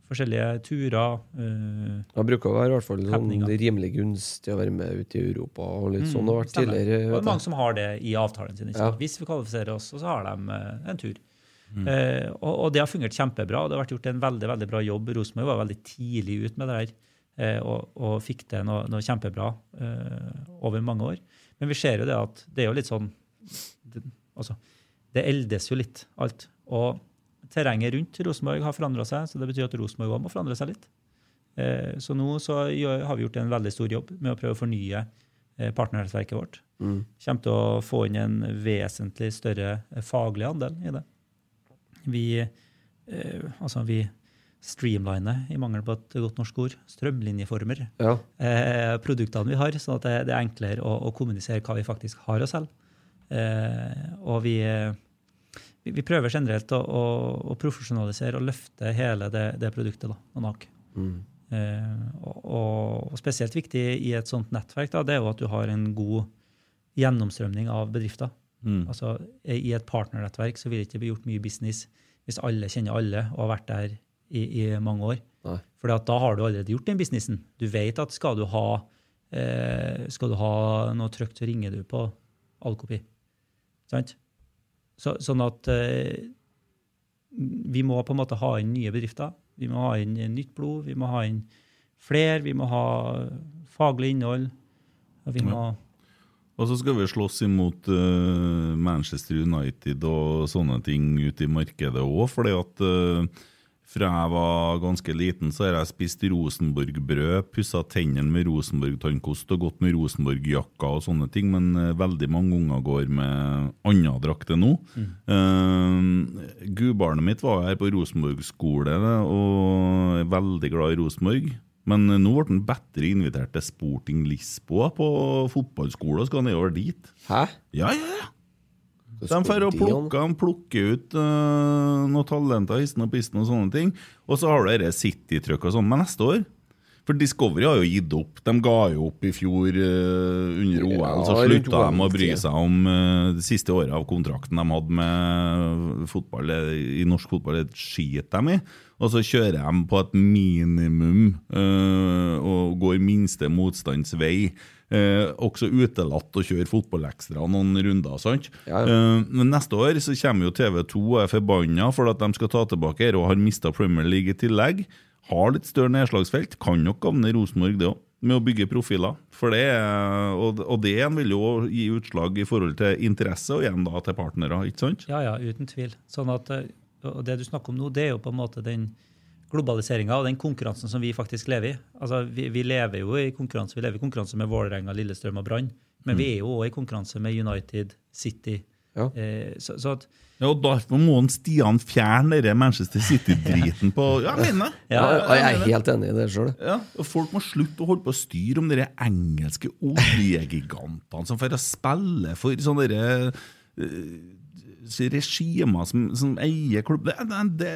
forskjellige turer. Uh, Det bruker å være i hvert fall sånn rimelig gunstig å være med ute i Europa. og litt sånn. Det har vært Stemmer. tidligere. Og det er mange som har det i avtalen sin. Ikke? Ja. Hvis vi kvalifiserer oss, så har de eh, en tur. Eh, og, og det har fungert kjempebra. Det har vært gjort en veldig veldig bra jobb. Rosenborg var veldig tidlig ut med det her eh, og, og fikk til noe, noe kjempebra eh, over mange år. Men vi ser jo det at det er jo litt sånn det, altså, det eldes jo litt, alt. Og terrenget rundt Rosenborg har forandra seg, så det betyr at Rosenborg òg må forandre seg litt. Eh, så nå så har vi gjort en veldig stor jobb med å prøve å fornye eh, partnernettverket vårt. Mm. Kommer til å få inn en vesentlig større eh, faglig andel i det. Vi, eh, altså vi streamliner, i mangel på et godt norsk ord, strømlinjeformer Ja. eh, produktene vi har, sånn at det, det er enklere å, å kommunisere hva vi faktisk har å selge. Eh, og vi, eh, vi, vi prøver generelt å, å, å profesjonalisere og løfte hele det, det produktet da. Mm. Eh, og, og spesielt viktig i et sånt nettverk da, det er jo at du har en god gjennomstrømning av bedrifter. Mm. Altså, I et partnernettverk så vil det ikke bli gjort mye business hvis alle kjenner alle og har vært der i, i mange år. For da har du allerede gjort den businessen. Du vet at skal du ha, eh, skal du ha noe trygt, så ringer du på Alkopi. Sant? Så, sånn at eh, vi må på en måte ha inn nye bedrifter. Vi må ha inn nytt blod. Vi må ha inn flere. Vi må ha faglig innhold. Og vi må Og så skal vi slåss imot uh, Manchester United og sånne ting ute i markedet òg, fordi at eh, fra jeg var ganske liten, så har jeg spist Rosenborg-brød, pussa tennene med Rosenborg-tannkost og gått med Rosenborg-jakka og sånne ting, men eh, veldig mange unger går med andre drakter nå. Eh, Gudbarnet mitt var her på Rosenborg skole og er veldig glad i Rosenborg. Men eh, nå ble han bedre invitert til Sporting Lisboa på fotballskolen og skal nedover dit. Hæ? Ja, ja, ja. De får plukke, de plukker ut uh, noen talenter, histen og pisten og sånne ting. Og så har du dette City-trykk og sånn med neste år. For Discovery har jo gitt opp. De ga jo opp i fjor uh, under OL. Så slutta de å bry seg om uh, det siste året av kontrakten de hadde med fotball. I norsk fotball det skiter de i. Og så kjører de på et minimum eh, og går minste motstands vei. Eh, også utelatt å kjøre fotballekstra noen runder. sant? Ja, ja. Eh, men neste år så kommer jo TV2 og er forbanna for at de skal ta tilbake her og har mista Premier League i tillegg. Har litt større nedslagsfelt. Kan nok gagne Rosenborg, det òg, med å bygge profiler. For det, og, og det vil jo gi utslag i forhold til interesse, og igjen da til partnere. ikke sant? Ja, ja, uten tvil. Sånn at, eh, og det du snakker om nå, det er jo på en måte den globaliseringa og den konkurransen som vi faktisk lever i. Altså, vi, vi lever jo i konkurranse vi lever i konkurranse med Vålerenga, Lillestrøm og Brann. Men vi er jo òg i konkurranse med United, City. Ja. Eh, så, så at, Ja, og Derfor må han Stian fjerne den Manchester City-driten på Ja, jeg mener. Ja, jeg er helt enig i det sjøl. Ja, Folk må slutte å holde på å styre om de engelske oljegigantene som får spille for sånne derre, eh, regimer som, som eier klubb. Det, det,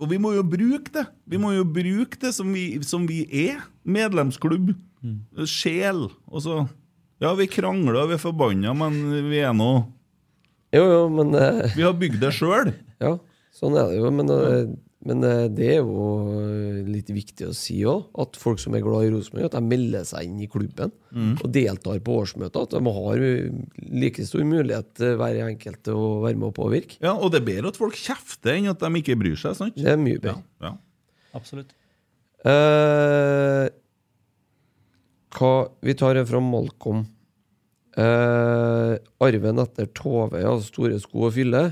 og vi må jo bruke det! Vi må jo bruke det som vi, som vi er. Medlemsklubb. Sjel. Og så Ja, vi krangler og vi er forbanna, men vi er nå Jo, jo, men uh, Vi har bygd det sjøl. Ja, sånn er det jo. Men, eh, men eh, det er jo eh, litt viktig å si òg, at folk som er glad i Rosenborg, at de melder seg inn i klubben og deltar på årsmøter. At de har eh, like stor mulighet hver enkelt til å være med og påvirke. Ja, og det er bedre at folk kjefter enn at de ikke bryr seg. sant? Det er mye bedre. ja. absolutt. Eh, hva, vi tar en fra Malcolm. Eh, arven etter Tove har store sko å fylle.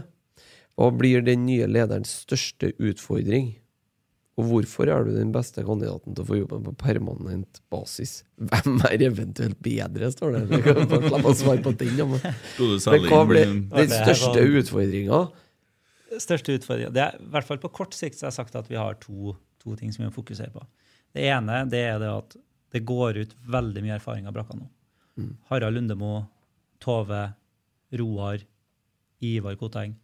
Hva blir den nye lederens største utfordring? Og hvorfor er du den beste kandidaten til å få jobben på permanent basis? Hvem er eventuelt bedre, står det. Jeg kan bare Slipp å svare på den. Men. Men hva blir en- den største utfordringa? største utfordringa det er, I hvert fall på kort sikt så har jeg sagt at vi har to, to ting som vi må fokusere på. Det ene det er det at det går ut veldig mye erfaring av brakka nå. Mm. Harald Lundemo, Tove, Roar, Ivar Koteng.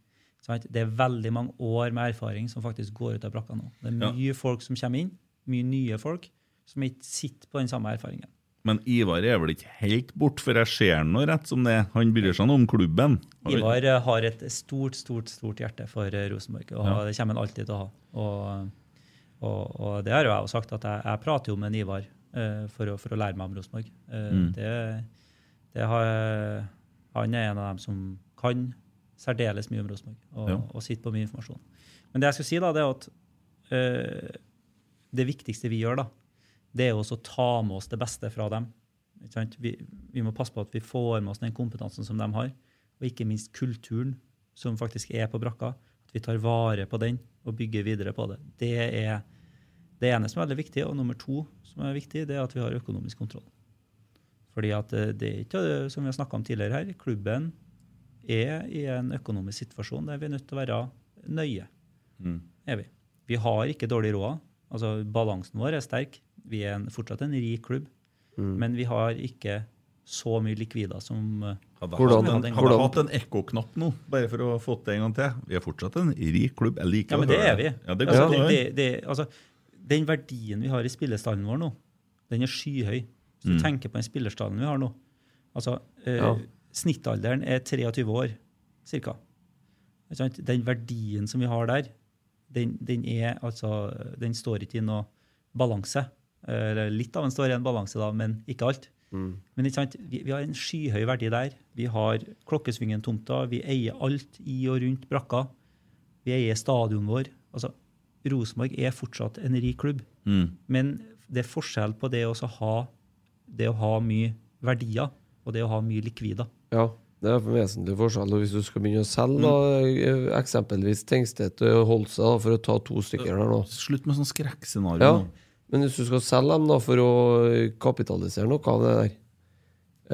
Det er veldig mange år med erfaring som faktisk går ut av brakka nå. Det er Ja. mye folk som kommer inn, mye nye folk, som ikke sitter på den samme erfaringen. Men Ivar er vel ikke helt bort, for jeg ser noe rett som det. Han bryr seg noe om klubben. Ivar eh, har et stort, stort stort hjerte for eh, Rosenborg, og Ja. det kommer han alltid til å ha. Og, og, og det har jo jeg sagt, at jeg, jeg prater jo med Ivar uh, for, å, for å lære meg om Rosenborg. Uh, Mm. det, det har, han er en av dem som kan særdeles mye om Rosenborg, og, Ja. og sitter på mye informasjon. Men det jeg skal si, da, det er at eh, det viktigste vi gjør, da, det er også å ta med oss det beste fra dem. Vi, vi må passe på at vi får med oss den kompetansen som de har, og ikke minst kulturen som faktisk er på brakka. At vi tar vare på den og bygger videre på det. Det er det ene som er veldig viktig. Og nummer to som er viktig, det er at vi har økonomisk kontroll. Fordi at eh, det er ikke, eh, som vi har snakka om tidligere her, klubben er i en økonomisk situasjon der vi er nødt til å være nøye. Mm. Er vi. vi har ikke dårlig råd. Altså, balansen vår er sterk. Vi er en, fortsatt en rik klubb. Men vi har ikke så mye likvider som eh, Hadde Hvordan- hatt en, hadde hadde hatt en ekkoknapp nå, bare for å få til en gang til. Vi er fortsatt en rik klubb. Jeg liker Ja, men det er vi. Ja, det altså, det, det, det, altså, den verdien vi har i spillestallen vår nå, den er skyhøy. Hvis du Mm. tenker på den spillerstallen vi har nå altså, øh, Ja. Snittalderen er 23 år, cirka. Den verdien som vi har der, den, den, er, altså, den står ikke i noe balanse. Eller litt av den står i en balanse, da, men ikke alt. Men ikke sant? Vi, vi har en skyhøy verdi der. Vi har Klokkesvingen-tomta, vi eier alt i og rundt brakka. Vi eier stadion vår. Altså, Rosenborg er fortsatt en rik klubb. Mm. Men det er forskjell på det å ha, det å ha mye verdier og det å ha mye likvider. Ja, det er en vesentlig forskjell. Og hvis du skal begynne å selge, da, eh, eksempelvis Tengstedt og Holse, da, for å ta to stykker der nå Slutt med sånn skrekkscenario Ja, nå. men hvis du skal selge dem da for å kapitalisere noe av det der,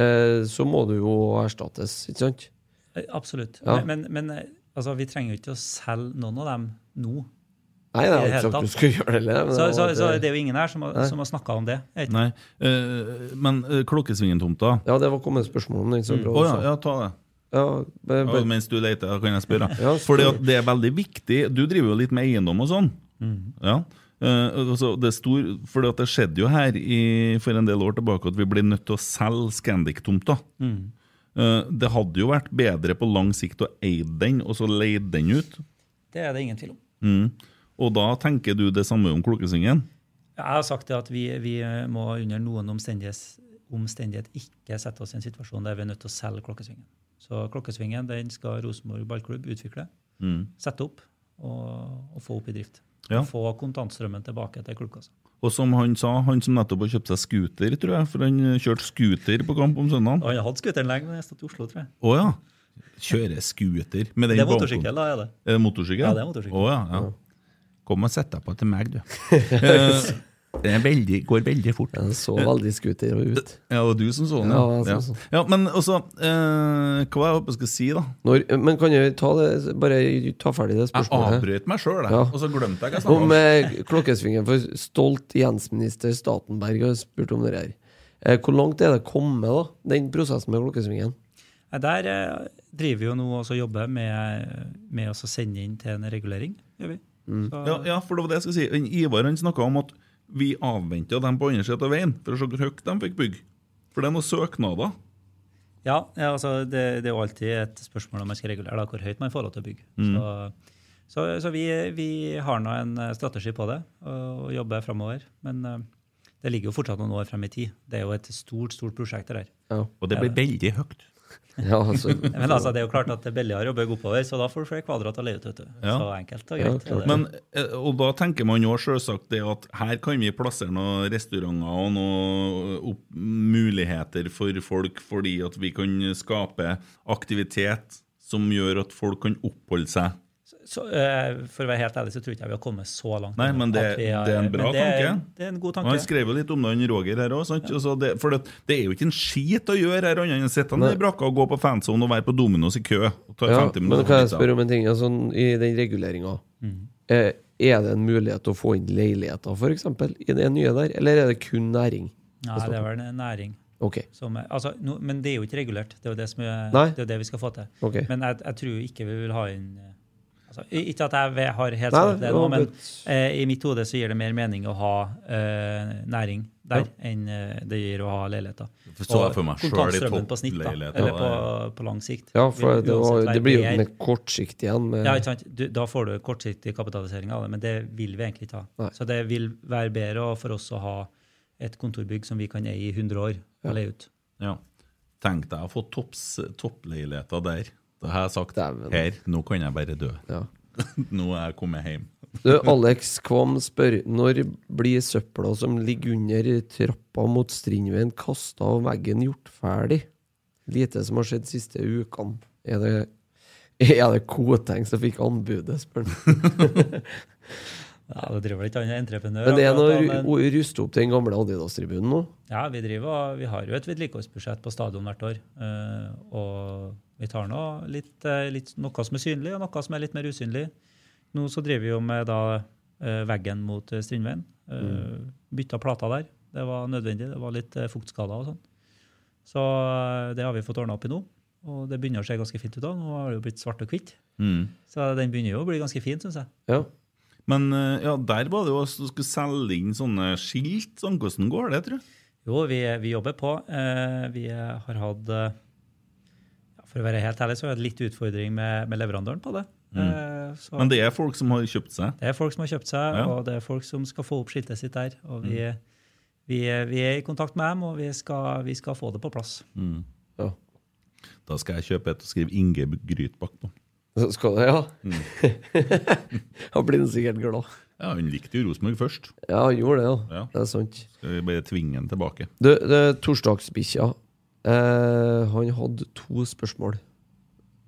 eh, så må du jo erstattes, ikke sant? Eh, Absolutt. Ja. Men, men, men altså, vi trenger jo ikke å selge noen av dem nå. Nei, det er det ikke sagt du skulle gjøre det. Så, så, så det- er jo ingen her som har, som har snakka om det. Nei, uh, men uh, Klokkesvingen-tomta Ja, det var kommet spørsmål om den. Så Mm. bra Å ja, ja, ta det. Ja, bare, Ja, mens du leter, kan jeg spørre. Ja, Fordi det er veldig viktig. Du driver jo litt med eiendom og sånn. Ja. Uh, altså det, er stor, fordi at det skjedde jo her i, for en del år tilbake at vi ble nødt til å selge Scandic-tomta. Eh, det hadde jo vært bedre på lang sikt å eie den, og så leie den ut. Det er det ingen tvil om. Mm. Og da tenker du det samme om Klokkesvingen? Jeg har sagt det at vi, vi må under noen omstendighet, omstendighet ikke sette oss i en situasjon der vi er nødt til å selge Klokkesvingen. Så Klokkesvingen den skal Rosenborg ballklubb utvikle, Mm. sette opp og, og få opp i drift. Ja. Få kontantstrømmen tilbake til klubbkassa. Og som han sa, han som nettopp har kjøpt seg scooter, tror jeg, for han kjørte scooter på kamp om søndagen. Han har hatt scooteren lenge, men jeg har stått i Oslo, tror jeg. Å ja. Kjøre scooter med den Det er motorsykkel, da er det. Er det motorsykkel? Ja, det er motorsykkel. Å, ja, ja. Kom og sett deg på til meg, du. Eh, det er veldig, går veldig fort. den så veldig scooter ut. Ja, og du som så den. Ja, Ja, så, ja. så ja men også eh, Hva var det jeg håper jeg skal si, da? Når, men kan jeg ta det, bare ta ferdig det spørsmålet? Jeg avbrøt meg sjøl, Ja. og så glemte jeg hva jeg snakka Om om. eh, klokkesvingen for stolt Jens-minister Statenberg har spurt om det her. Eh, hvor langt er det kommet, da, den prosessen med klokkesvingen? Der eh, driver vi jo nå og jobber med, med å sende inn til en regulering. gjør vi. Så, Ja, ja, for det var det jeg skulle si. En Ivar han snakka om at vi avventa dem på andre siden av veien for å se hvor høyt de fikk bygge. For det er noen søknader. Ja, ja altså det, det er jo alltid et spørsmål om man skal regulere da, hvor høyt man får lov til å bygge. Mm. Så, så, så vi, vi har nå en strategi på det og, og jobber framover. Men eh, det ligger jo fortsatt noen år frem i tid. Det er jo et stort stort prosjekt. det der. Ja. Og det blir veldig høyt. Ja, altså, Men altså, det er jo klart at det er billigere å bygge oppover, så da får du flere kvadrat å leie ut. Ja. Så enkelt og greit. er. Men, eh, og da tenker man jo selvsagt det at her kan vi plassere noen restauranter og noen opp muligheter for folk, fordi at vi kan skape aktivitet som gjør at folk kan oppholde seg Så, eh, for å være helt ærlig så tror ikke jeg vi har kommet så langt. Nei, men det, har- det er en bra det er- tanke. Det er en god tanke. Han skrev jo litt om det, han Roger her òg. Det, for det, det er jo ikke en skit å gjøre her, annet enn å sitte nede i brakka og gå på fanzone og være på Dominos i kø. Og ta Ja, 50 men kan jeg spørre om en ting? Altså, I den reguleringa, Mm. eh, er det en mulighet til å få inn leiligheter, f.eks., i det nye der? Eller er det kun næring? Nei, det er vel en næring. Okay. Som altså, no, men det er jo ikke regulert. Det er jo det, som er, det, er jo det vi skal få til. Okay. Men jeg, jeg tror ikke vi vil ha inn eh, altså, Ikke at jeg har helt svar på det nå, men eh, i mitt hode så gir det mer mening å ha eh, næring der enn eh, det gir å ha leiligheter. Forstår så jeg for meg selv i kontantstrømmen på snitt, da, toppleiligheter, eller på, på lang sikt. Ja, for vil det, var, det blir jo bedre. med kortsikt igjen. Med, Ja, ikke sant? Du, da får du kortsiktig kapitalisering av det, men det vil vi egentlig ikke ha. Nei. Så det vil være bedre for oss å ha et kontorbygg som vi kan eie i 100 år og leie ut. Ja. Tenk deg å få toppleiligheter der. Da har jeg sagt Dæven. her, nå kan jeg bare dø. Ja. nå er jeg kommet hjem. Du, Alex Kvam spør når blir søpla som ligger under trappa mot Strindveien, kasta av veggen gjort ferdig? Lite som har skjedd siste ukene. Er det, er det Koteng som fikk anbudet, spør han. Ja, Det driver vel ikke andre entreprenør. Men det er noe å ruste opp den gamle Adidas-tribunen nå? Ja, vi, driver, vi har jo et vedlikeholdsbudsjett på stadion hvert år. eh, og vi tar nå litt, eh, litt, noe som er synlig, og noe som er litt mer usynlig. Nå så driver vi jo med da, eh, veggen mot Strindveien. Mm. Bytta plata der. Det var nødvendig. Det var litt fuktskader og sånn. Så det har vi fått ordna opp i nå. Og det begynner å se ganske fint ut. da. Nå har det jo blitt svart og hvitt. Mm. Så den begynner jo å bli ganske fin, syns jeg. Ja. Men eh, ja, der var det jo at du skulle selge inn sånne skilt. Sånn, hvordan går det, tror du? Jo, vi, vi jobber på. Eh, vi har hatt eh, For å være helt ærlig, så har vi hatt litt utfordring med, med leverandøren på det. Mm. så Men det er folk som har kjøpt seg? det er folk som har kjøpt seg, Ja. og det er folk som skal få opp skiltet sitt der. Og vi, vi, vi er i kontakt med dem, og vi skal, vi skal få det på plass. Mm. Ja. Da skal jeg kjøpe et og skrive Inge Grytbakk på. Så Skal det, ja? Mm. Da blir han sikkert glad. Ja, Han likte jo Rosenborg først. Ja, han gjorde det, ja. Ja. Det er sant. Skal vi bare tvinge han tilbake? Du, det torsdagsbikkja. Eh, han hadde to spørsmål.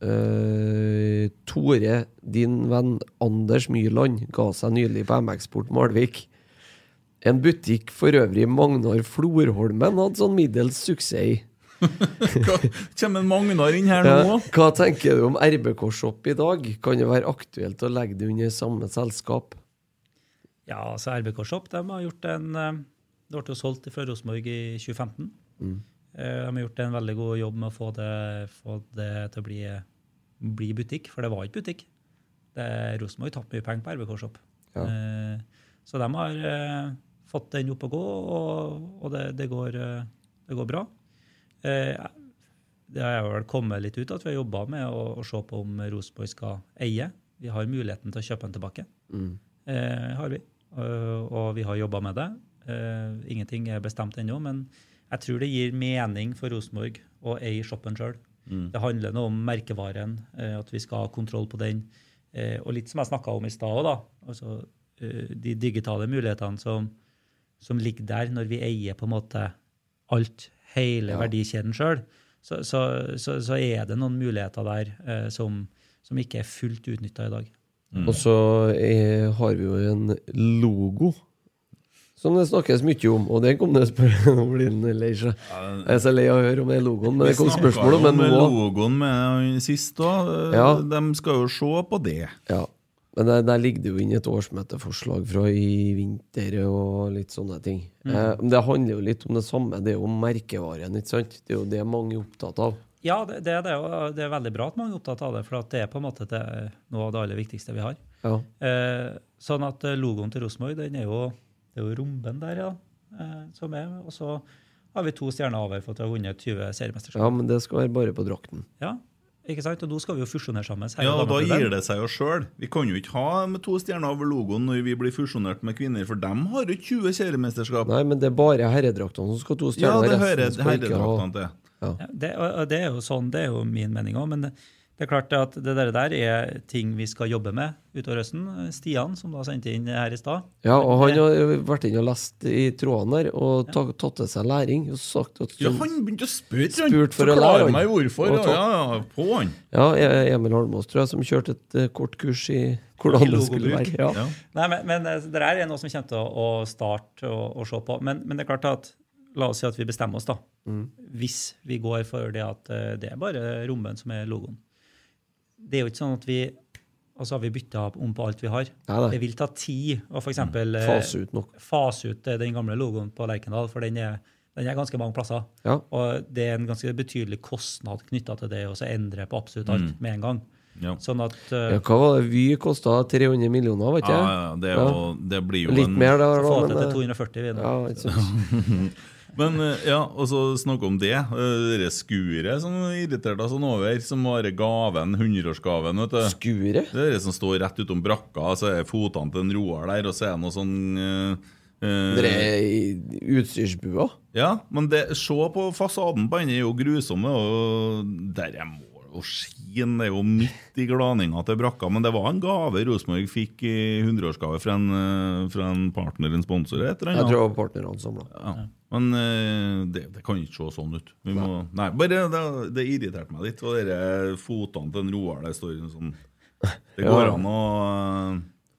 Eh, Tore, din venn Anders Myrland, ga seg nylig på MX-port Malvik. En butikk for øvrig Magnar Florholmen hadde sånn middels suksess i. Kommer Magnar inn her Ja, nå? hva tenker du om RBK Shop i dag? Kan det være aktuelt å legge det under samme selskap? Ja, altså RBK Shop de har gjort en eh, Det ble jo solgt fra Rosenborg i 2015. Mm. Eh, De har gjort en veldig god jobb med å få det, få det til å bli, bli butikk, for det var ikke butikk. Det, Rosenborg tapte mye penger på RBK Shop. Ja. Eh, Så de har fått den opp å gå, og, og det, det, går, det går bra. Eh, Det har vel kommet litt ut at vi har jobba med å, å se på om Rosenborg skal eie. Vi har muligheten til å kjøpe den tilbake. Mm. Eh, har vi. Og, og vi har jobba med det. Eh, ingenting er bestemt ennå, men jeg tror det gir mening for Rosenborg å eie shoppen sjøl. Mm. Det handler noe om merkevaren, eh, at vi skal ha kontroll på den. Eh, og litt som jeg snakka om i stad òg, da. Altså, eh, de digitale mulighetene som, som ligger der når vi eier på en måte alt, hele Ja. verdikjeden sjøl, så, så, så, så er det noen muligheter der eh, som, som ikke er fullt utnytta i dag. Og så er, har vi jo en logo som det snakkes mye om, og det kom det spørsmål om. Jeg er så lei av å høre om den logoen, men det kom spørsmål om den nå. logoen med sist òg. Ja. De skal jo se på det. Ja. Men der, der ligger det jo inne et årsmøteforslag fra i vinter og litt sånne ting. Eh, det handler jo litt om det samme. Det er jo merkevaren, ikke sant? Det er jo det mange er opptatt av. Ja, det, det, er det, og det er veldig bra at mange er opptatt av det, for at det er på en måte det, noe av det aller viktigste vi har. Ja. Eh, sånn at eh, logoen til Rosenborg, den er jo, det er jo romben der, ja, eh, som er. Og så har vi to stjerner over for at vi har vunnet 20 seriemesterskap. ja, men det skal være bare på drakten. Ja. Ikke sant? Og nå skal vi jo fusjonere sammen. Ja, og Da gir det seg jo sjøl. Vi kan jo ikke ha med to stjerner over logoen når vi blir fusjonert med kvinner, for dem har jo 20 seriemesterskap. Nei, men det er bare herredraktene som skal ha to Ja, det hører herredraktene til. Ja, det, og og det er jo sånn, det er jo min mening òg, men det, Det er klart at det der der er ting vi skal jobbe med utover høsten. Stian, som da sendte inn her i stad. Ja, og han har vært inne og lest i trådene der og ta, tatt til seg læring. Og sagt at Ja, han begynte å spørre! han. forklarer Forklare meg hvorfor. Og Ja, ja, ja, på han. Ja, E- Emil Holmås tror jeg som kjørte et eh, kort kurs i hvordan det skulle være. Ja. Ja. Nei, men, men eh, det der er noe som kommer til å, å starte og, og se på. Men, men det er klart at la oss si at vi bestemmer oss, da. Hvis vi går for det at eh, det er bare rommen som er logoen. Det er jo ikke sånn at vi Og så har vi bytta om på alt vi har. Nei, nei. Det vil ta tid å for eksempel, eh, Fase ut noe. fase ut eh, den gamle logoen på Lerkendal, for den er, den er ganske mange plasser. Ja. Og det er en ganske betydelig kostnad knytta til det å så endre på absolutt alt med en gang. Ja. Sånn at uh, Ja, hva var det? Vy kosta 300 millioner, vet ikke ja, det, er jo, det blir jo Litt en mer der, få da. det Men, til eh, 240 vi nå. ja. Men eh, ja, og så snakke om det. eh, Det skuret som irriterte deg sånn over, som var gaven, 100-årsgaven, vet du. Skuret? Det er det som står rett utom brakka, så er fotene til en Roar der, og så er det noe sånn uh, Det er utstyrsbua. Ja, men det, se på fasaden på den er jo grusomme, og der er mål og skin. Det er jo midt i glaninga til brakka, men det var en gave Rosenborg fikk i 100-årsgave fra, en, fra en partner, en sponsor. Jeg tror det var partnerne samla. Ja. Men eh, det, det kan ikke se sånn ut. Vi må, nei, bare det, det irriterte meg litt. Og de fotene til en Roar der står sånn Det går Ja. an å eh,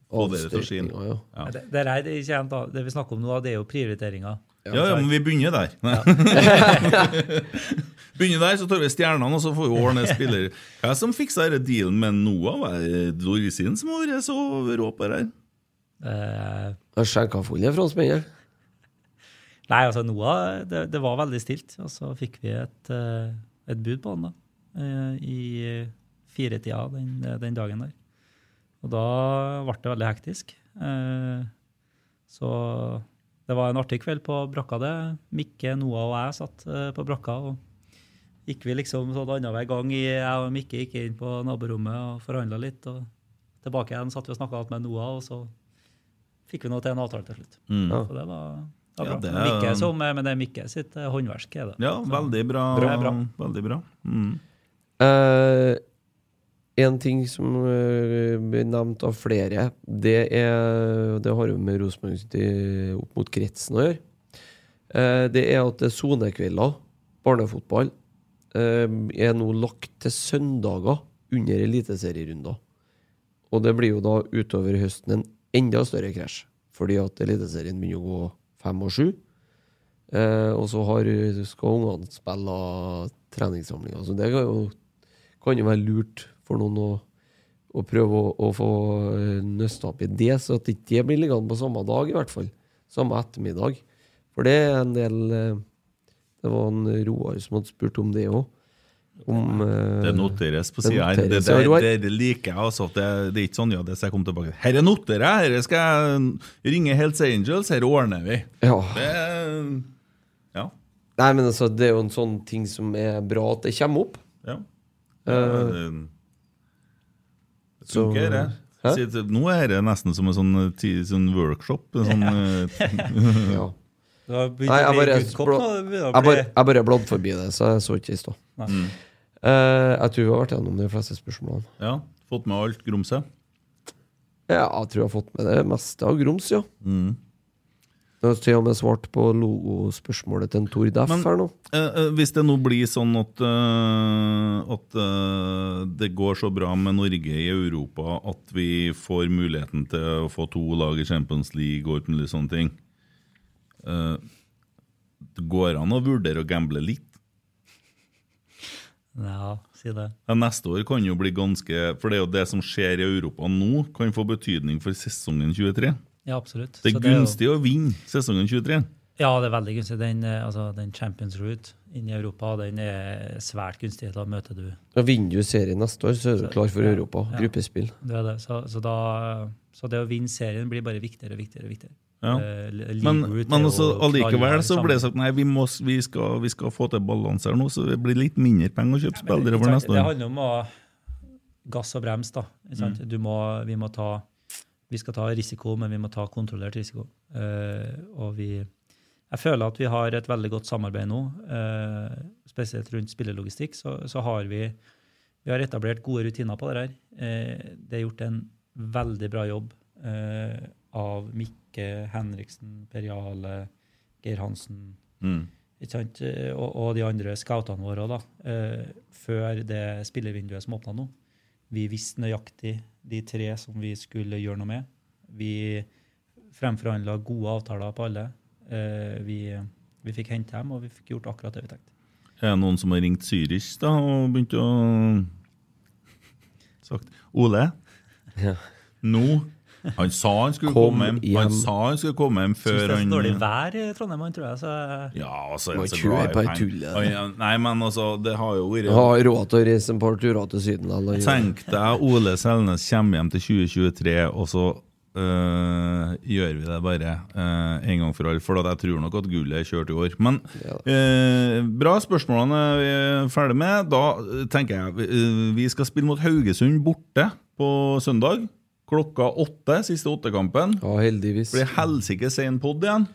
få det til å skinne. Ja. Ja. Det, det, er, det, det vi snakker om nå, det er jo prioriteringer. Ja, ja, men vi begynner der. begynner der, så tar vi stjernene, og så får vi ordne spiller. Hva som fiksa denne dealen med Noah? Var det Dorisin som har vært så rå på det her? Eh, skjenka full i franskmennene. Nei, altså Noah, det, det var veldig stilt. Og så fikk vi et, eh, et bud på han da, eh, i firetida den, den dagen der. Og da ble det veldig hektisk. Eh, så det var en artig kveld på brakka, det. Mikke, Noah og jeg satt på brakka. og gikk vi liksom sånn annenhver gang. i- Jeg og Mikke gikk inn på naborommet og forhandla litt. og Tilbake igjen satt vi og snakka med Noah, og så fikk vi nå til en avtale til slutt. Mm. Så det var Ja, det er- Mikke som, men det er Mikke sitt eh, håndverk. er det. Ja, veldig bra. Bra. Bra. Veldig bra. Mm. Uh, en ting som eh, blir nevnt av flere, det er Det har jo med Rosenborg opp mot kretsen å gjøre. Eh, det er at er sonekvelder, barnefotball, er nå lagt til søndager under eliteserierunder. Og det blir jo da utover høsten en enda større krasj, fordi at Eliteserien begynner å gå fem og sju. Eh, og så har, skal ungene spille treningssamlinger. Så det kan jo, kan jo være lurt for noen å, å prøve å, å få eh, nøsta opp i det, så at ikke det blir liggende på samme dag, i hvert fall. Samme ettermiddag. For det er en del eh, Det var en Roar som hadde spurt om det òg. Om eh, Det noteres på sida her. Det, det, det, det liker jeg. Altså, det, det er ikke sånn ja, det skal jeg komme tilbake til. Herre noterer jeg! Herre skal jeg ringe Hells Angels. Herre ordner vi. Ja. Det, ja. Nei, men altså, det er jo en sånn ting som er bra at det kommer opp. ja. Eh, det, funker, det. Hæ? Nå er det nesten som en sånn, sånn workshop. En sånn, eh, ja. Nei, jeg bare, jeg bare, jeg bare bladde forbi det, så jeg så ikke i stad. Mm. Eh, jeg tror vi har vært gjennom de fleste spørsmålene. ja. Fått med alt grumset. Ja, jeg tror jeg har fått med det meste av grums, ja. Mm. Jeg har til og med svart på logospørsmålet til en Tor Deff Men- her nå. Eh, eh, hvis det nå blir sånn at, uh, at uh, det går så bra med Norge i Europa at vi får muligheten til å få to lag i Champions League og alt mulig sånne ting uh, Det går an å vurdere å gamble litt. Ja, si det. Ja, neste år kan jo bli ganske For det er jo det som skjer i Europa nå, kan få betydning for sesongen 23. Ja, absolutt. Det Så er jo- gunstig å vinne sesongen 23. Ja, det er veldig gunstig. Den, eh, altså, den Champions Route inn i Europa den er svært gunstig. Da møter du Da vinner du serien neste år, så er du klar for Europa. ja. Gruppespill. det er det. Så, så, da, så det å vinne serien blir bare viktigere og viktigere. og viktigere. Ja. Eh, Men, men også, allikevel så ble det sagt nei, vi, må, vi, skal, vi skal få til balanse her nå, så det blir litt mindre penger å kjøpe spillere for neste år. Det handler om å gass og brems. da. Mm. Du må, vi må ta vi skal ta risiko, men vi må ta kontrollert risiko. Uh, og vi, jeg føler at vi har et veldig godt samarbeid nå, uh, spesielt rundt spillelogistikk. Så, så har vi, Vi har etablert gode rutiner på det her. Uh, det er gjort en veldig bra jobb eh, av Mikke, Henriksen, Per Jale, Geir Hansen Mm. ikke sant? Eh, Og, og de andre scoutene våre da, eh, før det spillervinduet som åpna nå. Vi visste nøyaktig de tre som vi skulle gjøre noe med. Vi fremforhandla gode avtaler på alle. Eh, vi, vi fikk hente dem, og vi fikk gjort akkurat det vi tenkte. Er det noen som har ringt Zürich da, og begynt å sagt Ole, Ja. nå Han sa han skulle Kom komme hjem. Han sa han skulle komme hjem Syns det er så dårlig vær i Trondheim, han, tror jeg. Så Ja, altså, Man så glad i penger. Nei, men altså, det har jo vært har råd til å reise en par turer til Syden. Eller, Tenk deg Ole Selnes kommer hjem til 2023, og så øh, gjør vi det bare øh, en gang for alle. For jeg tror nok at gullet er kjørt i år. Men øh, bra, spørsmålene er vi ferdig med. Da tenker jeg øh, vi skal spille mot Haugesund borte på søndag. Klokka åtte, siste åttekampen. Ja, heldigvis. Blir helsike sein pod igjen.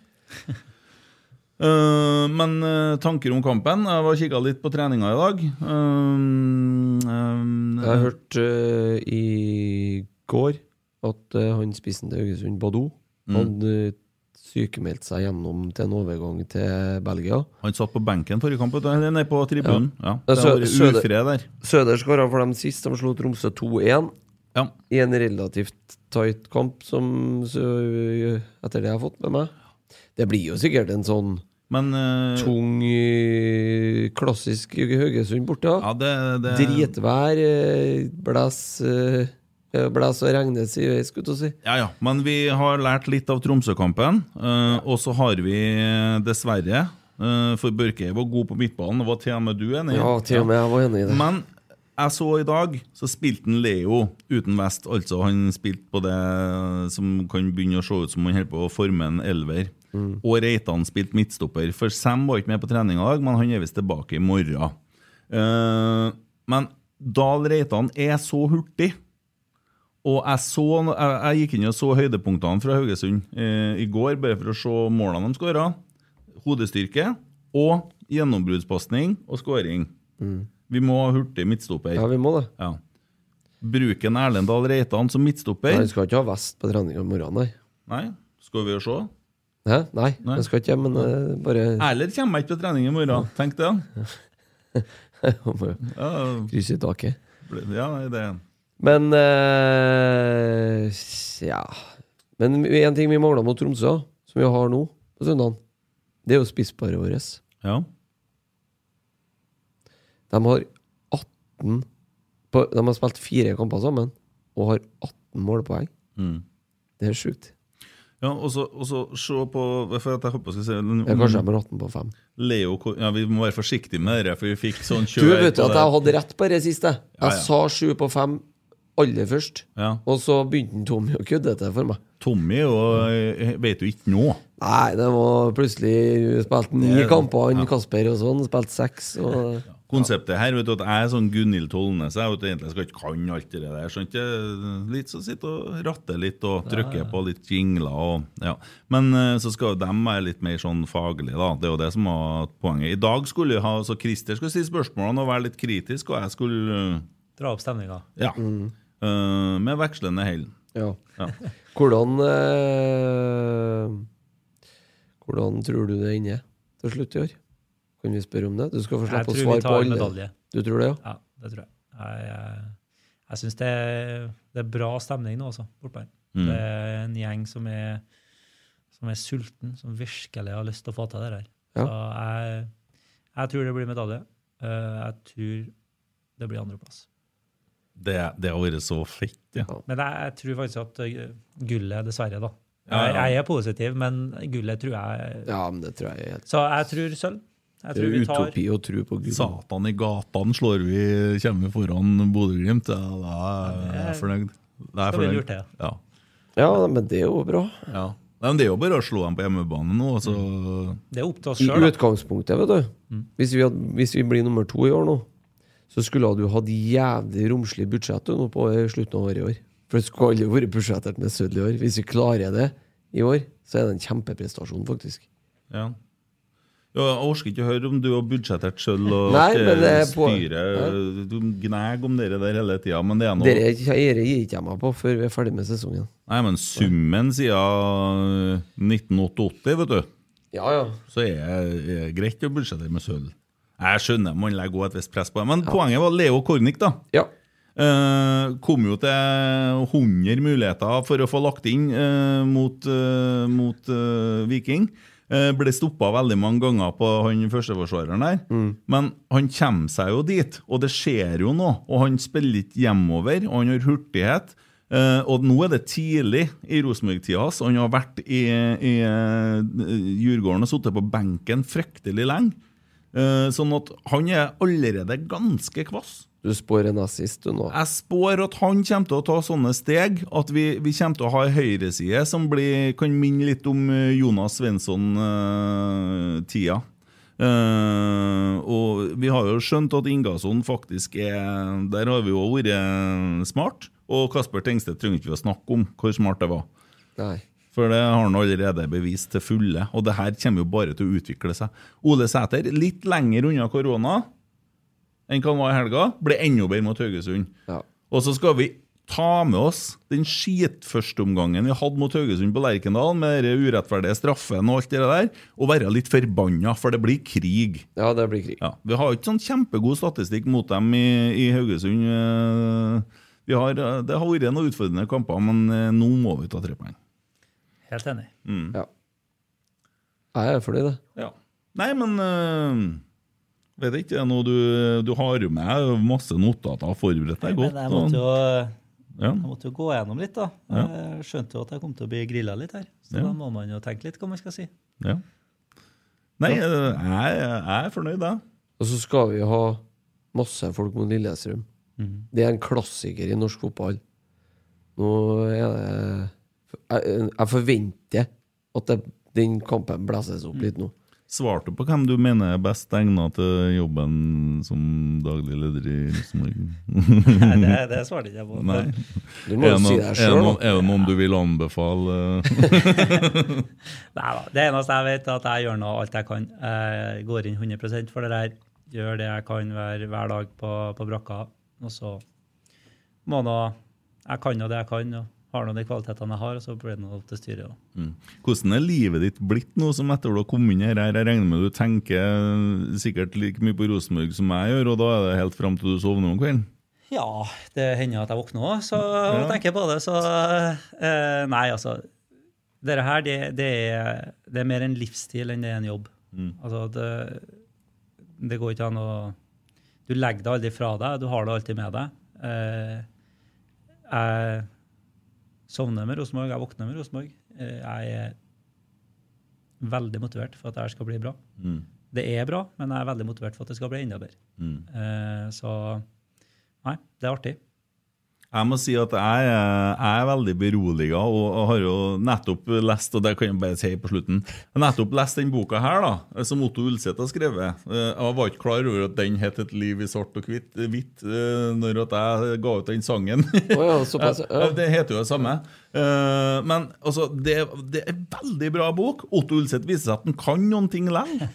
Uh, men uh, tanker om kampen? Jeg var kikka litt på treninga i dag. Um, um, Jeg har hørt eh, i går at han spissen til Haugesund, Badou, Mm. hadde sykemeldt seg gjennom til en overgang til Belgia. Han satt på benken forrige kamp, eller nei, på tribunen. Ja. Ja, Det har vært ufred der. Søder skåra for dem sist. De slo Tromsø 2-1 Ja. i en relativt tight kamp, som så, etter det jeg har fått med meg. Det blir jo sikkert en sånn Men uh, tung, eh, klassisk Haugesund borte. ja, det, det Dritvær, eh, blæs Blæs og regne jeg, skulle jeg si. Ja, ja. Men vi har lært litt av Tromsø-kampen. eh, og så har vi dessverre uh, For Børke var god på midtbanen. Det var til og med du enig i? Ja, til og med jeg var enig i det. Men jeg så i dag, så spilte han Leo uten vest. Altså Han spilte på det som kan begynne å se ut som han holder på å forme en elver. Og Reitan spilte midtstopper. For Sam var ikke med på trening i dag, men han er visst tilbake i morgen. Uh, men Dahl Reitan er så hurtig. Og jeg, så, jeg, jeg gikk inn og så høydepunktene fra Haugesund uh, i går, bare for å se målene de skåra. Hodestyrke og gjennombruddspasning og skåring. Vi må ha hurtig midtstopper. Ja, vi må det. Ja. Bruken Erlend Dahl Reitan som midtstopper Han skal ikke ha vest på trening i morgen, nei. Nei, skal vi jo se. Hæ? Nei, Nei. jeg skal ikke, men eh, bare Erler kommer ikke på trening i morgen. Tenk det. Ja, krysse taket. ja det Men uh, Ja. Men en ting vi mangler mot Tromsø, som vi har nå på søndag, det er jo spissparet vårt. Ja. De har 18 på, De har spilt fire kamper sammen og har 18 målpoeng. Mm. Det er sjukt. Ja, og så se på For at jeg håper jeg skal den, Ja, kanskje jeg har 18 på 5. Leo ja, Vi må være forsiktige med det, for vi fikk sånn Du vet at jeg hadde rett på det siste. Jeg ja. sa 7 på 5 aller først, Ja. og så begynte Tommy å kødde til for meg. Tommy og, eh, vet jo ikke nå. Nei, det var plutselig spilt ni kamper, han ja. Kasper og sånn. Spilt seks. Og, Konseptet her, vet du, at jeg er sånn Gunhild Tollnes. Jeg vet egentlig skal ikke kan alt det der. Skjønte jeg? Litt så sitte og ratte litt og trykke på litt jingler og ja. Men eh, så skal jo dem være litt mer sånn faglige, da. Det er jo det som var poenget. I dag skulle jeg ha Så Christer skulle si spørsmålene og være litt kritisk, og jeg skulle eh, dra opp stemninga. Ja. Eh, med vekslende hell. ja. Ja. Hvordan uh, Hvordan tror du det er inne til slutt i år? Kan vi spørre om det? Du skal få slippe å tror vi svare på tar alle. medalje. Du tror det, ja? Ja, det tror jeg. Jeg, jeg, jeg syns det, det er bra stemning nå, også, bortpå her. Mm. Det er en gjeng som er, som er sulten, som virkelig har lyst til å få til det der. Ja. Så jeg, jeg tror det blir medalje. Eh, Jeg tror det blir andreplass. Det, det har vært så fett, ja. Men jeg, jeg tror faktisk at eh, gullet, dessverre, da. Ja, ja. Jeg, jeg er positiv, men gullet tror jeg Ja, men det tror jeg er helt Så jeg tror sølv. Jeg Det tror er vi tar utopi å tro på Gud. Satan i gatene slår vi, kommer vi foran Bodø-Glimt. Ja, da er jeg fornøyd. Da er jeg fornøyd. Ja. Ja, men det er jo bra. Ja. Nei, men det er jo bare å slå dem på hjemmebane nå. Altså. Det er opp til oss selv, I utgangspunktet, vet du. Hvis, vi hadde, hvis vi blir nummer to i år nå, så skulle du hatt jævlig romslig budsjett nå på slutten av året i år. For det skulle aldri vært budsjettert med sølv i år. Hvis vi klarer det i år, så er det en kjempeprestasjon, faktisk. Ja. Ja, jeg orker ikke å høre om du har budsjettert sjøl og Nei, det styret Du gnager om dere der hele tida, men det er noe Dere gir ikke jeg meg på før vi er ferdig med sesongen. Nei, men summen siden 1988, vet du, Ja, ja. så er det greit å budsjettere med sølv. Jeg skjønner man legger et visst press på det, men poenget var Leo Kornic, da. Ja. Uh, kom jo til 100 muligheter for å få lagt inn uh, mot, uh, mot Viking. Eh, ble stoppa veldig mange ganger på han førsteforsvareren der. Men han kommer seg jo dit, og det skjer jo noe. Og han spiller ikke hjemover, og han har hurtighet. Eh, og nå er det tidlig i Rosenborg-tida hans. Han har vært i, i eh, Djurgården og sittet på benken fryktelig lenge. Sånn at han er allerede ganske kvass. Du spår en assist, du nå. Jeg spår at han kommer til å ta sånne steg, at vi, vi kommer til å ha en høyreside som blir, kan minne litt om eh, Jonas Svensson-tida. og vi har jo skjønt at Ingasson faktisk er Der har vi jo vært smart. Og Kasper Tengstedt trenger ikke vi å snakke om hvor smart det var. Nei. For det har han allerede bevist til fulle. Og det her kommer jo bare til å utvikle seg. Ole Sæter, litt lenger unna korona enn hva han var i helga, ble enda bedre mot Haugesund. Ja. Og så skal vi ta med oss den skitførsteomgangen vi hadde mot Haugesund på Lerkendal, med den urettferdige straffen og alt det der, og være litt forbanna, for det blir krig. Ja, det blir krig. Ja, vi har ikke sånn kjempegod statistikk mot dem i, i Haugesund. eh, Vi har, eh, det har vært noen utfordrende kamper, men eh, nå må vi ta tre poeng. Helt enig. Ja. Jeg er fornøyd, det. Ja. Nei, men øh, Vet ikke, det er noe du, du har jo med masse notater og forberedt deg godt. Men jeg måtte, jo, Ja. jeg måtte jo gå gjennom litt, da. Ja. Jeg skjønte jo at jeg kom til å bli grilla litt her. Så Ja. da må man jo tenke litt hva man skal si. Ja. Nei, øh, jeg, jeg er fornøyd, jeg. Og så skal vi ha masse folk mot Lillestrøm. Det er en klassiker i norsk fotball. Nå er det Jeg, jeg forventer at det, den kampen blåses opp litt nå. Svarte du på hvem du mener er best egnet til jobben som daglig leder i Rosenborg? Nei, det, det svarte ikke jeg på. Nei. Du må jo si det sjøl. Er det noen du vil anbefale? Nei da. Det eneste jeg vet, er at jeg gjør nå alt jeg kan. Jeg går inn 100% for det der. Gjør det jeg kan hver, hver dag på, på brakka. Og så må nå Jeg kan jo det jeg kan, og har nå de kvalitetene jeg har, og så blir det opp til styret. Også. Mm. Hvordan er livet ditt blitt nå som etter du har kommet inn her? Jeg regner med du tenker sikkert like mye på Rosenborg som jeg gjør, og da er det helt fram til du sovner om kvelden? Ja, det hender at jeg våkner òg, så ja. tenker på det. Så eh, Nei, altså. Dette her, det, det, er, det er mer en livsstil enn det er en jobb. Altså, det, det går ikke an å Du legger det aldri fra deg, du har det alltid med deg. Eh, jeg sovner med Rosenborg, jeg våkner med Rosenborg. Eh, jeg er veldig motivert for at det skal bli bra. Mm. Det er bra, men jeg er veldig motivert for at det skal bli enda bedre. Mm. Eh, så nei, det er artig. Jeg må si at jeg, er- jeg er veldig beroliga, og har jo nettopp lest og det kan jeg bare si på slutten, nettopp lest den boka her, da, som Otto Ulseth har skrevet. Eh, Jeg var ikke klar over at den het 'Et liv i svart og hvitt', eh, når at jeg ga ut den sangen. Oh ja. Ja, Det heter jo det samme. Eh, men altså, det, det er en veldig bra bok. Otto Ulseth viser seg at han kan noen ting lenge.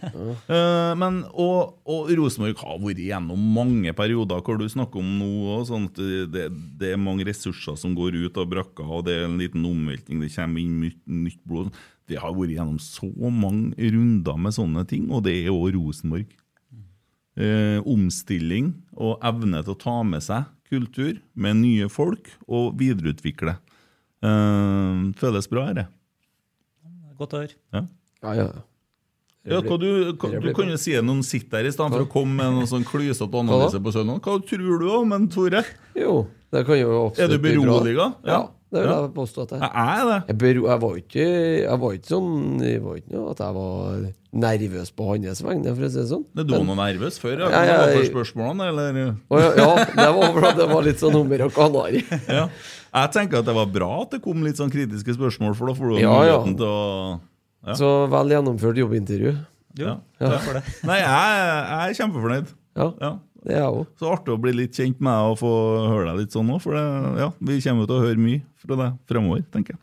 Uh, men, og, og Rosenborg har vært gjennom mange perioder hvor du snakker om nå og det, det er mange ressurser som går ut av brakka, og det er en liten omveltning, det kommer inn nytt, nytt blod. Det har vært gjennom så mange runder med sånne ting, og det er òg Rosenborg. Uh, omstilling og evne til å ta med seg kultur med nye folk og videreutvikle. Eh, føles bra, dette. Godt å høre. Ja. Ja, ja. Ja, hva du, hva, du kan jo si at noen sitter her i stedet for å komme med noen sånn klysete analyse på søndag. Hva tror du om en Tore? Jo, det kan jo absolutt Er du beroliga? Ja. Ja, det vil Ja. jeg påstå at jeg Jeg er det. Jeg, bero, jeg, var ikke, jeg var ikke sånn Jeg var ikke noe at jeg var nervøs på hans vegne, for å si det sånn. Du var noe nervøs før? Ja, Ja, ja, spørsmålene, eller? Ja, ja, det var det var litt sånn hummer og kanari. Ja. Jeg tenker at det var bra at det kom litt sånn kritiske spørsmål, for da får du Ja, ja. muligheten til å ja. Så vel gjennomført jobbintervju. Jo, Ja. det. Nei, jeg, jeg er kjempefornøyd. Ja, Ja. det er jeg òg. Så artig å bli litt kjent med deg og få høre deg litt sånn òg, for det, ja, vi kommer jo til å høre mye fra deg fremover, tenker jeg.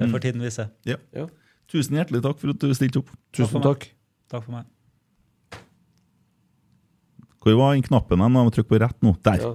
Det får tiden vise. Ja. Ja. Tusen hjertelig takk for at du stilte opp. Tusen takk. Takk for meg. Hvor var den knappen? Jeg må trykke på rett nå. Der. Ja.